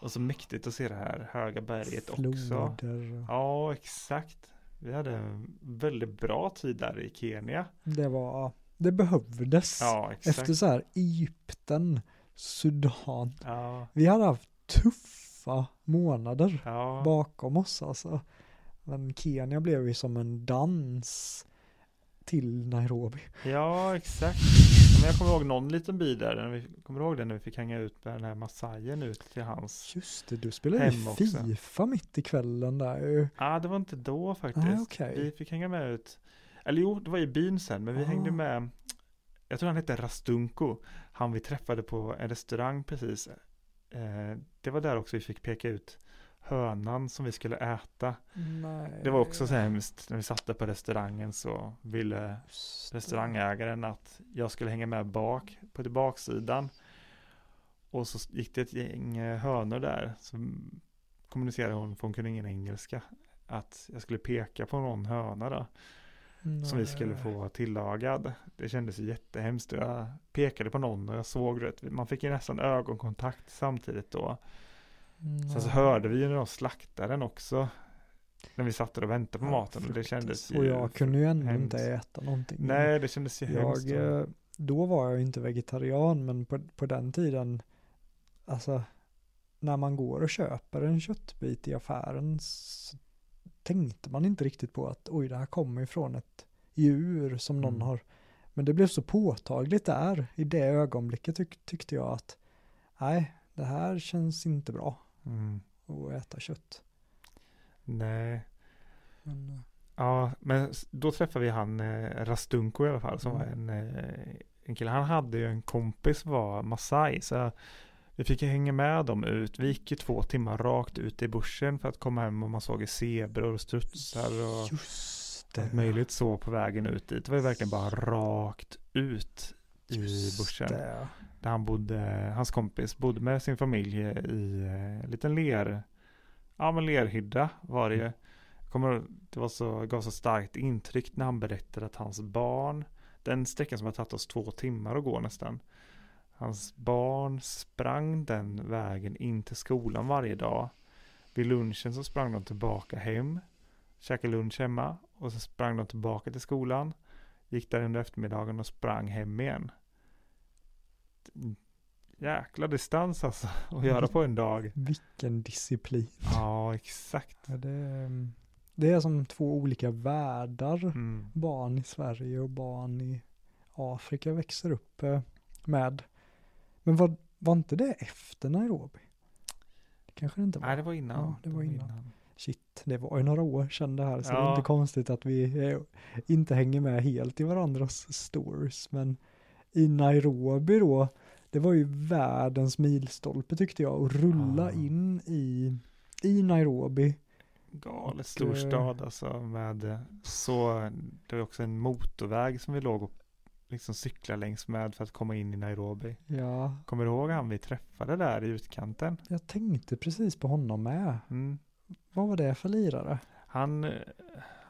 Och så mäktigt att se det här höga berget också. Floder. Ja, exakt. Vi hade en väldigt bra tid där i Kenya. Det var, det behövdes. Ja, exakt. Efter så här Egypten, Sudan. Ja, Vi hade haft tuffa månader ja. bakom oss alltså. Men Kenya blev ju som en dans till Nairobi. ja, exakt. Men jag kommer ihåg någon liten bit där, när vi, kommer ihåg det när vi fick hänga ut med den här massajen ut till hans? Just det, du spelade Hem också. Fifa mitt i kvällen där. Ja, ah, det var inte då faktiskt. Ah, okej. Vi fick hänga med ut, eller jo, det var i byn sen, men vi Ah. hängde med, jag tror han hette Rastunko, han vi träffade på en restaurang precis. Eh, det var där också vi fick peka ut hönan som vi skulle äta. Nej. Det var också så hemskt, när vi satt där på restaurangen så ville restaurangägaren att jag skulle hänga med bak på baksidan. Och så gick det ett gäng eh, hönor där. Så kommunicerade hon, för hon kunde ingen engelska, att jag skulle peka på någon höna då. Som vi skulle Nej. få tillagad. Det kändes jättehemskt. Jag pekade på någon och jag såg det. Man fick ju nästan ögonkontakt samtidigt då. Sen så Nej. hörde vi ju när de slaktade den också. När vi satt där och väntade på Ja, maten. Och det kändes Och ju jag kunde ju ändå hemskt. inte äta någonting. Nej, det kändes ju hemskt. jag, eh, då var jag ju inte vegetarian, men på, på den tiden, alltså, när man går och köper en köttbit i affären så tänkte man inte riktigt på att oj, det här kommer ifrån ett djur som någon Mm. har. Men det blev så påtagligt där, i det ögonblicket tyck, tyckte jag att nej, det här känns inte bra Mm. att äta kött. Nej. Men, eh, Ja, men då träffade vi han eh, Rastunko i alla fall som Mm. var en, eh, en kille. Han hade ju en kompis var Masai så vi fick hänga med dem ut. Vi gick ju två timmar rakt ut i bushen för att komma hem och man såg zebror och strutsar och Just allt möjligt så på vägen ut dit. Det var ju verkligen bara rakt ut i det. Där han bodde, hans kompis bodde med sin familj i eh, en liten ler, ja men lerhydda var det ju. Kommer, det var så, gav så starkt intryck när han berättade att hans barn, den sträckan som har tagit oss två timmar att gå nästan. Hans barn sprang den vägen in till skolan varje dag. Vid lunchen så sprang de tillbaka hem, käkade lunch hemma och så sprang de tillbaka till skolan. Gick där under eftermiddagen och sprang hem igen jäkla distans alltså att göra på en dag. Vilken disciplin. Ja, exakt. Ja, det, är- det är som två olika världar. Mm. Barn i Sverige och barn i Afrika växer upp eh, med. Men var, var inte det efter Nairobi? Det kanske det inte var. Nej, det var innan. Ja, det var innan. Shit, det var ju några år sedan det här. Så det är Ja. inte konstigt att vi eh, inte hänger med helt i varandras stories. Men i Nairobi då, det var ju världens milstolpe tyckte jag. Att rulla Ja. in i, i Nairobi. Galet stor eh, stad alltså med eh, så, det var också en motorväg som vi låg och liksom cykla längs med för att komma in i Nairobi. Ja, Kommer du ihåg han vi träffade där i utkanten? jag tänkte precis på honom med. Mm. Vad var det för lirare? Han, eh,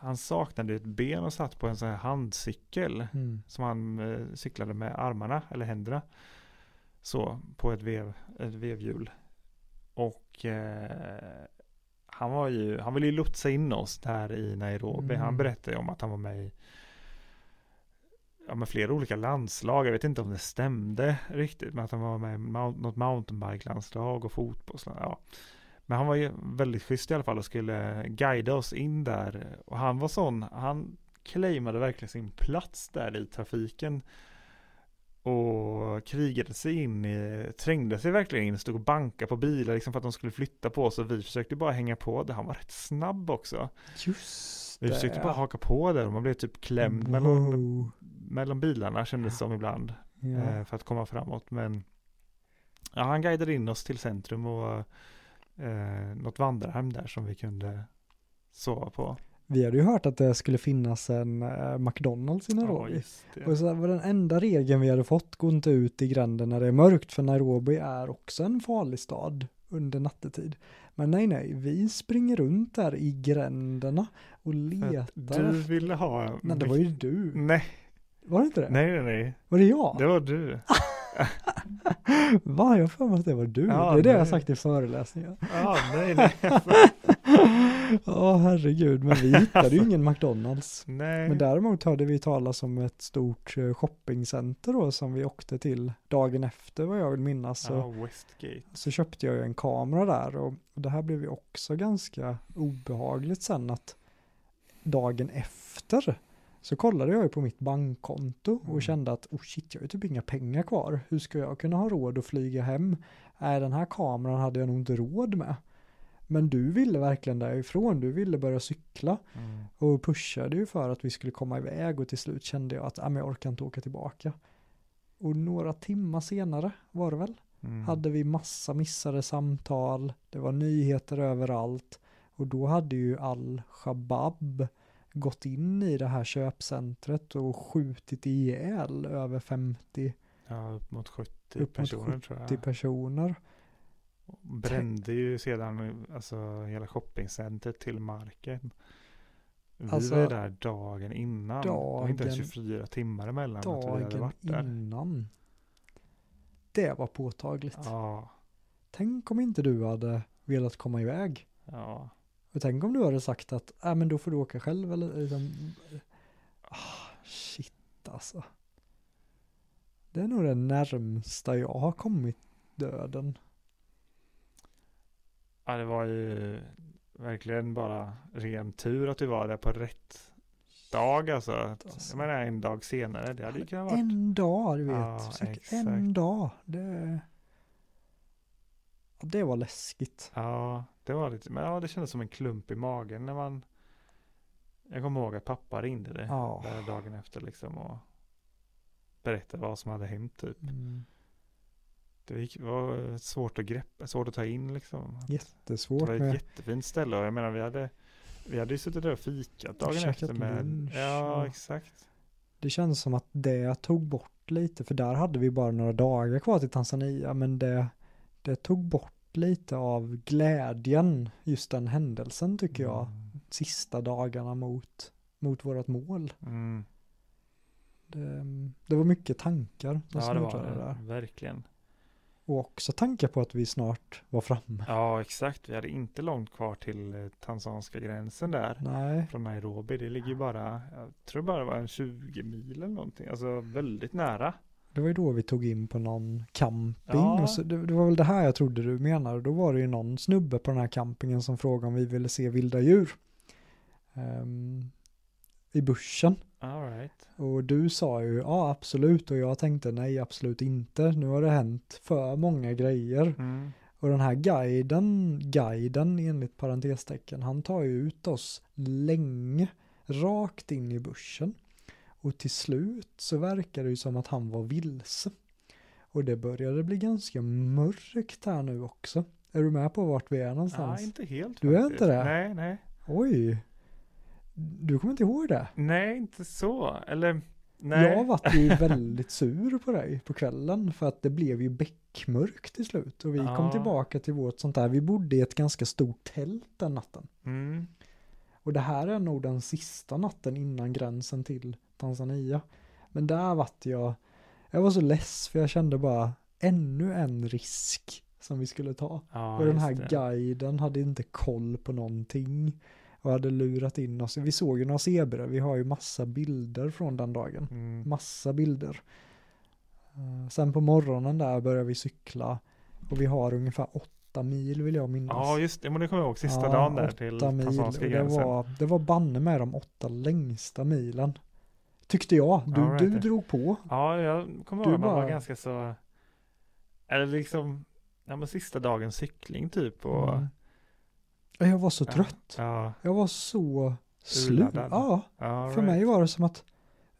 han saknade ett ben och satt på en sån här handcykel. Mm. som han eh, cyklade med armarna eller händerna. Så på ett, vev, ett vevhjul. Och eh, han var ju, han ville ju lotsa in oss där i Nairobi. Mm. Han berättade om att han var med i ja, med flera olika landslag. Jag vet inte om det stämde riktigt. Men att han var med i något mountainbike-landslag och fotbollslag. Ja. Men han var ju väldigt schysst i alla fall och skulle guida oss in där. Och han var sån, han claimade verkligen sin plats där i trafiken. Och krigade sig in i, trängde sig verkligen in, stod och bankade på bilar liksom för att de skulle flytta på sig. Vi försökte bara hänga på det. Han var rätt snabb också. Just Vi det. försökte bara haka på där och man blev typ klämd mellan, Wow. mellan bilarna kändes det som ibland. Ja. eh, för att komma framåt. Men ja, han guidade in oss till centrum och eh, något vandrarhem där som vi kunde sova på. Vi hade ju hört att det skulle finnas en eh, McDonalds i Nairobi. det. Och så var den enda regeln vi hade fått, gå inte ut i gränden när det är mörkt, för Nairobi är också en farlig stad under nattetid. Men nej, nej, vi springer runt där i gränderna och letar. Du ville ha... Nej, det var ju du. Nej, Var det inte det? nej, nej, nej. Var det jag? Det var du. Va, jag för mig att det var du. Ja, det är det jag har nej. sagt i föreläsningar. Ja, nej, nej. Ja, herregud, men vi hittade ju ingen McDonalds. nej. Men däremot hörde vi talas om ett stort eh, shoppingcenter då som vi åkte till dagen efter vad jag vill minnas. Så, Westgate. så köpte jag ju en kamera där och det här blev ju också ganska obehagligt sen att dagen efter Så kollade jag ju på mitt bankkonto och Mm. kände att oh shit, jag har ju typ inga pengar kvar. Hur ska jag kunna ha råd att flyga hem? Nej, den här kameran hade jag nog inte råd med. Men du ville verkligen därifrån, du ville börja cykla Mm. och pushade ju för att vi skulle komma iväg och till slut kände jag att ah, men jag orkar inte åka tillbaka. Och några timmar senare var det väl, Mm. hade vi massa missade samtal, det var nyheter överallt och då hade ju al-Shabab gått in i det här köpcentret och skjutit ihjäl över 50 Ja, upp mot 70 Upp mot personer tror 80 jag. personer. Brände ju sedan alltså, hela shoppingcentret till marken. Vi Alltså, var där dagen innan. det var inte ens dagen- 24 timmar emellan att vi hade Dagen varit där. innan. Det var påtagligt. Ja, Tänk om inte du hade velat komma iväg. ja. Och tänk om du hade sagt att, äh, men då får du åka själv eller liksom, ah, shit alltså. Det är nog det närmsta jag har kommit döden. Ja, det var ju verkligen bara ren tur att vi var där på rätt dag alltså. Alltså. Jag menar en dag senare, det hade ju kunnat vara. En dag, du vet. Ja, en dag. Det, det var läskigt. Ja, det var lite, men ja, det kändes som en klump i magen när man Jag kommer ihåg att pappa ringde det där dagen efter liksom och berättade vad som hade hänt typ. Mm. Det gick- var svårt att greppa, svårt att ta in liksom. Det Jättesvårt var ett med, jättefint ställe och jag menar vi hade Vi hade ju suttit där och fikat dagen Käkat efter med lunch Ja exakt det känns som att det tog bort lite, för där hade vi bara några dagar kvar till Tanzania, men det, det tog bort lite av glädjen, just den händelsen tycker jag, Mm. sista dagarna mot, mot vårt mål. Mm. Det, det var mycket tankar som Ja det var det, där. verkligen Och också tankar på att vi snart var framme. Ja exakt, vi hade inte långt kvar till eh, tanzanska gränsen där Nej, Från Nairobi, det ligger ju bara Jag tror bara det var en 20 mil eller någonting Alltså väldigt nära det var ju då vi tog in på någon camping. Ja. Och så, det, det var väl det här jag trodde du menade. Då var det ju någon snubbe på den här campingen som frågade om vi ville se vilda djur. Ehm, I bussen. Right. Och du sa ju ja absolut och jag tänkte nej absolut inte. Nu har det hänt för många grejer. Mm. Och den här guiden, guiden enligt parentestecken, han tar ju ut oss länge rakt in i bussen. Och till slut så verkar det ju som att han var vilse. Och det började bli ganska mörkt här nu också. Är du med på vart vi är någonstans? inte helt Du är faktiskt. inte det? Nej, nej. Oj. Du kommer inte ihåg det? Nej, inte så. Eller, nej. Jag varit ju väldigt sur på dig på kvällen för att det blev ju beckmörkt till slut och vi kom Ja. tillbaka till vårt sånt där. Vi bodde i ett ganska stort tält den natten. Mm. Och det här är nog den sista natten innan gränsen till Tanzania. Men där vart jag, jag var så less för jag kände bara ännu en risk som vi skulle ta. Ja, och den här guiden hade inte koll på någonting och hade lurat in oss. Vi såg ju några zebror, vi har ju massa bilder från den dagen. Mm. Massa bilder. Eh, Sen på morgonen där börjar vi cykla och vi har ungefär åtta mil vill jag minnas. Ja, just det. Men det kommer jag ihåg sista Ja, dagen där till åtta. Och tanzanska det gränsen. var, det var banne med de åtta längsta milen. Tyckte jag. Du, right. du drog på. Ja, jag kommer ihåg att man var bara- ganska så, eller liksom, ja men sista dagens cykling typ och, Mm. Jag var så Ja. trött. ja, Jag var så slut. Ja, ja för mig var det som att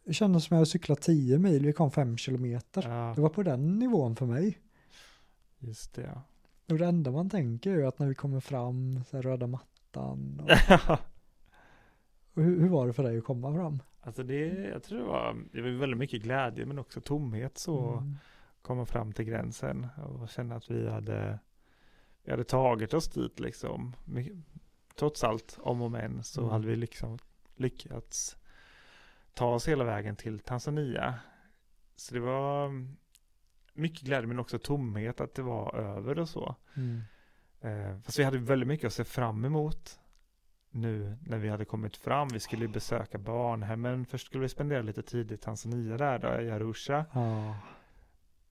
det kändes som jag hade cyklat 10 mil, vi kom 5 kilometer. Ja, Det var på den nivån för mig. just det ja. Och det enda man tänker är ju att när vi kommer fram, så här röda mattan. Och, och hur, hur var det för dig att komma fram? alltså det, jag tror det var, det var väldigt mycket glädje men också tomhet så, Mm. komma fram till gränsen och känna att vi hade, vi hade tagit oss dit liksom. Trots allt, om och men, så Mm. hade vi liksom lyckats ta oss hela vägen till Tanzania. Så det var mycket glädje men också tomhet att det var över och så. Mm. Eh, fast vi hade väldigt mycket att se fram emot nu när vi hade kommit fram. Vi skulle besöka barnhemmen. Först skulle vi spendera lite tid i Tanzania där då, i Arusha. Ja.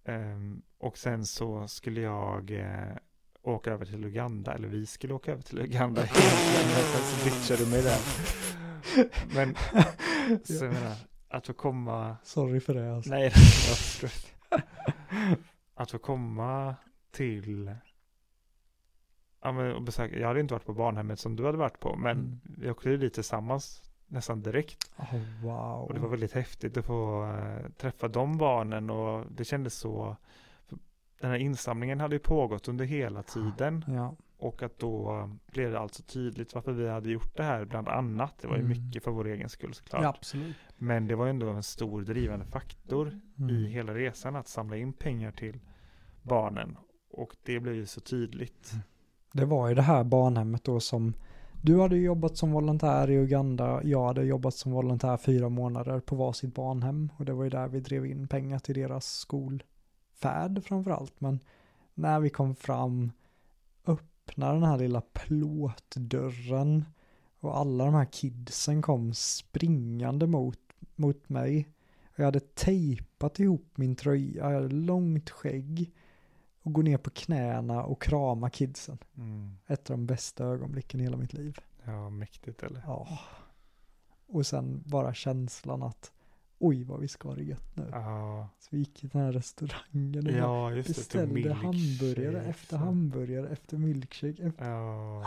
Ehm, och sen så skulle jag eh, åka över till Uganda, eller vi skulle åka över till Uganda sen så ditchade du mig där. Men, så jag menar, att få komma, Sorry för det alltså. nej. Att få komma till, ja men och besöka, jag hade inte varit på barnhemmet som du hade varit på, men Mm. vi åkte ju dit tillsammans nästan direkt. Oh, wow. Och det var väldigt häftigt att få eh, träffa de barnen och det kändes så, den här insamlingen hade ju pågått under hela tiden. Ja, Och att då blev det alltså tydligt varför vi hade gjort det här bland annat. Det var ju Mm. mycket för vår egen skull såklart. ja, absolut. Men det var ändå en stor drivande faktor i Mm. hela resan att samla in pengar till barnen. Och det blev ju så tydligt. Det var ju det här barnhemmet då som du hade jobbat som volontär i Uganda, jag hade jobbat som volontär fyra månader på varsitt barnhem och det var ju där vi drev in pengar till deras skolfärd framförallt. Men när vi kom fram, öppnade den här lilla plåtdörren och alla de här kidsen kom springande mot, mot mig. Och jag hade tejpat ihop min tröja, jag hade långt skägg och gå ner på knäna och krama kidsen. Mm. Ett av de bästa ögonblicken i hela mitt liv. Ja, mäktigt eller? Ja. Och sen bara känslan att oj vad vi ska ha det gött nu. Ja, Så vi gick till den här restaurangen och ja just det. beställde milkshakes hamburgare efter hamburgare efter milkshake. Efter... Ja.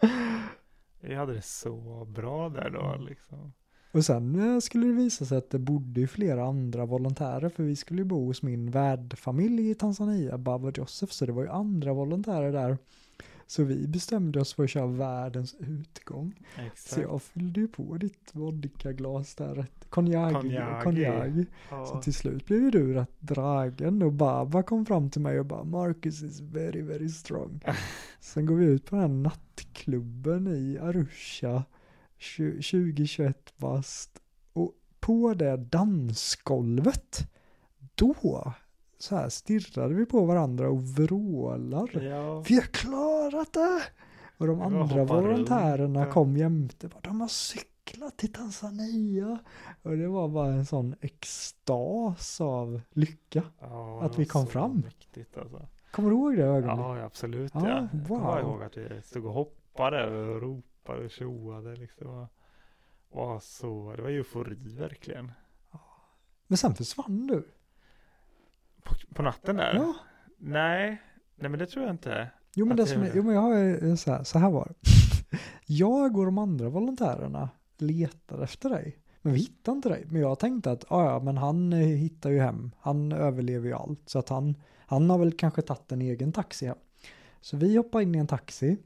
Vi hade det så bra där då Mm. liksom. Och sen eh, skulle det visa sig att det bodde ju flera andra volontärer för vi skulle ju bo hos min värdfamilj i Tanzania, Baba Joseph, så det var ju andra volontärer där. Så vi bestämde oss för att köra världens utgång. Så Exakt. jag fyllde ju på ditt vodkaglas där, konjak. Konjak. konjak. Så Ja. till slut blev du rätt dragen och Baba kom fram till mig och bara Marcus is very very strong. Sen går vi ut på den här nattklubben i Arusha, 20-21 bast och på det dansgolvet, då så här stirrade vi på varandra och vrålar. Ja. Vi har klarat det! Och de andra volontärerna ja. kom jämte. De har cyklat till Tanzania. Och det var bara en sån extas av lycka. Ja, Att vi kom fram. Mäktigt alltså. Kommer du ihåg det ögonblicket? Ja, absolut Ja, ja. Jag kommer wow. ihåg att vi stod och hoppade och ropade och tjoade liksom. Var så, det var eufori verkligen. Men sen försvann du. På, på natten där? Ja. Nej, nej men det tror jag inte. Jo men, det som, är- jo, men jag har så här, så här var. Jag och de andra volontärerna letade efter dig. Men vi hittade inte dig. Men jag tänkte att "Ah, ja, men han eh, hittar ju hem. Han överlever ju allt. Så att han, han har väl kanske tagit en egen taxi hem. Så vi hoppar in i en taxi.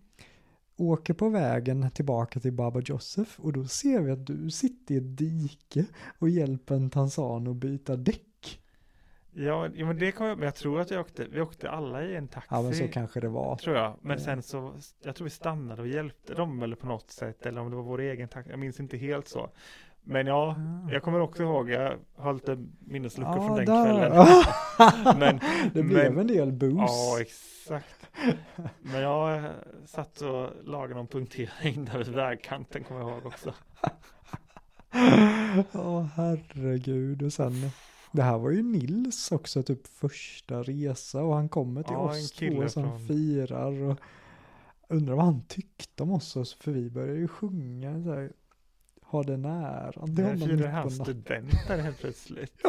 Åker på vägen tillbaka till Baba Joseph. Och då ser vi att du sitter i ett dike och hjälper en tanzan att byta däck. Ja, ja men det kom jag, men jag tror att jag åkte, vi åkte alla i en taxi. Ja men så kanske det var. Tror jag. Men Ja. sen så, jag tror vi stannade och hjälpte dem eller på något sätt. Eller om det var vår egen taxi. Jag minns inte helt så. Men ja, Ja. jag kommer också ihåg, jag har lite minnesluckor från den där- kvällen. Men, det blev men- en del boost. ja, exakt. Men jag satt och lagade någon punktering där vid vägkanten kommer jag ihåg också. Ja, herregud. Och sen, det här var ju Nils också, typ första resa och han kommer till Ja, oss två som från- firar och undrar vad han tyckte om oss, för vi började ju sjunga så här, ha den äran till Jag honom firade mitt på hans natten. student där helt plötsligt.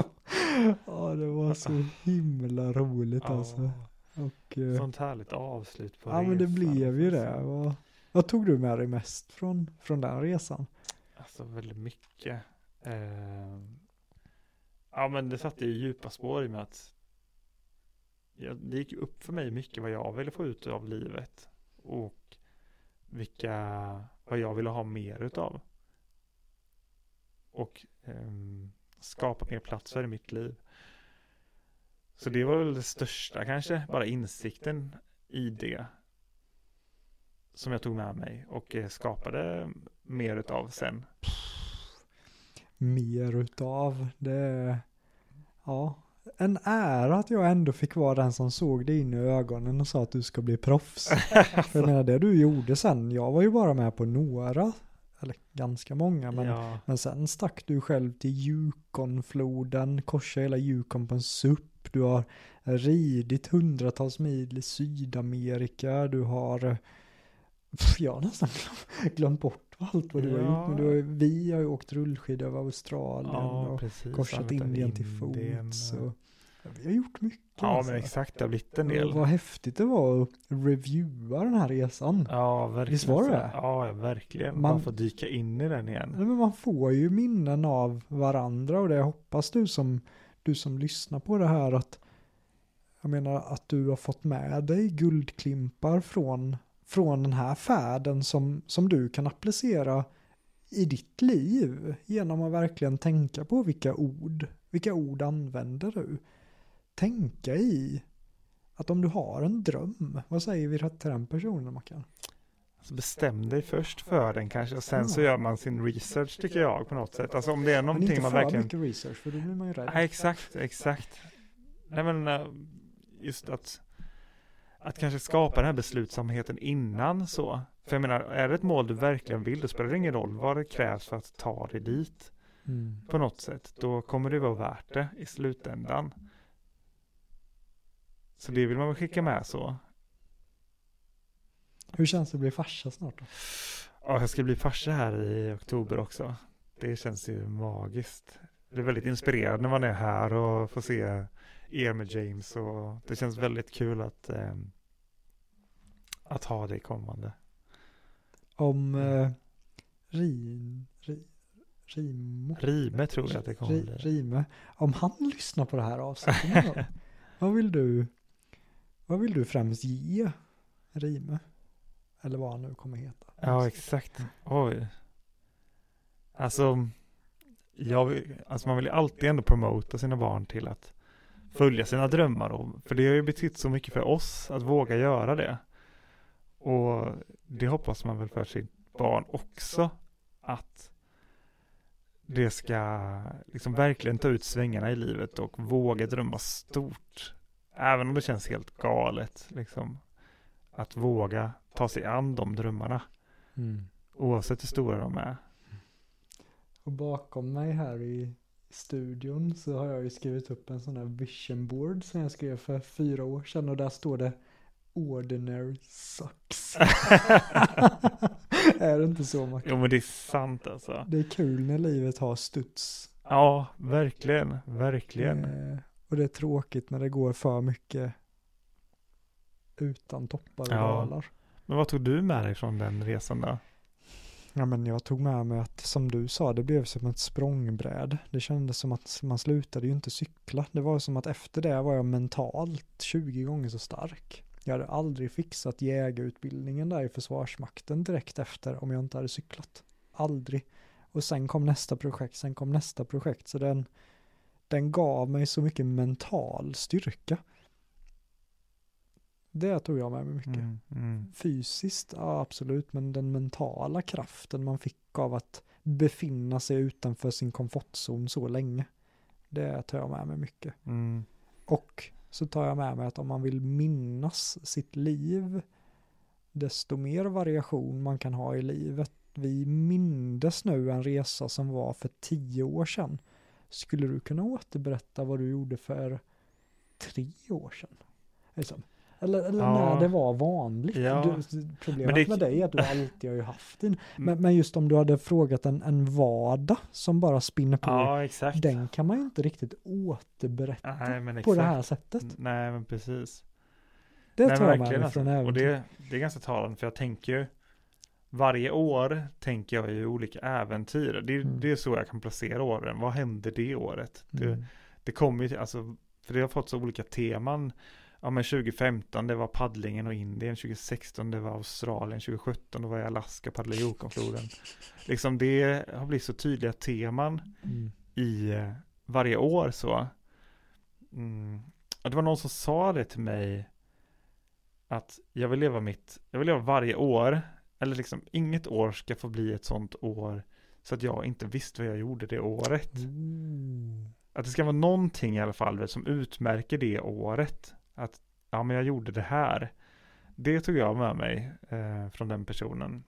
Ja, det var så himla roligt Ja, alltså. Och, eh, Sånt härligt avslut på ja, men det resan. blev ju det. Alltså. Vad, vad tog du med dig mest från, från den resan? Alltså väldigt mycket. Eh, ja men det satte ju djupa spår i mig att ja, det gick upp för mig mycket vad jag ville få ut av livet och vilka, vad jag ville ha mer utav. Och eh, skapa mer platser i mitt liv. Så det var väl det största kanske, bara insikten i det. Som jag tog med mig och eh, skapade mer utav sen. mer utav. Det, ja, en ära att jag ändå fick vara den som såg dig in i ögonen och sa att du ska bli proffs. För jag menar, det du gjorde sen, jag var ju bara med på några, eller ganska många, men, ja, men sen stack du själv till Yukonfloden, korsade hela Yukon på en SUP, du har ridit hundratals mil i Sydamerika, du har, jag har nästan glöm, glömt bort allt vad du har Ja. gjort. Men du har, ju- vi har ju åkt rullskidor över Australien och precis. korsat Indien till fots. och- ja, vi har gjort mycket. Ja, alltså. men exakt. Det har blivit en Och del. Vad häftigt det var att reviewa den här resan. Ja, verkligen. Visst var det? Ja, verkligen. Man- Man får dyka in i den igen. Nej, Men man får ju minnen av varandra och det hoppas du som, du som lyssnar på det här att jag menar att du har fått med dig guldklimpar från, från den här färden som, som du kan applicera i ditt liv genom att verkligen tänka på vilka ord, vilka ord använder du? Tänka i att om du har en dröm, vad säger vi till den personen Mackan? Alltså bestäm dig först för den kanske och sen så gör man sin research tycker jag på något sätt. Alltså om det är Men någonting inte man för verkligen... mycket research för då blir man ju rädd. Nej, exakt, exakt. Nej men eh, just att, att kanske skapa den här beslutsamheten innan så. För jag menar, är det ett mål du verkligen vill, då spelar det ingen roll vad det krävs för att ta dig dit Mm. på något sätt. Då kommer det vara värt det i slutändan. Så det vill man väl skicka med så. Hur känns det att bli farsa snart då? Ja, jag ska bli farsa här i oktober också. Det känns ju magiskt. Det är väldigt inspirerande när man är här och får se er med James och det känns väldigt kul att, ehm, att ha det kommande. Om eh, Rin, ri, Rimo, Rime tror jag att det kommer ri, bli. Rime, om han lyssnar på det här avsnittet då, vad vill du, vad vill du främst ge Rime? Eller vad han nu kommer heta. Ja, exakt. Oj. Alltså, jag alltså man vill ju alltid ändå promota sina barn till att följa sina drömmar. Och, för det har ju betytt så mycket för oss att våga göra det. Och det hoppas man väl för sitt barn också. Att det ska liksom verkligen ta ut svängarna i livet och våga drömma stort. Även om det känns helt galet. Liksom, att våga ta sig an de drömmarna. Mm. Oavsett hur stora de är. Och bakom mig här i studion så har jag ju skrivit upp en sån här vision board som jag skrev för fyra år sedan och där står det Ordinary sucks. är det inte så Mackan? Jo men det är sant alltså. Det är kul när livet har studs. Ja, verkligen, verkligen. Eh, och det är tråkigt när det går för mycket utan toppar och Ja. dalar. Men vad tog du med dig från den resan då? Ja men jag tog med mig att som du sa det blev som ett språngbräd. Det kändes som att man slutade ju inte cykla. Det var som att efter det var jag mentalt 20 gånger så stark. Jag hade aldrig fixat jägarutbildningen där i Försvarsmakten direkt efter om jag inte hade cyklat. Aldrig. Och sen kom nästa projekt, sen kom nästa projekt. Så den, den gav mig så mycket mental styrka. Det tog jag med mig mycket. Mm, mm. Fysiskt, ja absolut, men den mentala kraften man fick av att befinna sig utanför sin komfortzon så länge. Det tar jag med mig mycket. Mm. Och så tar jag med mig att om man vill minnas sitt liv, desto mer variation man kan ha i livet. Vi mindes nu en resa som var för tio år sedan. Skulle du kunna återberätta vad du gjorde för tre år sedan? Liksom. Eller, eller Ja. när det var vanligt. Ja. Du, problemet Men det- med dig är att du alltid har ju haft din. Men, Mm. men just om du hade frågat en, en vardag som bara spinner på. Ja, exakt. Den kan man ju inte riktigt återberätta Nej, men på det här sättet. Nej, men precis. Det Nej, tar men verkligen mig alltså. från Och äventyr. det, det är ganska talande för jag tänker ju varje år tänker jag ju olika äventyr. Det, Mm. det är så jag kan placera åren. Vad hände det året? Det, Mm. det kommer ju alltså, för det har fått så olika teman. Ja men 2015 det var paddlingen och Indien, 2016 det var Australien, 2017 då var jag i Alaska paddlade Yukonfloden. Liksom det har blivit så tydliga teman Mm. i eh, varje år så. Mm. Det var någon som sa det till mig att jag vill leva mitt, jag vill leva varje år, eller liksom inget år ska få bli ett sånt år så att jag inte visste vad jag gjorde det året. Ooh. Att det ska vara någonting i alla fall som utmärker det året. Att ja, men jag gjorde det här. Det tog jag med mig eh, från den personen.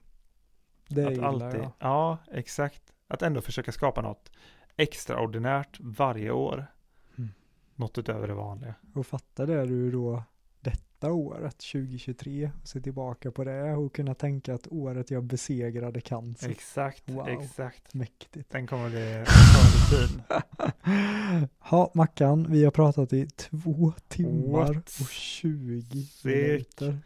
Det att alltid, jag. ja, exakt. Att ändå försöka skapa något extraordinärt varje år. Mm. Något utöver det vanliga. Och fatta det du då, detta året 2023 och se tillbaka på det och kunna tänka att året jag besegrade cancer. Exakt, Wow. exakt. Mäktigt. Den kommer bli, den kommer bli fin. Ja, Mackan, vi har pratat i två timmar What? och 20 Sick. minuter.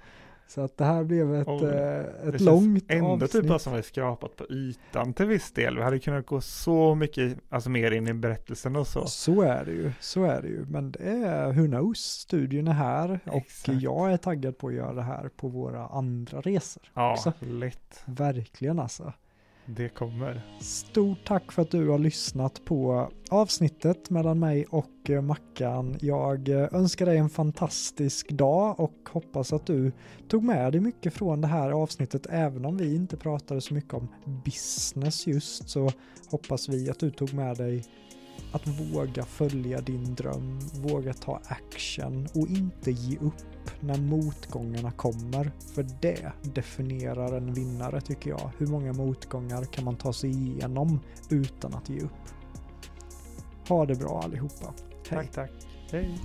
Så att det här blev ett, Oj. eh, ett långt Ändå avsnitt. typ som vi skrapat på ytan till viss del. Vi hade kunnat gå så mycket, alltså mer in i berättelsen och så. Så är det ju, så är det ju. Men det är who knows, studion är här och Exakt. jag är taggad på att göra det här på våra andra resor. Ja, också. lätt. Verkligen alltså. Det kommer. Stort tack för att du har lyssnat på avsnittet mellan mig och eh, Mackan. Jag eh, önskar dig en fantastisk dag och hoppas att du tog med dig mycket från det här avsnittet. Även om vi inte pratade så mycket om business just så hoppas vi att du tog med dig att våga följa din dröm, våga ta action och inte ge upp upp när motgångarna kommer. För det definierar en vinnare tycker jag. Hur många motgångar kan man ta sig igenom utan att ge upp? Ha det bra allihopa. Hej! Tack, tack. Hej.